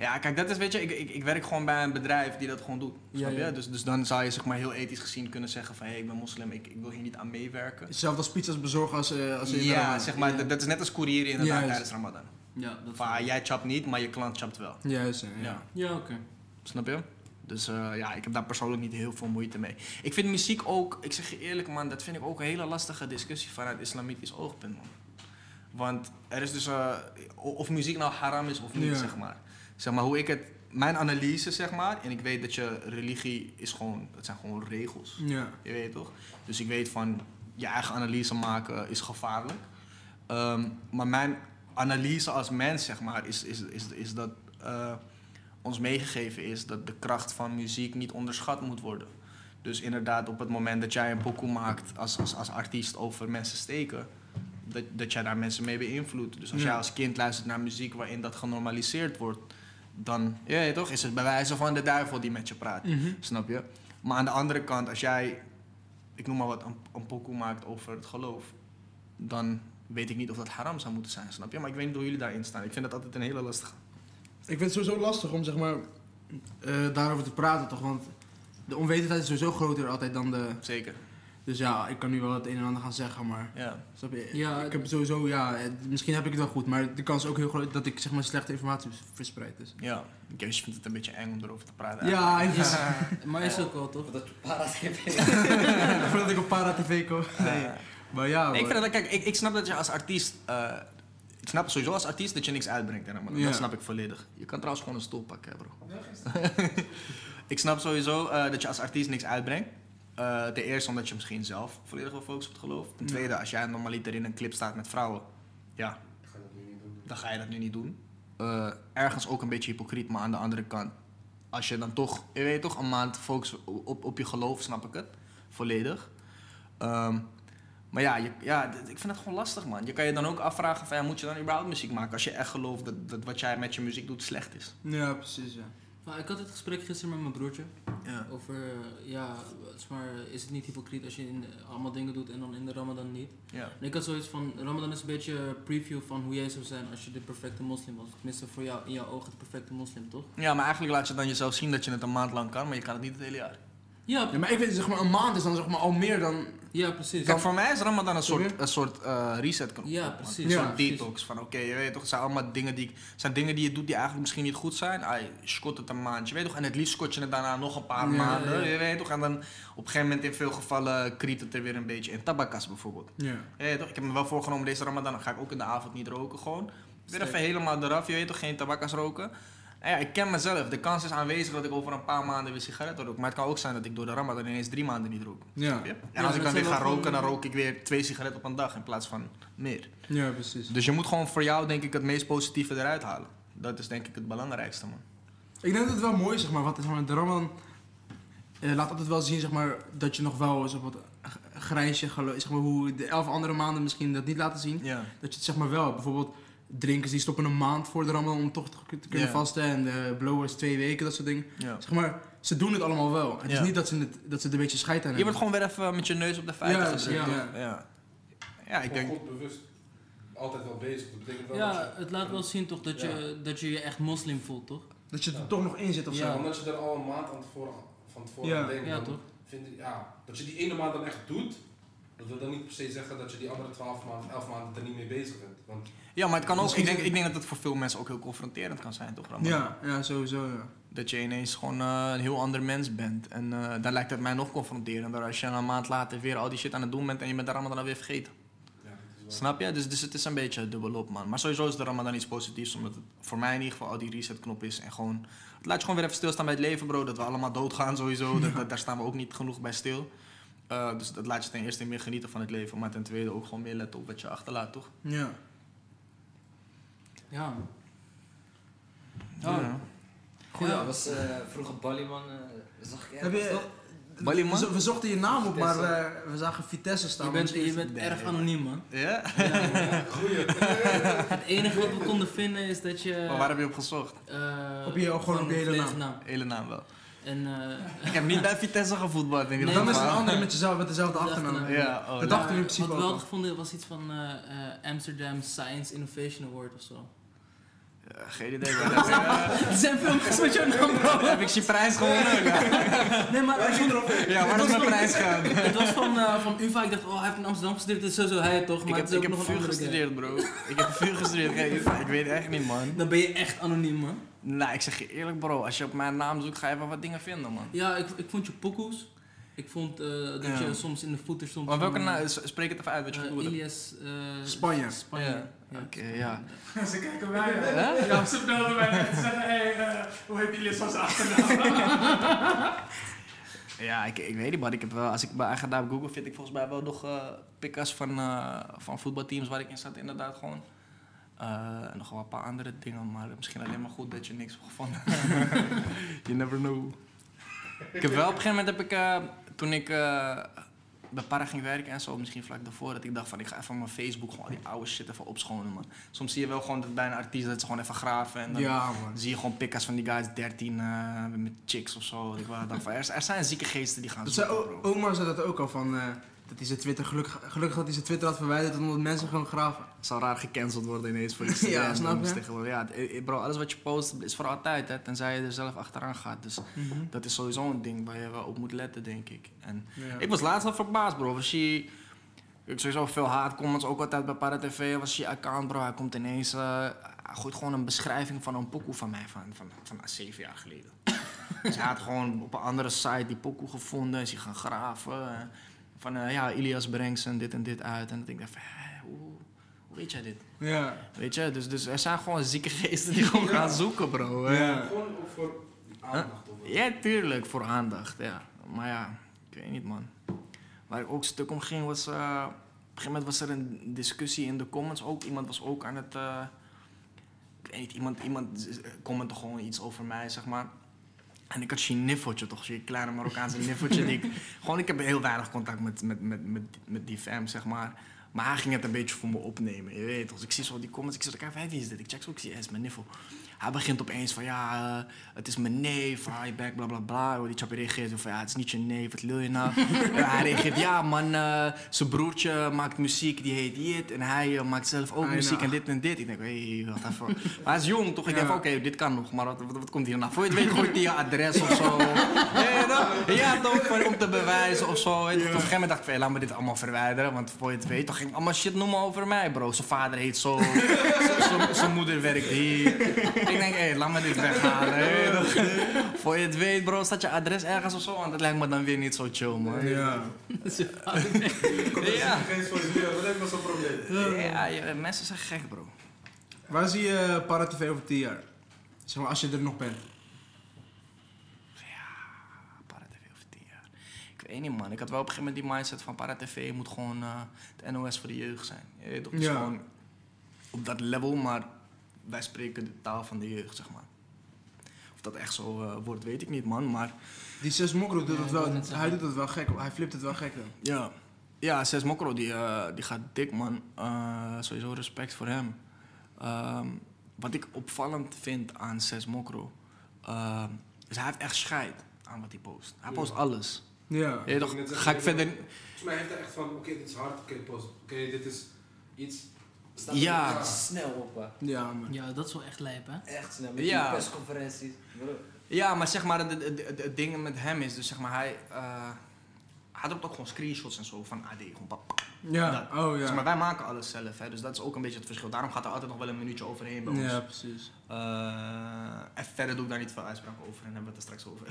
Ja, kijk, dat is, weet je, ik, ik, ik werk gewoon bij een bedrijf die dat gewoon doet. Ja, snap je? ja. Dus, dus dan zou je zeg maar heel ethisch gezien kunnen zeggen van... hé, ik ben moslim, ik, ik wil hier niet aan meewerken. Hetzelfde als pizza's bezorgen als, eh als in Ja, zeg maar, Ja. dat, dat is net als courier inderdaad tijdens Ramadan. Ja, dat Van, jij chapt niet, maar je klant chapt wel. Juist, ja. Ja. Ja, oké. Snap je? Dus eh, ja, ik heb daar persoonlijk niet heel veel moeite mee. Ik vind muziek ook, ik zeg je eerlijk man, dat vind ik ook een hele lastige discussie vanuit islamitisch oogpunt man. Want er is dus, eh, of muziek nou haram is of niet, Ja. zeg maar. Zeg maar, hoe ik het, mijn analyse zeg maar, en ik weet dat je religie is gewoon, dat zijn gewoon regels. Ja. Je weet toch? Dus ik weet van je eigen analyse maken is gevaarlijk. Ehm, maar mijn analyse als mens, zeg maar, is, is, is, is dat eh, ons meegegeven is dat de kracht van muziek niet onderschat moet worden. Dus inderdaad, op het moment dat jij een pokoe maakt als, als, als artiest over mensen steken, dat, dat jij daar mensen mee beïnvloedt. Dus als Ja. jij als kind luistert naar muziek waarin dat genormaliseerd wordt, dan ja, je toch, is het bij wijze van de duivel die met je praat. Mhm. Snap je? Maar aan de andere kant, als jij, ik noem maar wat, een, een pokoe maakt over het geloof, dan weet ik niet of dat haram zou moeten zijn, snap je? Maar ik weet niet hoe jullie daarin staan. Ik vind dat altijd een hele lastige. Ik vind het sowieso lastig om zeg maar eh, daarover te praten toch, want de onwetendheid is sowieso groter altijd dan de... Zeker. Dus ja, ik kan nu wel het een en ander gaan zeggen, maar... Ja. Snap je? Ja, ik heb sowieso, ja, misschien heb ik het wel goed, maar de kans is ook heel groot dat ik zeg maar slechte informatie verspreid. Dus. Ja. Ik je vindt het een beetje eng om erover te praten. Ja, even. [laughs] Maar is ook wel, toch? Dat je para tv. [laughs] Voordat ik op Para TV kom. Nee. Maar ja, Nee, ik, vind dat, kijk, ik, ik snap dat je als artiest. eh, ik snap sowieso als artiest dat je niks uitbrengt. Hè, maar Ja. Dat snap ik volledig. Je kan trouwens gewoon een stoel pakken, hè, bro. [laughs] ik snap sowieso eh, dat je als artiest niks uitbrengt. Eh, ten eerste omdat je misschien zelf volledig wil focussen op het geloof. Ten Ja. tweede, als jij normaliter in een clip staat met vrouwen, ja, Ik ga dat nu niet doen. dan ga je dat nu niet doen. Eh, ergens ook een beetje hypocriet, maar aan de andere kant, als je dan toch, je weet toch, een maand focust op, op je geloof, snap ik het, volledig. Ehm, maar ja, je, ja, ik vind het gewoon lastig, man. Je kan je dan ook afvragen van, ja, moet je dan überhaupt muziek maken als je echt gelooft dat, dat wat jij met je muziek doet slecht is? Ja, precies, ja. Maar ik had het gesprek gisteren met mijn broertje Ja. over, eh, ja, zeg maar, is het niet hypocriet als je in, allemaal dingen doet en dan in de Ramadan niet? Ja. En ik had zoiets van, Ramadan is een beetje een preview van hoe jij zou zijn als je de perfecte moslim was. Tenminste voor jou, in jouw ogen de perfecte moslim, toch? ja, maar eigenlijk laat je dan jezelf zien dat je het een maand lang kan, maar je kan het niet het hele jaar. Ja, Ja, maar ik weet zeg maar, een maand is dan zeg maar al meer dan... ja precies. Kijk, voor mij is Ramadan een soort, een soort eh, reset knop. Ja, precies. Een Ja, soort precies. detox. Van oké, je weet toch, het zijn allemaal dingen die, zijn dingen die je doet die eigenlijk misschien niet goed zijn. Ah, je scot het een maandje, je weet toch. En het liefst scot je het daarna nog een paar Ja, maanden, ja. je weet toch. En dan op een gegeven moment in veel gevallen kriet het er weer een beetje in. Tabakas bijvoorbeeld. Ja. Je weet toch, ik heb me wel voorgenomen deze Ramadan, dan ga ik ook in de avond niet roken gewoon. Weer even helemaal eraf, je weet toch, geen tabakas roken. En ja, ik ken mezelf. De kans is aanwezig dat ik over een paar maanden weer sigaretten rook. Maar het kan ook zijn dat ik door de Ramadan ineens drie maanden niet rook. Ja. En Ja, als ik dan weer ga roken, dan rook ik weer twee sigaretten op een dag in plaats van meer. ja, precies. Dus je moet gewoon voor jou, denk ik, het meest positieve eruit halen. Dat is denk ik het belangrijkste, man. Ik denk dat het wel mooi is, zeg maar, wat zeg maar, de Ramadan eh, laat altijd wel zien, zeg maar, dat je nog wel zeg maar, wat grijsje, gelo- zeg maar, hoe de elf andere maanden misschien dat niet laten zien. Ja. Dat je het zeg maar wel, bijvoorbeeld drinkers die stoppen een maand voor de Ramadan om toch te, kunnen Ja. vasten en de blowers twee weken, dat soort dingen. ja. Zeg maar, ze doen het allemaal wel. Het Ja. is niet dat ze, het, dat ze er een beetje scheid aan Je hebben. wordt gewoon weer even met je neus op de feiten Ja, gezet. ja. ja. Ja, ik denk... Gewoon goed bewust. Altijd wel bezig. Dat betekent wel dat Ja, je- het laat wel zien toch dat je, dat je je echt moslim voelt, toch? Dat je er toch nog in zit of Ja. zo. Omdat je er al een maand aan tevoren, van tevoren Ja. aan denkt. Ja, toch? Vind ik, ja, dat je die ene maand dan echt doet, Dat wil dan niet per se zeggen dat je die andere 12 maanden of 11 maanden er niet mee bezig bent. Want Ja, maar het kan ook, ik denk, ik denk dat het voor veel mensen ook heel confronterend kan zijn, toch? Ramon? Ja, ja, sowieso, ja. Dat je ineens gewoon eh, een heel ander mens bent. En eh daar lijkt het mij nog confronterender als je een maand later weer al die shit aan het doen bent en je bent de Ramadan alweer vergeten. ja. Snap je? Dus, dus het is een beetje dubbelop, man. Maar sowieso is de Ramadan iets positiefs, omdat het voor mij in ieder geval al die resetknop is. En gewoon, het laat je gewoon weer even stilstaan bij het leven, bro. Dat we allemaal doodgaan sowieso, dat, dat- daar staan we ook niet genoeg bij stil. Eh, dus dat laat je ten eerste meer genieten van het leven, maar ten tweede ook gewoon meer letten op wat je achterlaat, toch? Ja. Ja. Ja. Goed, ja, was eh, vroeger Ballyman. eh zag ik Heb ergens je, toch? we, Ballyman? we zochten je naam op, maar Vitesse. we, we zagen Vitesse staan. Je bent, je bent Nee. erg anoniem, man. Ja? Ja, [laughs] het enige wat we konden vinden is dat je... Maar waar heb je op gezocht? eh, Op je- gewoon op je hele naam. Hele naam wel. En eh, Ik heb niet bij Vitesse gevoetbald ieder Nee, Dan is het een andere met, jezelf, met dezelfde achternaam. naam. Ja, oh, Dat dachten we in wat principe we ook hadden al. gevonden was iets van eh, eh, Amsterdam Science Innovation Award of zo. Ja, geen idee. Maar dat, eh, Er [laughs] zijn filmpjes met jouw naam, bro. [laughs] heb ik je prijs gewonnen? [laughs] Nee, maar het was, ja waar is mijn prijs gaan? het was van, eh, van UvA. Ik dacht, oh, hij heeft in Amsterdam gestudeerd. Het is sowieso hij toch, maar Ik heb, het is ook ik heb nog een vuur andere guy. gestudeerd, bro. Ik heb vuur gestudeerd. Geen- Ik weet echt niet, man. Dan ben je echt anoniem, man. Nou, ik zeg je eerlijk, bro. Als je op mijn naam zoekt, ga je wel wat dingen vinden, man. Ja, ik, ik vond je pokoes. Ik vond eh, dat Ja. je soms in de footer stond. Maar welke van, naam? eh, Spreek het even uit wat je eh, bedoelt. Ilias... eh, Spanje. Spanje. Ja. Oké, ja. [laughs] Ze kijken mij. Hè? Ja, ze belden mij en zeggen: hé, hey, eh, hoe heet Ilias van zijn achternaam? [laughs] Ja, ik, ik weet niet, man. Ik heb wel, als ik bij eigen daar op Google vind, ik volgens mij wel nog eh pickers van, eh, van voetbalteams waar ik in zat, inderdaad gewoon. Eh, en nog wel een paar andere dingen, maar misschien alleen maar goed dat je niks hebt gevonden. [laughs] you never know. Ik heb wel op een gegeven moment heb ik, eh, toen ik eh, bij Para ging werken en zo, misschien vlak daarvoor, dat ik dacht van ik ga even mijn Facebook gewoon die oude shit even opschonen, man. Soms zie je wel gewoon dat bij een artiest dat ze gewoon even graven en dan Ja, man. dan zie je gewoon pickers van die guys 13 eh, met chicks of zo. Ik dacht van, er, er zijn zieke geesten die gaan Dat zei, oma zei dat ook al van. eh, dat hij zijn Twitter, gelukkig, gelukkig dat hij zijn Twitter had verwijderd omdat mensen gewoon graven. Het zal raar gecanceld worden ineens voor [laughs] Ja, Instagram. snap je? Ja, het- eh, bro, alles wat je post is voor altijd, hè, tenzij je er zelf achteraan gaat. Dus dat is sowieso een ding waar je wel op moet letten, denk ik. En Ja. ik was laatst al verbaasd, bro. Was je, ik sowieso veel haatcomments, ook altijd bij Para TV. Was je account, bro. Hij komt ineens, eh, hij gooit gewoon een beschrijving van een pokoe van mij van, van, van, zeven jaar geleden. [laughs] dus hij had gewoon op een andere site die pokoe gevonden, is hij gaan graven. Eh, van, eh, ja, Ilias brengt zijn dit en dit uit. En ik dacht van, hoe, hoe weet jij dit? Ja. Weet je, dus, dus er zijn gewoon zieke geesten die gewoon gaan zoeken, bro. Eh, Ja. Gewoon ook voor aandacht. Ja, tuurlijk, voor aandacht, ja. Maar ja, ik weet niet, man. Waar ik ook stuk om ging was... eh, op een gegeven moment was er een discussie in de comments ook. Iemand was ook aan het... eh, ik weet niet, iemand, iemand commentte gewoon iets over mij, zeg maar. En ik had zo'n niffeltje toch, zo'n kleine Marokkaanse niffeltje. die ik, [laughs] gewoon, ik heb heel weinig contact met, met, met, met, met die fam, zeg maar. Maar hij ging het een beetje voor me opnemen, je weet. Dus ik zie zo die comments, ik zeg, kijk, wie is dit? Ik check zo, ik zie, hij is mijn niffel. Hij begint opeens van, ja, eh, het is mijn neef, hi back, bla bla bla. Die chappie reageert van, ja, het is niet je neef, wat wil je nou? [laughs] Eh, hij reageert, ja man, eh, zijn broertje maakt muziek, die heet Jit. En hij maakt zelf ook muziek en dit en dit. Ik denk, hé, hey, wacht even. Maar hij is jong, toch? Ik denk Ja. van, oké, dit kan nog, maar wat, wat, wat komt hier nou? Voor je het weet gooit hij je adres of zo. [laughs] ja, toch? ja, toch? Voor- Om te bewijzen of zo. Je. Op een gegeven moment dacht ik, van, hey, laat me dit allemaal verwijderen. Want voor je het weet, toch ging allemaal shit noemen over mij, bro. Zijn vader heet zo, [laughs] zijn moeder werkt hier. Ik denk, hé, laat me dit weghalen. [laughs] Voor je het weet, bro, staat je adres ergens of zo. Want dat lijkt me dan weer niet zo chill, man. Ja. Ja. Dat lijkt me zo'n probleem. Ja, ja, mensen zijn gek, bro. Waar zie je Para TV over 10 jaar? Zeg maar, als je er nog bent. Para TV over 10 jaar. Ik weet niet, man. Ik had wel op een gegeven moment die mindset van Para TV moet gewoon eh het NOS voor de jeugd zijn. Je weet toch, het is Ja. gewoon op dat level, maar wij spreken de taal van de jeugd, zeg maar. Of dat echt zo eh, wordt, weet ik niet, man. Maar Die Zes Mokro doet Ja, het wel. Hij doet het wel gek. Hij flipt het wel gek dan. ja, ja Zes Mokro, die, eh, die gaat dik, man. Eh, sowieso respect voor hem. Ehm, wat ik opvallend vind aan Zes Mokro, ehm, is hij heeft echt scheid aan wat hij post. Hij Ja. post alles. Ja. Toch, ga ik ik- verder... Volgens mij heeft hij echt van, oké, dit is hard, oké, post. Oké, dit is iets. Staat Ja. er snel op, hè. Ja, man. Ja, dat is wel echt lijp, hè? Echt snel. Met Ja. die persconferenties. Bro. Ja, maar zeg maar, het, ding met hem is dus zeg maar, hij, eh, hij dropt ook gewoon screenshots en zo van AD. Gewoon pap. Ja, Dat. oh Dus, ja. maar wij maken alles zelf, hè, dus dat is ook een beetje het verschil. Daarom gaat er altijd nog wel een minuutje overheen bij ons. Ja, precies. Eh, en verder doe ik daar niet veel uitspraken over en hebben we het er straks over.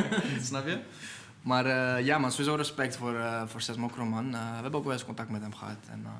[laughs] Snap je? Maar eh, ja man, sowieso respect voor, eh voor Ses Mokro man. Eh, we hebben ook wel eens contact met hem gehad. En, eh,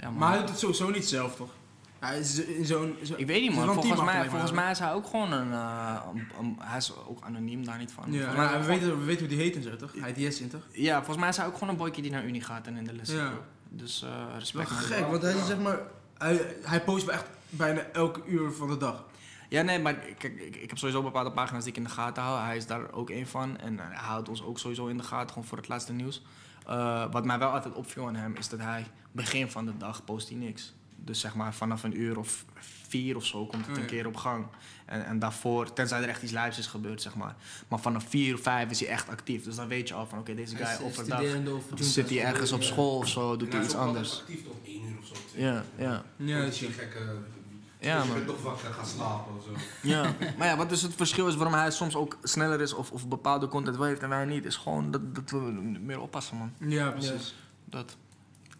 ja. Maar hij doet het sowieso niet zelf, toch? Hij is in zo'n... zo- ik weet niet is man, volgens mij, volgens mij is hij ook gewoon een, eh, een- een- Hij is ook anoniem daar niet van. Ja, maar we weten, we weten hoe die heet en zo, toch? Hij Yes in, toch? ja, volgens mij is hij ook gewoon een boykie die naar Unie gaat en in de les Ja. Dus Wel respect gek, want hij is zeg maar... Hij, hij post wel echt bijna elke uur van de dag. Ja, nee, maar kijk, ik, ik heb sowieso bepaalde pagina's die ik in de gaten hou. Hij is daar ook één van. En eh, hij houdt ons ook sowieso in de gaten, gewoon voor het laatste nieuws. Wat mij wel altijd opviel aan hem, is dat hij begin van de dag post hij niks. Dus zeg maar vanaf een uur of vier of zo komt het Oh, een ja. keer op gang. En, en daarvoor, tenzij er echt iets lives is gebeurd, zeg maar. Maar vanaf vier of vijf is hij echt actief. Dus dan weet je al van, oké, deze guy eh, overdag zit hij ergens op ja. school of zo, doet hij iets anders. actief tot één uur of zo. twee Ja, ja. Ja, Dat is die gekke... Ja, dus je bent toch wakker gaan slapen of zo. Ja, maar ja, wat dus het verschil is waarom hij soms ook sneller is of, of bepaalde content wel heeft en wij niet, is gewoon dat, dat we meer oppassen, man. Ja, precies. Dat.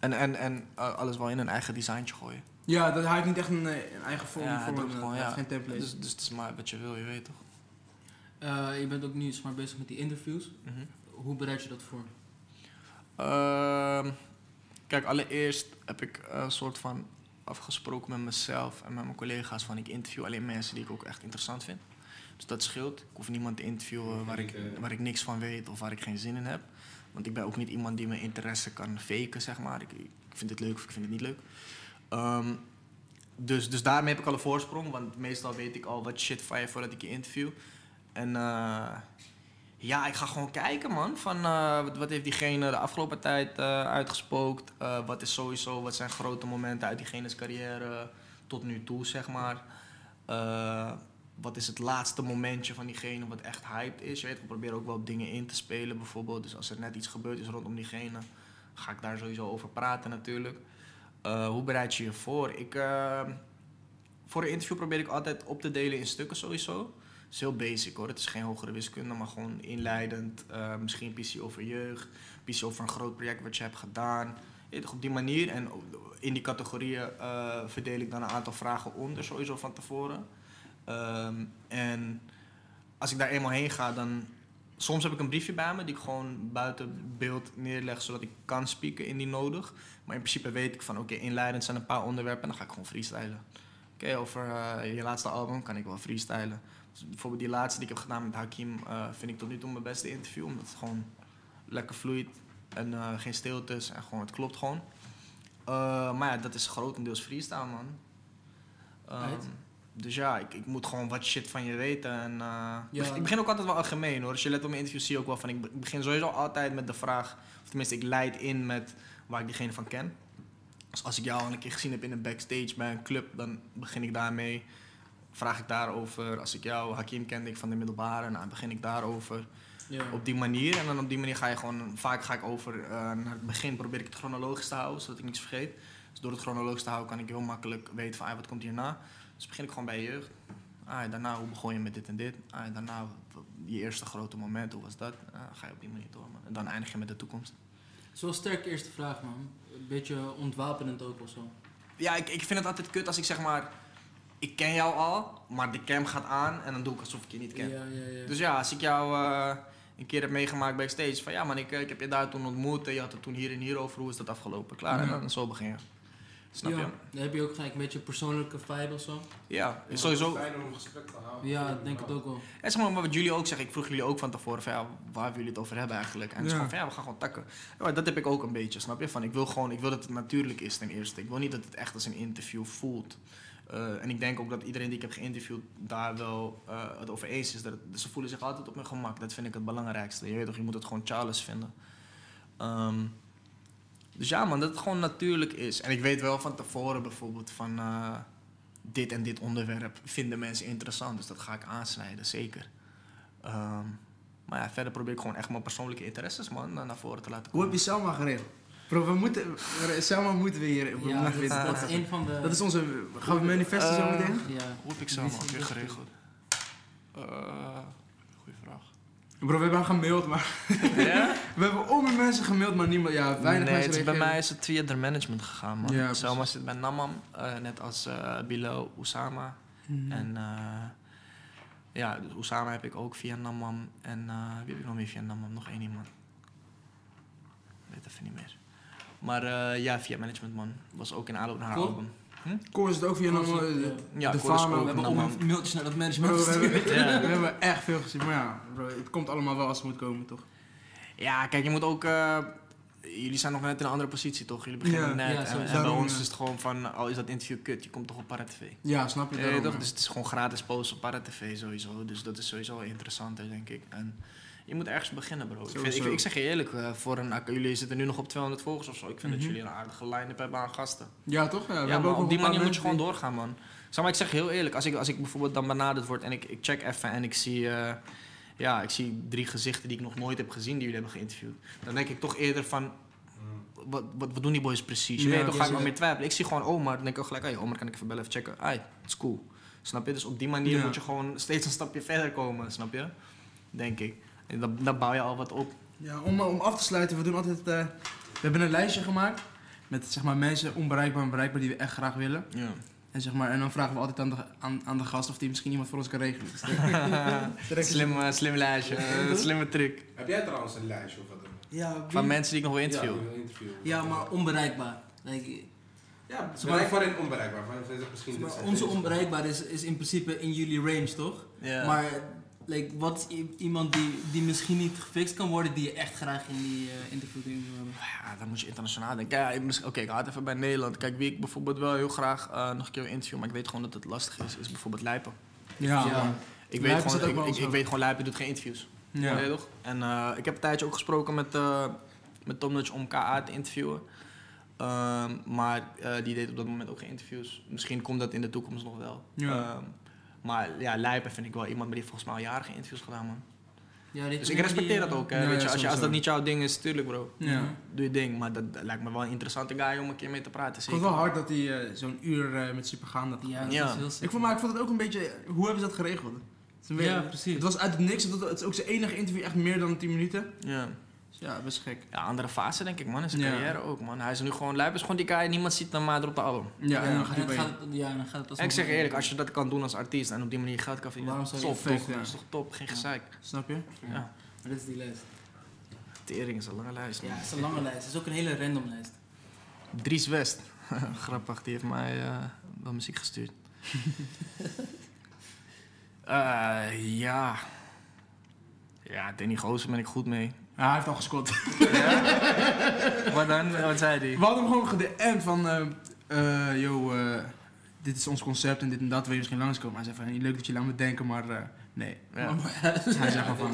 En, en, en eh, alles wel in een eigen designtje gooien. Ja, dat, hij heeft niet echt een, eh, een eigen vorm Ja, hij voor een, gewoon, ja. geen template. Dus, dus het is maar wat je wil, je weet toch? Eh, je bent ook nu zeg maar, bezig met die interviews. Mhm. Hoe bereid je dat voor? Ehm, kijk, allereerst heb ik een soort van afgesproken met mezelf en met mijn collega's van ik interview alleen mensen die ik ook echt interessant vind. Dus dat scheelt. Ik hoef niemand te interviewen waar ik, waar ik niks van weet of waar ik geen zin in heb. Want ik ben ook niet iemand die mijn interesse kan faken, zeg maar. Ik, ik vind het leuk of ik vind het niet leuk. Ehm, dus, dus daarmee heb ik al een voorsprong, want meestal weet ik al wat shit van je voordat ik je interview. En eh, ja, ik ga gewoon kijken, man. Van eh, wat, heeft diegene de afgelopen tijd eh, uitgespookt? Wat is sowieso, wat zijn grote momenten uit diegene's carrière tot nu toe, zeg maar. Wat is het laatste momentje van diegene wat echt hyped is? Je weet, we proberen ook wel dingen in te spelen, bijvoorbeeld. Dus als er net iets gebeurd is rondom diegene, ga ik daar sowieso over praten, natuurlijk. Eh, hoe bereid je je voor? Ik, eh, voor een interview probeer ik altijd op te delen in stukken, sowieso. Het is heel basic hoor. Het is geen hogere wiskunde, maar gewoon inleidend. Eh, misschien PC over jeugd, PC over een groot project wat je hebt gedaan. Op die manier. En in die categorieën verdeel ik dan een aantal vragen onder, sowieso van tevoren. Ehm, en als ik daar eenmaal heen ga, dan. Soms heb ik een briefje bij me die ik gewoon buiten beeld neerleg, zodat ik kan spieken indien nodig. Maar in principe weet ik van, oké, inleidend zijn een paar onderwerpen en dan ga ik gewoon freestylen. Oké, over eh, je laatste album kan ik wel freestylen. Dus bijvoorbeeld die laatste die ik heb gedaan met Hakim eh, vind ik tot nu toe mijn beste interview. Omdat het gewoon lekker vloeit en eh, geen stiltes en gewoon het klopt gewoon. Maar ja, dat is grotendeels freestyle man. Right. Dus ja, ik, ik moet gewoon wat shit van je weten. En, eh, Ja. Ik begin ook altijd wel algemeen hoor. Als je let op mijn interview zie je ook wel van ik be- ik begin sowieso altijd met de vraag, of tenminste ik leid in met waar ik diegene van ken. Dus als ik jou al een keer gezien heb in een backstage bij een club, dan begin ik daarmee. Vraag ik daarover. Als ik jou, Hakim kende ik van de middelbare, nou, dan begin ik daarover. Ja. Op die manier. En dan op die manier ga je gewoon, vaak ga ik over naar het begin, probeer ik het chronologisch te houden, zodat ik niks vergeet. Dus door het chronologisch te houden kan ik heel makkelijk weten van ah, wat komt hierna. Dus begin ik gewoon bij je jeugd. Ah, daarna, hoe begon je met dit en dit? Ah, daarna, je eerste grote moment, hoe was dat? Ah, ga je op die manier door, man. En dan eindig je met de toekomst. Een sterke eerste vraag, man. Een beetje ontwapenend ook of zo. Ja, ik, ik vind het altijd kut als ik zeg maar, ik ken jou al, maar de cam gaat aan en dan doe ik alsof ik je niet ken. Ja, ja, ja. Dus ja, als ik jou eh, een keer heb meegemaakt backstage, van ja man, ik, eh, ik heb je daar toen ontmoet en je had het toen hier en hier over, hoe is dat afgelopen? Klaar, en Ja. dan zo begin je. Snap ja. je? Dan heb je ook gelijk een beetje een persoonlijke vibe of zo. Ja, Ja. sowieso. Fijn om een gesprek te houden. Ja, ik denk het ook wel. En zeg maar, wat jullie ook zeggen, ik vroeg jullie ook van tevoren van ja, waar willen jullie het over hebben eigenlijk? En het is Ja. gewoon van ja, we gaan gewoon takken. Ja, maar dat heb ik ook een beetje, snap je? Van ik wil gewoon, ik wil dat het natuurlijk is ten eerste. Ik wil niet dat het echt als een interview voelt. Eh, en ik denk ook dat iedereen die ik heb geïnterviewd daar wel eh, het over eens is. Dat het- ze voelen zich altijd op hun gemak. Dat vind ik het belangrijkste. Je weet toch, je moet het gewoon Charles vinden. Ehm, dus ja man, dat het gewoon natuurlijk is. En ik weet wel van tevoren bijvoorbeeld van eh, dit en dit onderwerp vinden mensen interessant. Dus dat ga ik aansnijden, zeker. Ehm, maar ja, verder probeer ik gewoon echt mijn persoonlijke interesses man naar voren te laten Hoe komen. heb je Selma geregeld? Bro, we moeten... Selma moeten we hier... We Ja, moeten dat, weer is- dat een van de... Dat is onze... Gaan we manifesten zo Eh, meteen? Ja. Hoe heb ik is- weer geregeld? Eh. Bro, we hebben gemaild, maar... [laughs] Ja? [laughs] we hebben om mensen gemaild, maar niemand... Ja, weinig nee, mensen het is, bij mij is het via de management gegaan, man. Ja, Selma precies. zit bij Namam, eh, net als eh Bilo, Usama. Mhm. En eh, ja, dus Usama heb ik ook via Namam. En wie heb ik nog meer via Namam? Nog één iemand. Ik weet even niet meer. Maar ja, via management, man. Was ook in aanloop naar haar Cool. album. Koor is het ook via een... het, eh, Ja, de ook We hebben ook mailtjes naar dat management Bro, we, hebben, Ja. we hebben echt veel gezien. Maar ja, bro, het komt allemaal wel als het moet komen, toch? Ja, kijk, je moet ook... eh, jullie zijn nog net in een andere positie, toch? Jullie beginnen Ja. net. Ja, en, bij ons is het gewoon van... Oh, is dat interview kut? Je komt toch op Para TV. Ja, snap je? Ja, daarom, toch? Dus het is gewoon gratis posten op Para TV sowieso. Dus dat is sowieso wel interessanter, denk ik. En je moet ergens beginnen, bro. Ik, vind, ik, zeg je eerlijk, eh, voor een, jullie zitten nu nog op 200 volgers of zo. Ik vind Mhm. dat jullie een aardige line-up hebben aan gasten. Ja, toch? Ja, we Ja, hebben maar op die manier moet je gewoon doorgaan, man. Zeg maar, ik zeg heel eerlijk, als ik, als ik bijvoorbeeld dan benaderd word en ik, ik check even en ik zie, eh, ja, ik zie drie gezichten die ik nog nooit heb gezien die jullie hebben geïnterviewd. Dan denk ik toch eerder van, wat, wat, wat doen die boys precies? Je Ja, weet toch, ga ik maar meer twijfelen. Ik zie gewoon Omar, dan denk ik ook gelijk, hey, Omar kan ik even bellen, even checken. Ai, het is cool. Snap je? Dus op die manier Ja. moet je gewoon steeds een stapje verder komen, snap je? Denk ik. Dan, dan bouw je al wat op. Ja, om, om af te sluiten, we doen altijd... eh, we hebben een lijstje gemaakt met zeg maar, mensen onbereikbaar en bereikbaar die we echt graag willen. Ja. En, zeg maar, en dan vragen we altijd aan de, aan, aan de gast of die misschien iemand voor ons kan regelen. [laughs] Dus slim, eh, slim lijstje, Eh, slimme trick. Heb jij trouwens een lijstje of wat dan? Ja, Van mensen die ik nog wil interviewen. Ja, een interview. Ja, maar onbereikbaar. Like, Ja, bereikbaar en onbereikbaar. Van, misschien zeg maar, onze onbereikbaar is, is in principe in jullie range, toch? Ja. Maar like, wat is iemand die, die misschien niet gefixt kan worden, die je echt graag in die eh interview wil hebben? Ja, dan moet je internationaal denken. Ja, ik Oké, ik haal het even bij Nederland. Kijk, wie ik bijvoorbeeld wel heel graag eh, nog een keer wil interviewen, maar ik weet gewoon dat het lastig is, is bijvoorbeeld Lijpen. Ja. Ik weet, gewoon, ik, ik, ik weet gewoon, Lijpen doet geen interviews. Ja. Toch? En eh, ik heb een tijdje ook gesproken met, eh met Tom Dutch om KA te interviewen. Ehm, maar die deed op dat moment ook geen interviews. Misschien komt dat in de toekomst nog wel. Ja. Ehm, maar ja, Lijpen vind ik wel iemand, maar die volgens mij al jaren geen interviews gedaan, man. Ja, Dus ik respecteer die, dat ook. Hè. Ja, weet ja, je, als, je, als sowieso. dat niet jouw ding is, tuurlijk bro. Ja. Doe je ding. Maar dat, dat lijkt me wel een interessante guy om een keer mee te praten. Ik vond het wel hard dat hij eh, zo'n uur eh, met super gaan. Ja, dat Ja. is heel sick. Ik vond, maar ik vond het ook een beetje... Hoe hebben ze dat geregeld? Het, Ja, precies. het was uit het niks. Het het is ook zijn enige interview echt meer dan 10 minuten. Ja. Ja, best gek. ja, andere fase denk ik man, in zijn Ja. carrière ook man. Hij is nu gewoon, Lijp is gewoon die guy, niemand ziet hem maar op de album. Ja, en dan gaat het, ja, dan gaat het als En ik zeg je eerlijk, als je dat kan doen als artiest en op die manier geld kan verdienen, Waarom zou je top toch? Dat is toch top, geen gezeik. Snap je? Ja. Maar dit is die lijst. Tering is een lange lijst Ja, het is een lange lijst. Het is ook een hele random lijst. Dries West, [laughs] grappig, die heeft mij eh, wel muziek gestuurd. [laughs] Eh, ja. Ja, Danny Goosen ben ik goed mee. Hij heeft al gesquat. [laughs] Wat dan? Wat zei hij? We hadden hem gewoon gedm'd van... eh, yo, eh, dit is ons concept en dit en dat. Wil je misschien langskomen? Hij zei van, leuk dat jullie aan me denken, maar nee. Ja. [laughs] Hij zei gewoon van...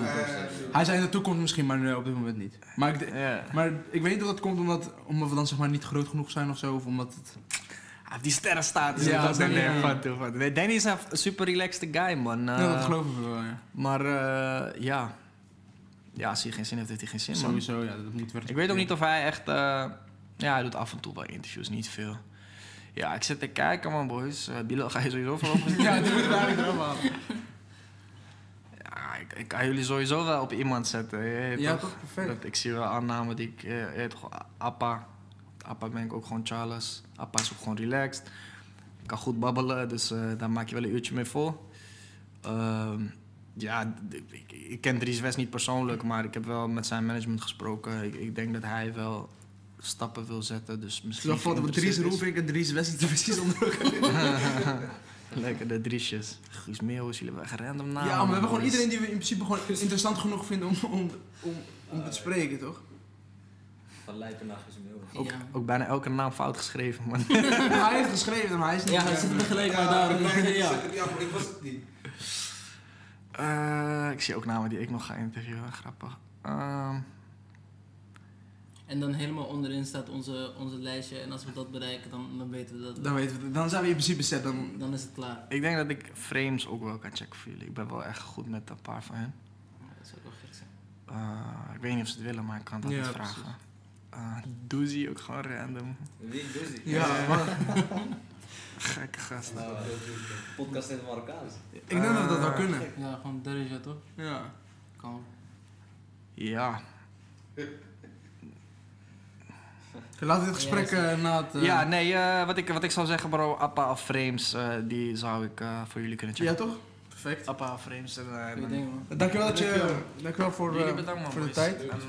Hij zei in de toekomst misschien, maar op dit moment niet. Maar ik, Ja. maar ik weet of dat komt omdat, omdat we dan zeg maar niet groot genoeg zijn of zo. Of omdat het... Hij heeft die sterrenstatus. Ja, dat nee, van toe, Danny is een super relaxed guy, man. ja, dat geloven we wel, ja. Maar ja. Ja, als hij geen zin heeft, heeft hij geen zin, man. Sowieso, ja, dat moet weer. Ik weet ook niet of hij echt... eh, ja, hij doet af en toe wel interviews, niet veel. Ja, ik zit te kijken, man, boys. Uh, Bilal ga je sowieso op. [laughs] Ja, die moeten we eigenlijk halen. Ja, ik, ik kan jullie sowieso wel op iemand zetten. je Ja, toch? Perfect. Dat, ik zie wel aannamen die ik... eh, je weet toch, Appa. Appa ben ik ook gewoon Charles. Appa is ook gewoon relaxed. Ik kan goed babbelen, dus eh, daar maak je wel een uurtje mee vol. Ehm, ja, ik, ik ken Dries West niet persoonlijk, maar ik heb wel met zijn management gesproken. Ik, ik denk dat hij wel stappen wil zetten, dus misschien... Dan valt er Dries. Roelvink en Dries West zitten [laughs] precies onder elkaar. [laughs] Lekker de Driesjes. Guus Meeuwis, jullie hebben echt random namen. Ja, maar we hebben gewoon iedereen die we in principe gewoon interessant genoeg vinden om, om, om, om te spreken, toch? Van Lijpennacht is Meeuwen. Ook, Ja. ook bijna elke naam fout geschreven, man. [laughs] hij heeft geschreven, maar hij is niet... Ja, hij zit tegelijk maar daar. ja, Ja. ja, maar ik was het niet. Eh, ik zie ook namen die ik nog ga interviewen. Grappig. Ehm, En dan helemaal onderin staat onze, onze lijstje. En als we dat bereiken, dan, dan weten we dat. Dan weten we. Dan zijn we in principe set. Dan, Dan is het klaar. ik denk dat ik frames ook wel kan checken voor jullie. Ik ben wel echt goed met een paar van hen. Dat zou ook wel gek zijn. Eh, ik weet niet of ze het willen, maar ik kan het Ja, altijd vragen. Eh Doezie ook gewoon random. Wie? Ja. [laughs] Gekke gast. Nou, podcast in het Marokkaans. Ik denk dat we dat wel kunnen. Ja, gewoon Derija toch? Ja. Kan. Ja. Laten we dit gesprek eh, na het... eh, Ja, nee, eh, wat, ik, wat ik zou zeggen, bro, Appa of Frames, eh, die zou ik eh, voor jullie kunnen Ja, checken. toch? Perfect. Appa of Frames. En, ding, man. Dankjewel dat je... Dankjewel voor, jullie bedankt, man, voor de tijd. En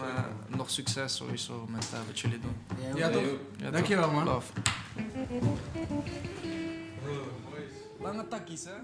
nog succes sowieso met wat jullie doen. Ja, toch? Ja, Dankjewel, toch? man. Love. Banget tak bisa